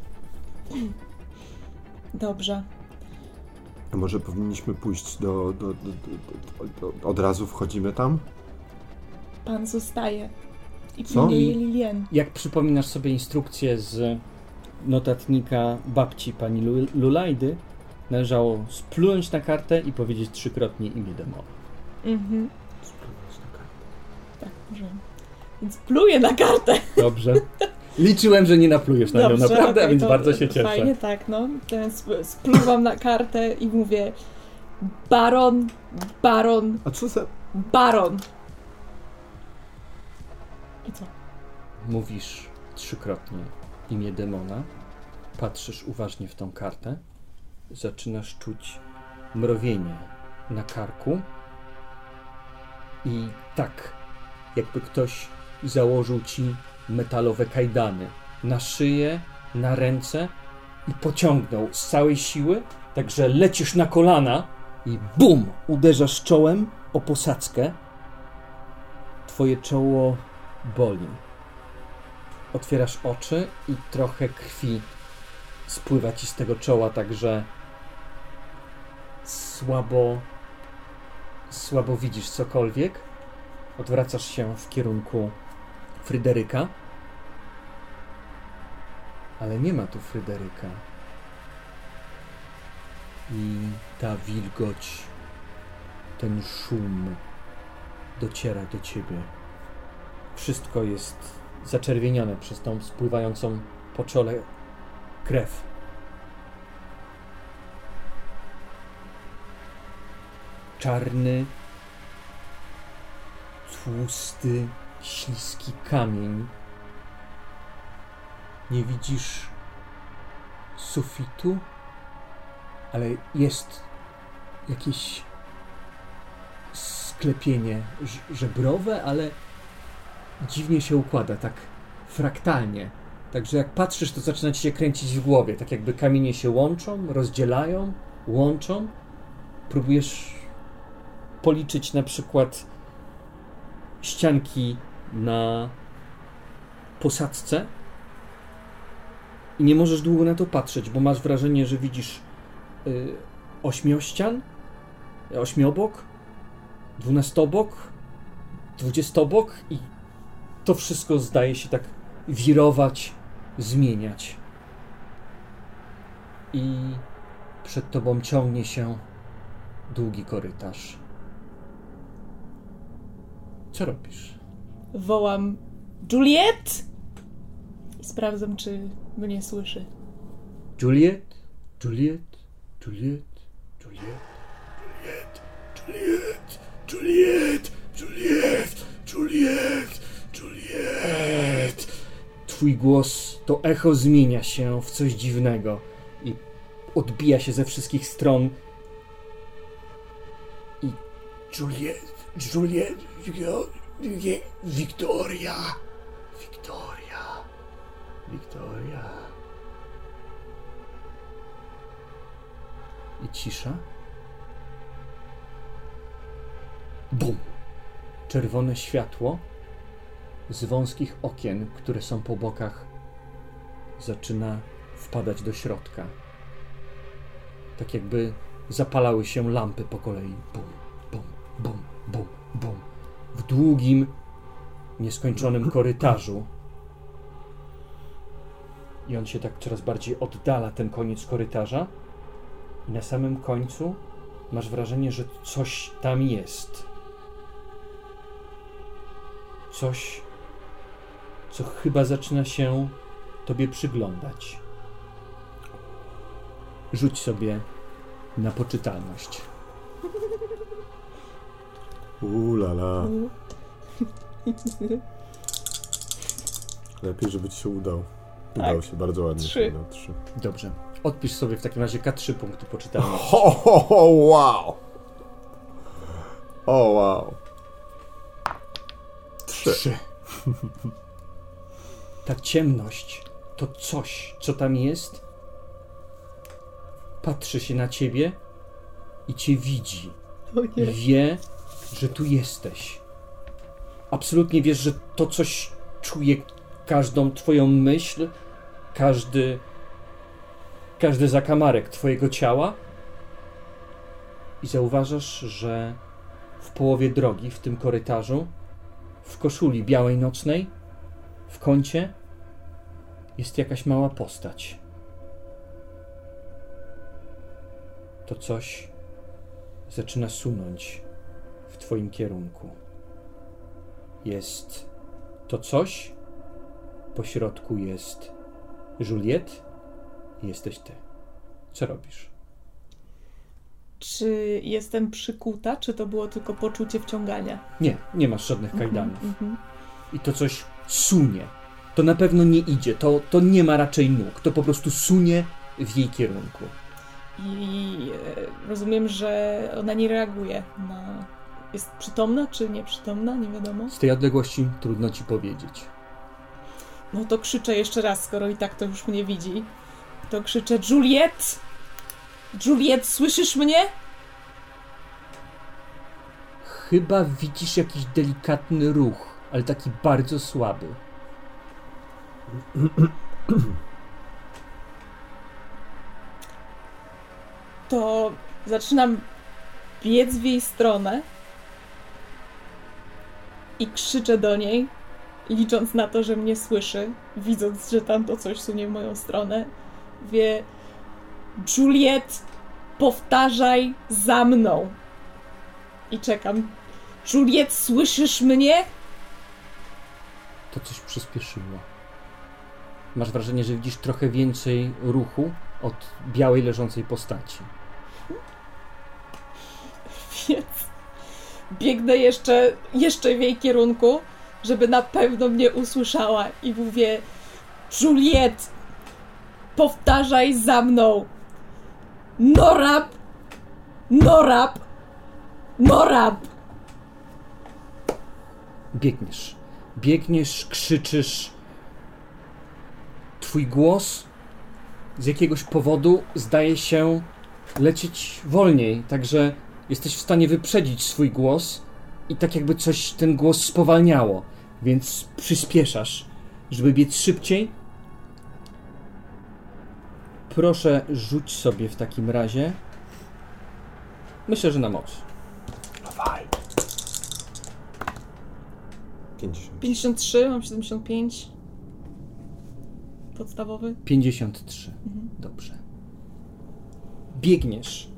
S2: Dobrze.
S3: A może powinniśmy pójść do, do, do, do, do, do Od razu wchodzimy tam?
S2: Pan zostaje. I
S3: Co?
S2: pilnuje Lilien.
S1: Jak przypominasz sobie instrukcję z notatnika babci pani Lu- Lulajdy, należało splunąć na kartę i powiedzieć trzykrotnie imię demona.
S2: Mhm. Tak, może. Więc pluję na kartę.
S1: Dobrze. Liczyłem, że nie naplujesz na nią
S2: Dobrze,
S1: naprawdę,
S2: okej,
S1: więc bardzo się cieszę.
S2: Fajnie, tak, no. Więc sp- spluwam na kartę i mówię Baron, Baron,
S3: A co za...
S2: Baron. I co?
S1: Mówisz trzykrotnie imię demona, patrzysz uważnie w tą kartę, zaczynasz czuć mrowienie na karku i tak, jakby ktoś założył ci metalowe kajdany na szyję, na ręce i pociągnął z całej siły, także lecisz na kolana i bum! Uderzasz czołem o posadzkę. Twoje czoło boli. Otwierasz oczy i trochę krwi spływa ci z tego czoła, także słabo słabo widzisz cokolwiek. Odwracasz się w kierunku Fryderyka. Ale nie ma tu Fryderyka. I ta wilgoć, ten szum dociera do ciebie. Wszystko jest zaczerwienione przez tą spływającą po czole krew. Czarny, tłusty, śliski kamień. Nie widzisz sufitu, ale jest jakieś sklepienie żebrowe, ale dziwnie się układa, tak fraktalnie. Także jak patrzysz, to zaczyna ci się kręcić w głowie, tak jakby kamienie się łączą, rozdzielają, łączą. Próbujesz policzyć na przykład ścianki na posadzce i nie możesz długo na to patrzeć, bo masz wrażenie, że widzisz y, ośmiościan, ośmiobok, dwunastobok, dwudziestobok i to wszystko zdaje się tak wirować, zmieniać. I przed tobą ciągnie się długi korytarz. Co robisz?
S2: Wołam Juliet! I sprawdzam, czy mnie słyszy.
S1: Juliet? Juliet? Juliet? Juliet? Juliet? Juliet? Juliet? Juliet? Juliet? Twój głos, to echo zmienia się w coś dziwnego i odbija się ze wszystkich stron. I Juliet, Juliet, Wiktoria, Wiktoria, Wiktoria. I cisza. Bum! Czerwone światło z wąskich okien, które są po bokach, zaczyna wpadać do środka. Tak jakby zapalały się lampy po kolei. Bum, bum, bum, bum, bum. w długim, nieskończonym korytarzu. I on się tak coraz bardziej oddala, ten koniec korytarza. I na samym końcu masz wrażenie, że coś tam jest. Coś, co chyba zaczyna się tobie przyglądać. Rzuć sobie na poczytalność.
S3: Ulala. Lepiej, żeby ci się udał. Udał się bardzo ładnie.
S2: Trzy.
S3: udał. Trzy.
S1: Dobrze. Odpisz sobie w takim razie K3 punkty poczytalności.
S3: Ho, ho, ho, wow! O, wow. Trzy.
S1: Trzy. Ta ciemność, to coś, co tam jest, patrzy się na ciebie i cię widzi. I wie, że tu jesteś. Absolutnie wiesz, że to coś czuje każdą twoją myśl, każdy każdy zakamarek twojego ciała i zauważasz, że w połowie drogi, w tym korytarzu, w koszuli białej nocnej, w kącie jest jakaś mała postać. To coś zaczyna sunąć w twoim kierunku. Jest to coś, po środku jest Juliette i jesteś ty. Co robisz?
S2: Czy jestem przykuta, czy to było tylko poczucie wciągania?
S1: Nie, nie masz żadnych kajdanów.
S2: Mhm.
S1: I to coś sunie. To na pewno nie idzie, to, to nie ma raczej nóg, to po prostu sunie w jej kierunku.
S2: I e, rozumiem, że ona nie reaguje na. Jest przytomna, czy nieprzytomna, nie wiadomo.
S1: Z tej odległości trudno ci powiedzieć.
S2: No to krzyczę jeszcze raz, skoro i tak to już mnie widzi. To krzyczę Juliet! Juliet, słyszysz mnie?
S1: Chyba widzisz jakiś delikatny ruch, ale taki bardzo słaby.
S2: To zaczynam biec w jej stronę i krzyczę do niej, licząc na to, że mnie słyszy, widząc, że tam to coś sunie w moją stronę. Wie, Juliet, powtarzaj za mną. I czekam. Juliet, słyszysz mnie?
S1: To coś przyspieszyło. Masz wrażenie, że widzisz trochę więcej ruchu od białej leżącej postaci.
S2: Więc biegnę jeszcze, jeszcze w jej kierunku, żeby na pewno mnie usłyszała i mówię Juliet, powtarzaj za mną. Norab, Norab, Norab.
S1: Biegniesz. Biegniesz, krzyczysz. Twój głos z jakiegoś powodu zdaje się lecieć wolniej, także jesteś w stanie wyprzedzić swój głos i tak jakby coś ten głos spowalniało, więc przyspieszasz, żeby biec szybciej. Proszę, rzuć sobie w takim razie. Myślę, że na moc.
S3: Dawaj. 50.
S2: 53, mam 75. Podstawowy.
S1: 53. Dobrze. Biegniesz.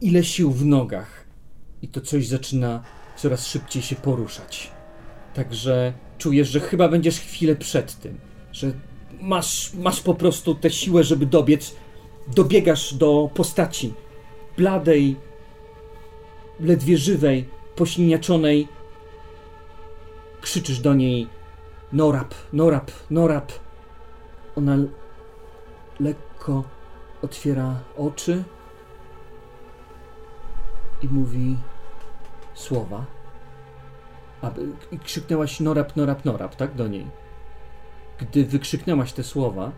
S1: Ile sił w nogach. I to coś zaczyna coraz szybciej się poruszać. Także czujesz, że chyba będziesz chwilę przed tym. Że masz, masz po prostu tę siłę, żeby dobiec. Dobiegasz do postaci. Bladej, ledwie żywej, pośniaczonej. Krzyczysz do niej: Norab, Norab, Norab. Ona lekko otwiera oczy i mówi słowa. Aby, I krzyknęłaś norab, norab, norab, tak? Do niej. Gdy wykrzyknęłaś te słowa,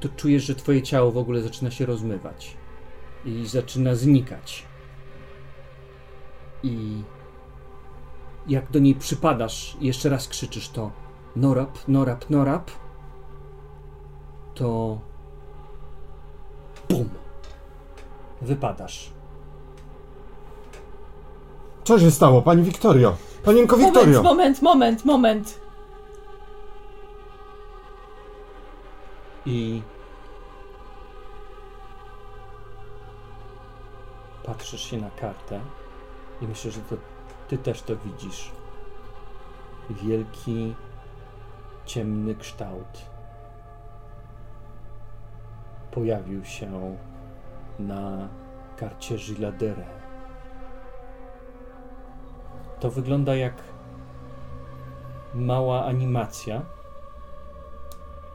S1: to czujesz, że twoje ciało w ogóle zaczyna się rozmywać i zaczyna znikać. I jak do niej przypadasz i jeszcze raz krzyczysz to norab, norab, norab, to bum! Wypadasz.
S4: Co się stało, pani Wiktorio?
S3: Panienko
S2: Moment,
S3: Wiktorio!
S2: moment, moment, moment.
S1: I patrzysz się na kartę i myślę, że to ty też to widzisz. Wielki, ciemny kształt pojawił się na karcie Giladere. To wygląda jak mała animacja,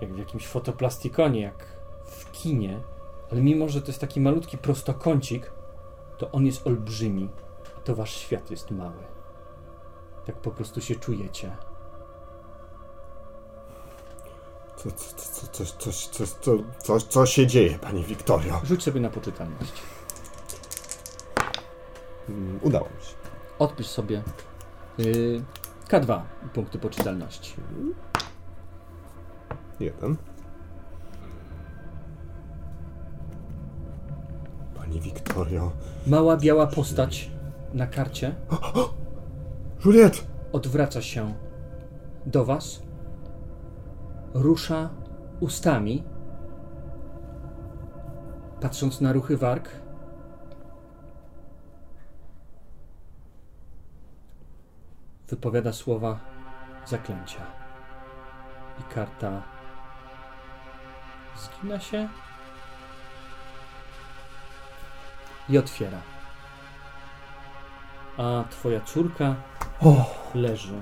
S1: jak w jakimś fotoplastikanie, jak w kinie, ale mimo, że to jest taki malutki prostokącik, to on jest olbrzymi, to wasz świat jest mały. Tak po prostu się czujecie.
S3: Co, co, co, co, co, co, co, co, co się dzieje, pani Wiktorio?
S1: Rzuć sobie na poczytalność.
S3: Mm, Udało mi się.
S1: Odpisz sobie yy, K2 punkty poczytalności.
S3: Jeden. Pani Wiktorio.
S1: Mała biała postać na karcie
S3: Juliet!
S1: odwraca się do was, rusza ustami, patrząc na ruchy warg. Wypowiada słowa zaklęcia. I karta zgina się i otwiera. A twoja córka leży.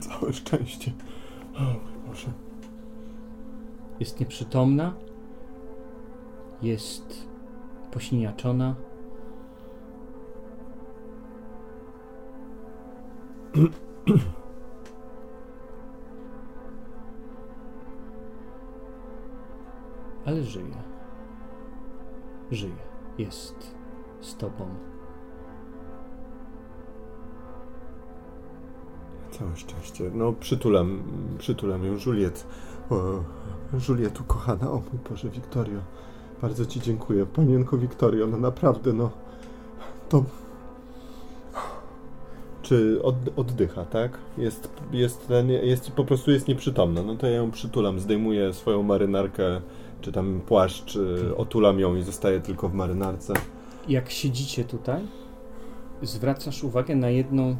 S3: Całe szczęście. O mój Boże.
S1: Jest nieprzytomna. Jest posiniaczona. Ale żyje. Żyje. Jest z tobą.
S3: Całe szczęście. No, przytulam, przytulam ją, Juliet. O, Juliet, ukochana. O mój Boże, Wiktorio. Bardzo Ci dziękuję. Panienko Wiktorio, no naprawdę, no. To... Czy od, oddycha, tak? Jest, jest, ten, jest, po prostu jest nieprzytomna. No to ja ją przytulam, zdejmuję swoją marynarkę, czy tam płaszcz, y, otulam ją i zostaję tylko w marynarce.
S1: Jak siedzicie tutaj, zwracasz uwagę na jedną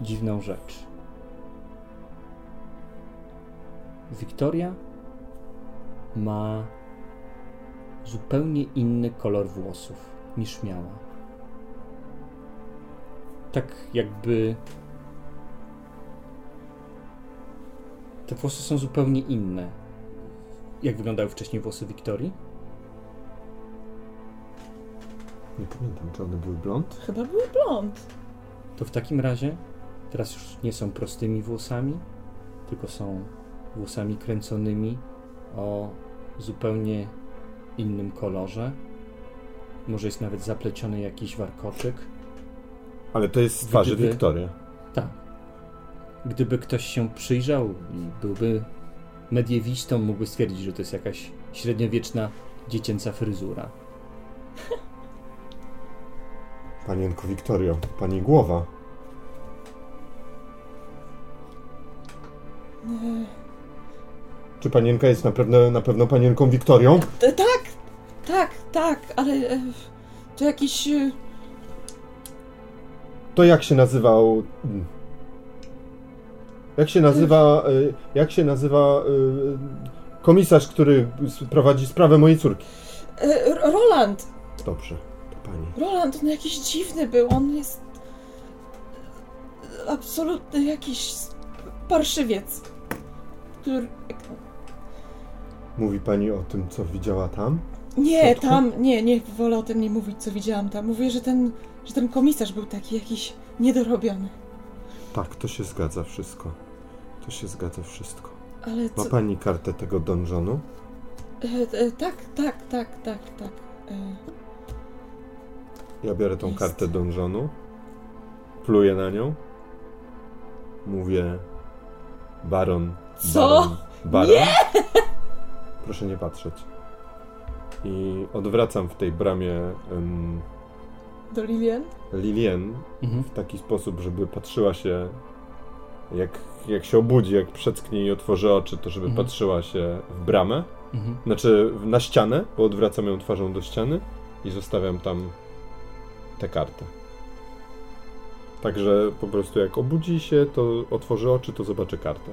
S1: dziwną rzecz. Wiktoria ma zupełnie inny kolor włosów niż miała. Tak jakby. Te włosy są zupełnie inne. Jak wyglądały wcześniej włosy Wiktorii?
S3: Nie pamiętam, czy one były blond?
S2: Chyba był blond.
S1: To w takim razie teraz już nie są prostymi włosami, tylko są włosami kręconymi o zupełnie innym kolorze. Może jest nawet zapleciony jakiś warkoczyk.
S3: Ale to jest z twarzy
S1: Gdyby-
S3: Wiktoria.
S1: Tak. Gdyby ktoś się przyjrzał i byłby mediewistą, mógłby stwierdzić, że to jest jakaś średniowieczna dziecięca fryzura.
S3: Panienko Wiktorio, pani głowa. Czy panienka jest na pewno, na pewno panienką Wiktorią?
S2: E, Tak, tak, tak, ale e, to jakiś. e,
S3: To jak się nazywał... mm, Jak się nazywa... Jak się nazywa... Komisarz, który prowadzi sprawę mojej córki.
S2: Roland!
S3: Dobrze, pani.
S2: Roland, on jakiś dziwny był, on jest. absolutny jakiś parszywiec. Który.
S3: Mówi pani o tym, co widziała tam?
S2: Nie, tam, nie, nie, wolę o tym nie mówić, co widziałam tam. Mówię, że ten, że ten komisarz był taki jakiś niedorobiony.
S3: Tak, to się zgadza wszystko. To się zgadza wszystko.
S2: Ale
S3: Ma
S2: co.
S3: pani kartę tego donżonu?
S2: E, e, tak, tak, tak, tak, tak. E,
S3: Ja biorę tą
S2: Jest.
S3: kartę donżonu, pluję na nią, mówię Baron.
S2: Co?
S3: Baron. baron. Proszę nie patrzeć. I odwracam w tej bramie em,
S2: Do Lilian?
S3: Lilien
S1: Mhm.
S3: w taki sposób, żeby patrzyła się, jak, jak się obudzi, jak przecknie i otworzy oczy, to żeby
S1: Mhm.
S3: patrzyła się w bramę,
S1: Mhm.
S3: znaczy na ścianę, bo odwracam ją twarzą do ściany i zostawiam tam tę kartę. Także po prostu jak obudzi się, to otworzy oczy, to zobaczy kartę.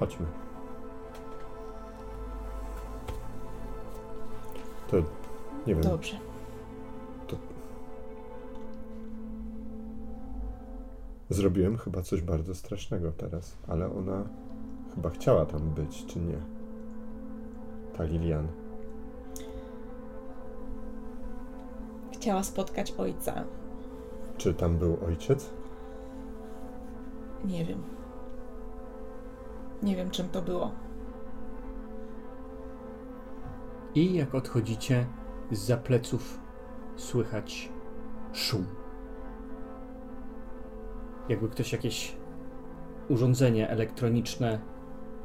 S3: Chodźmy. To nie wiem.
S2: Dobrze.
S3: Zrobiłem chyba coś bardzo strasznego teraz, ale ona chyba chciała tam być, czy nie? Ta Lilian.
S2: Chciała spotkać ojca.
S3: Czy tam był ojciec?
S2: Nie wiem. Nie wiem, czym to było.
S1: I jak odchodzicie, z pleców słychać szum. Jakby ktoś jakieś urządzenie elektroniczne,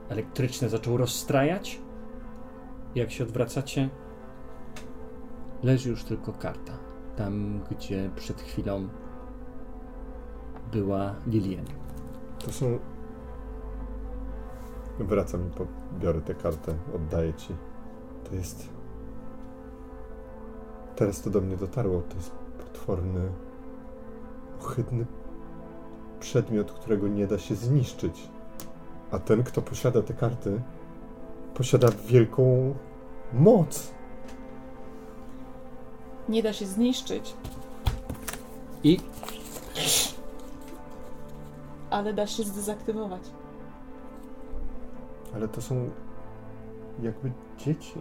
S1: elektryczne zaczął rozstrajać. Jak się odwracacie, leży już tylko karta. Tam, gdzie przed chwilą była Lilian.
S3: To są. Wracam i biorę tę kartę, oddaję ci. To jest. Teraz to do mnie dotarło. To jest potworny, ohydny przedmiot, którego nie da się zniszczyć. A ten, kto posiada te karty, posiada wielką moc.
S2: Nie da się zniszczyć,
S1: I
S2: ale da się zdezaktywować.
S3: Ale to są jakby dzieci.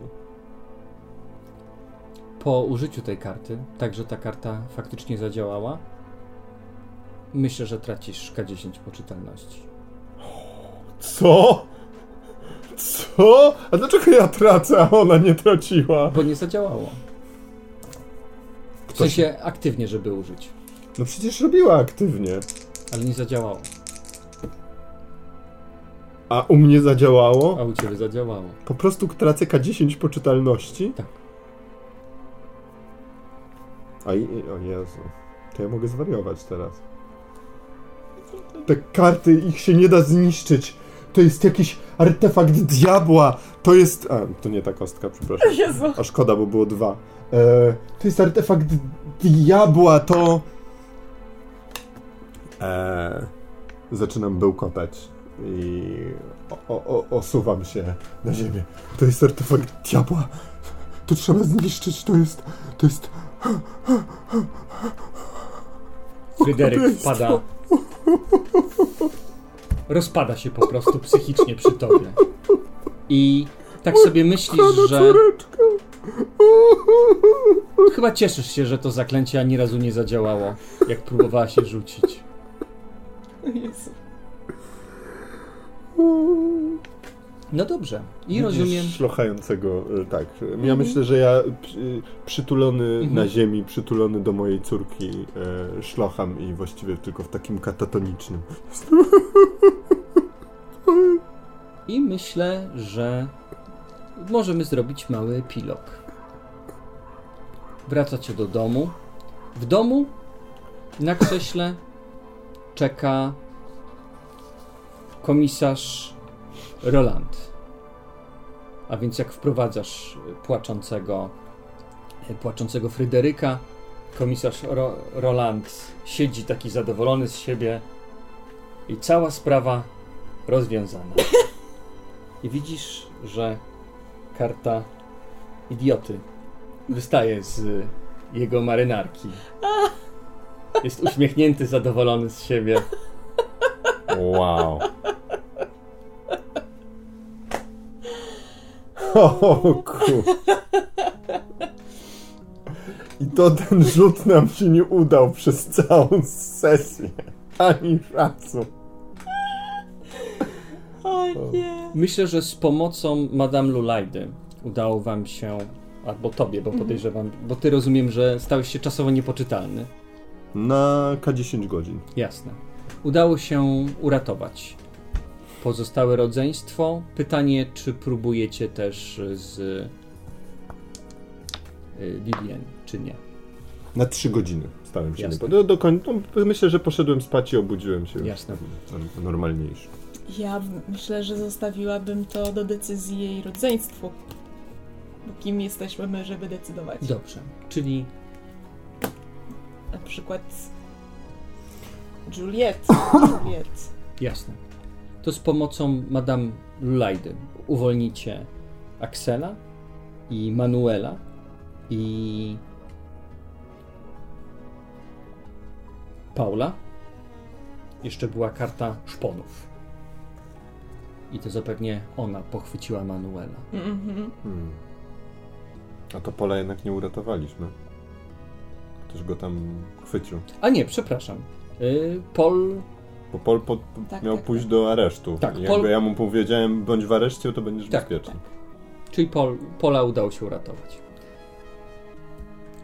S1: po użyciu tej karty, tak że ta karta faktycznie zadziałała, myślę, że tracisz K10 poczytalności.
S3: Co? Co? A dlaczego ja tracę, a ona nie traciła?
S1: Bo nie zadziałało. W sensie aktywnie, żeby użyć,
S3: No przecież robiła aktywnie.
S1: ale nie zadziałało.
S3: A u mnie zadziałało?
S1: A u ciebie zadziałało.
S3: Po prostu tracę K10 poczytalności?
S1: Tak.
S3: A i, o Jezu. To ja mogę zwariować teraz. Te karty, ich się nie da zniszczyć. To jest jakiś artefakt diabła. To jest... A, to nie ta kostka, przepraszam.
S2: Jezu.
S3: A szkoda, bo było dwa. E, to jest artefakt diabła, to... E, zaczynam bełkotać i o, o, osuwam się na ziemię. To jest artefakt diabła. To trzeba zniszczyć, to jest... To jest...
S1: Fryderyk wpada. Rozpada się po prostu psychicznie przy tobie. I tak sobie myślisz, że chyba cieszysz się, że to zaklęcie ani razu nie zadziałało, jak próbowała się rzucić.
S2: Jezu.
S1: No dobrze. I
S3: Widzisz
S1: rozumiem.
S3: Szlochającego, e, tak. Ja myślę, że ja przy, przytulony
S1: Mhm.
S3: na ziemi, przytulony do mojej córki, e, szlocham i właściwie tylko w takim katatonicznym.
S1: I myślę, że możemy zrobić mały epilog. Wracacie do domu. W domu na krześle czeka komisarz Roland. A więc jak wprowadzasz płaczącego, płaczącego Fryderyka, komisarz Ro, Roland siedzi taki zadowolony z siebie i cała sprawa rozwiązana. I widzisz, że karta idioty wystaje z jego marynarki. Jest uśmiechnięty, zadowolony z siebie.
S3: Wow. O. I to ten rzut nam się nie udał przez całą sesję. Ani razu.
S2: O nie.
S1: Myślę, że z pomocą Madame Lulajdy udało wam się, albo tobie, bo podejrzewam, bo ty rozumiem, że stałeś się czasowo niepoczytalny.
S3: Na K10 godzin.
S1: Jasne. Udało się uratować pozostałe rodzeństwo. Pytanie, czy próbujecie też z y, Lilien, czy nie?
S3: Na trzy godziny stałem się.
S1: Jasne.
S3: Do, do koń... no, myślę, że poszedłem spać i obudziłem się już
S1: Jasne.
S3: norm- normalniejszy.
S2: Ja myślę, że zostawiłabym to do decyzji jej rodzeństwu. Bo kim jesteśmy my, żeby decydować?
S1: Dobrze, czyli
S2: Na przykład Juliet. Juliet.
S1: jasne. To z pomocą Madame Lulajdy uwolnicie Axela i Manuela i Paula. Jeszcze była karta szponów. I to zapewnie ona pochwyciła Manuela.
S2: Mhm.
S3: Hmm. A to pola jednak nie uratowaliśmy. Ktoś go tam chwycił.
S1: A nie, przepraszam. Y, Pol
S3: Bo Pol po,
S2: Tak,
S3: miał
S2: tak,
S3: pójść
S2: tak.
S3: do aresztu.
S1: Tak,
S3: I jakby
S1: Pol-
S3: ja mu powiedziałem, bądź w areszcie, to będziesz
S1: Tak,
S3: bezpieczny.
S1: Czyli Pol, Pola udało się uratować.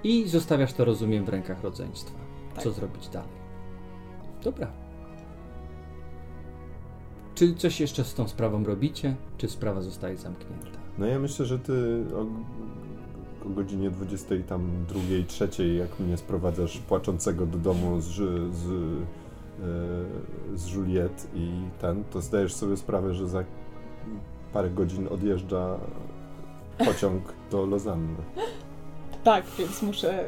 S1: I zostawiasz to, rozumiem, w rękach rodzeństwa.
S2: Tak.
S1: Co zrobić dalej? Dobra. Czy coś jeszcze z tą sprawą robicie? Czy sprawa zostaje zamknięta?
S3: No ja myślę, że ty o, o godzinie 20 tam drugiej, trzeciej, jak mnie sprowadzasz płaczącego do domu z, z, z Juliet i ten, to zdajesz sobie sprawę, że za parę godzin odjeżdża pociąg do Lozanny.
S2: Tak, więc muszę,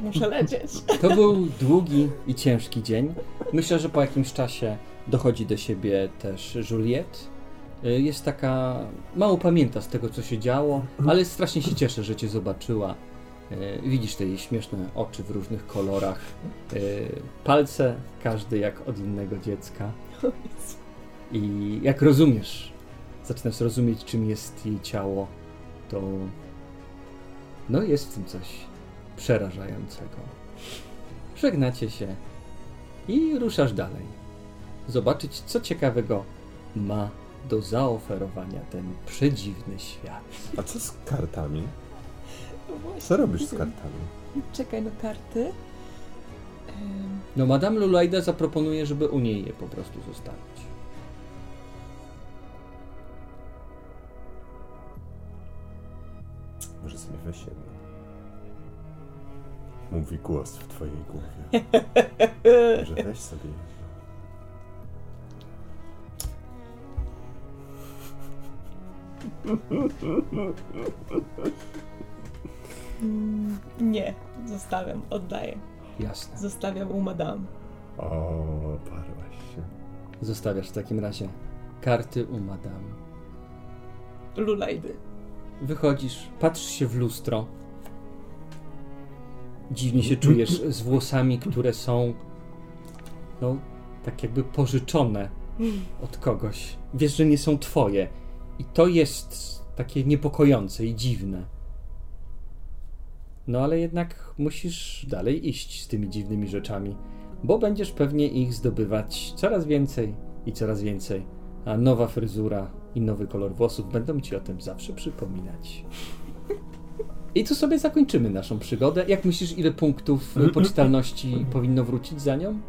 S2: muszę lecieć.
S1: To był długi i ciężki dzień. Myślę, że po jakimś czasie dochodzi do siebie też Juliet. Y, Jest taka. Mało pamięta z tego, co się działo, ale strasznie się cieszy, że cię zobaczyła. Y, Widzisz te jej śmieszne oczy w różnych kolorach. y, Palce, każdy jak od innego dziecka. I jak rozumiesz, zaczynasz rozumieć, czym jest jej ciało, to. No, jest w tym coś przerażającego. Żegnacie się i ruszasz dalej. Zobaczyć, co ciekawego ma do zaoferowania ten przedziwny świat.
S3: A co z kartami?
S2: No właśnie.
S3: Co robisz z kartami?
S2: Czekaj na karty. Ym,
S1: No, Madame Lulajda zaproponuje, żeby u niej je po prostu zostawić.
S3: Może sobie weź jedno. Mówi głos w twojej głowie. Może weź sobie jedno.
S2: Mm, Nie, zostawiam, oddaję.
S1: Jasne.
S2: Zostawiam u madame.
S3: O, parłaś się.
S1: Zostawiasz w takim razie karty u Madame.
S2: Lulajdy.
S1: Wychodzisz, patrzysz się w lustro. Dziwnie się czujesz z włosami, które są, no, tak jakby pożyczone od kogoś. Wiesz, że nie są twoje. I to jest takie niepokojące i dziwne. No ale jednak musisz dalej iść z tymi dziwnymi rzeczami, bo będziesz pewnie ich zdobywać coraz więcej i coraz więcej. A nowa fryzura i nowy kolor włosów będą ci o tym zawsze przypominać. I tu sobie zakończymy naszą przygodę. Jak myślisz, ile punktów poczytalności powinno wrócić za nią?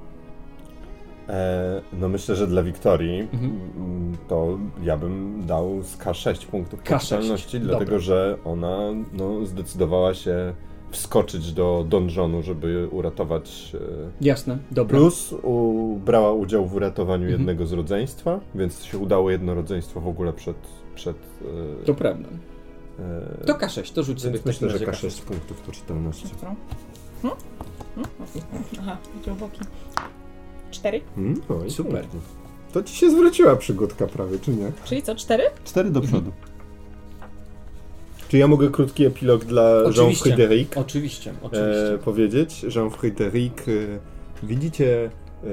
S3: E, no myślę, że dla Wiktorii
S1: Mhm.
S3: mm, to ja bym dał z K6 punktów
S1: K6,
S3: poczytalności,
S1: dobra.
S3: dlatego że ona no, zdecydowała się wskoczyć do donżonu, żeby uratować. E,
S1: Jasne, dobra.
S3: plus u, brała udział w uratowaniu
S1: Mhm.
S3: jednego z rodzeństwa, więc się udało jedno rodzeństwo w ogóle przed. przed e,
S1: To prawda.
S3: e,
S1: To K6, to rzuć sobie
S3: myślę, że
S1: razie
S3: K6 punktów poczytalności.
S2: Co? Hmm? Hmm? Aha, widział boki. Cztery?
S3: Mm, no i
S1: Super.
S4: To ci się zwróciła przygodka prawie, czy nie?
S2: Czyli co, cztery?
S3: Cztery do przodu.
S4: Czy ja mogę krótki epilog dla
S1: Oczywiście.
S4: Jean-Frédéric
S1: Oczywiście, oczywiście.
S4: e, powiedzieć? Jean-Frédéric, e, widzicie... E,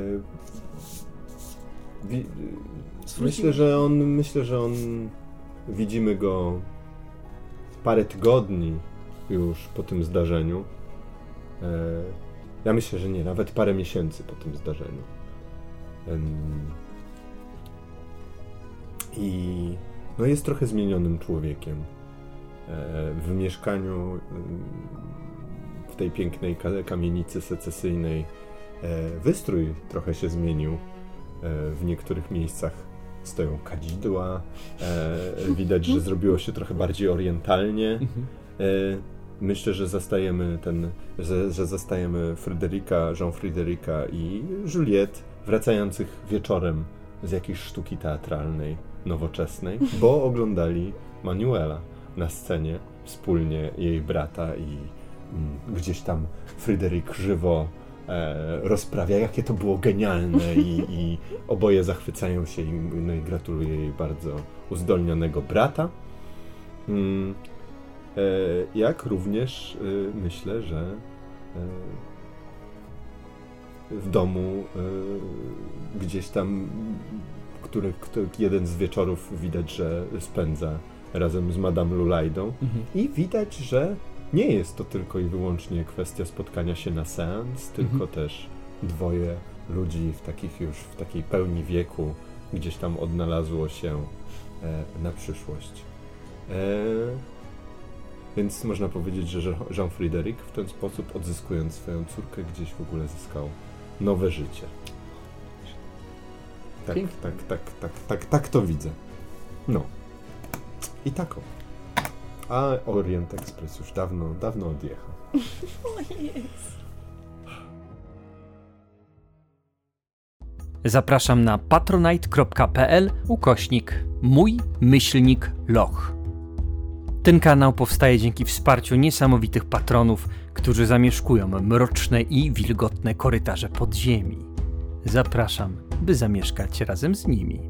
S4: wi, myślę, że on, myślę, że on... Widzimy go parę tygodni już po tym zdarzeniu. E, ja myślę, że nie, nawet parę miesięcy po tym zdarzeniu. I no jest trochę zmienionym człowiekiem. E, W mieszkaniu w tej pięknej ka- kamienicy secesyjnej e, wystrój trochę się zmienił e, w niektórych miejscach
S3: stoją kadzidła, widać, że zrobiło się trochę bardziej orientalnie.
S1: Mhm.
S3: Myślę, że zastajemy ten, że, że zastajemy Fryderyka, Jean-Fryderyka i Juliette wracających wieczorem z jakiejś sztuki teatralnej, nowoczesnej, bo oglądali Manuela na scenie wspólnie jej brata i mm, gdzieś tam Fryderyk żywo e, rozprawia, jakie to było genialne i, i oboje zachwycają się i, no i gratuluję jej bardzo uzdolnionego brata. Mm, e, jak również e, myślę, że e, w domu e, gdzieś tam, który, który jeden z wieczorów widać, że spędza razem z Madame Lulajdą
S1: Mhm.
S3: i widać, że nie jest to tylko i wyłącznie kwestia spotkania się na seans, tylko
S1: Mhm.
S3: też dwoje ludzi w takich już, w takiej pełni wieku gdzieś tam odnalazło się e, na przyszłość. E, więc można powiedzieć, że Jean- Jean-Frédéric w ten sposób, odzyskując swoją córkę, gdzieś w ogóle zyskał nowe życie. Tak, tak, tak, tak, tak, tak to widzę. No. I taką. A Orient Express już dawno, dawno odjechał.
S1: Zapraszam na patronite.pl ukośnik mój myślnik loch. Ten kanał powstaje dzięki wsparciu niesamowitych patronów, którzy zamieszkują mroczne i wilgotne korytarze podziemi. Zapraszam, by zamieszkać razem z nimi.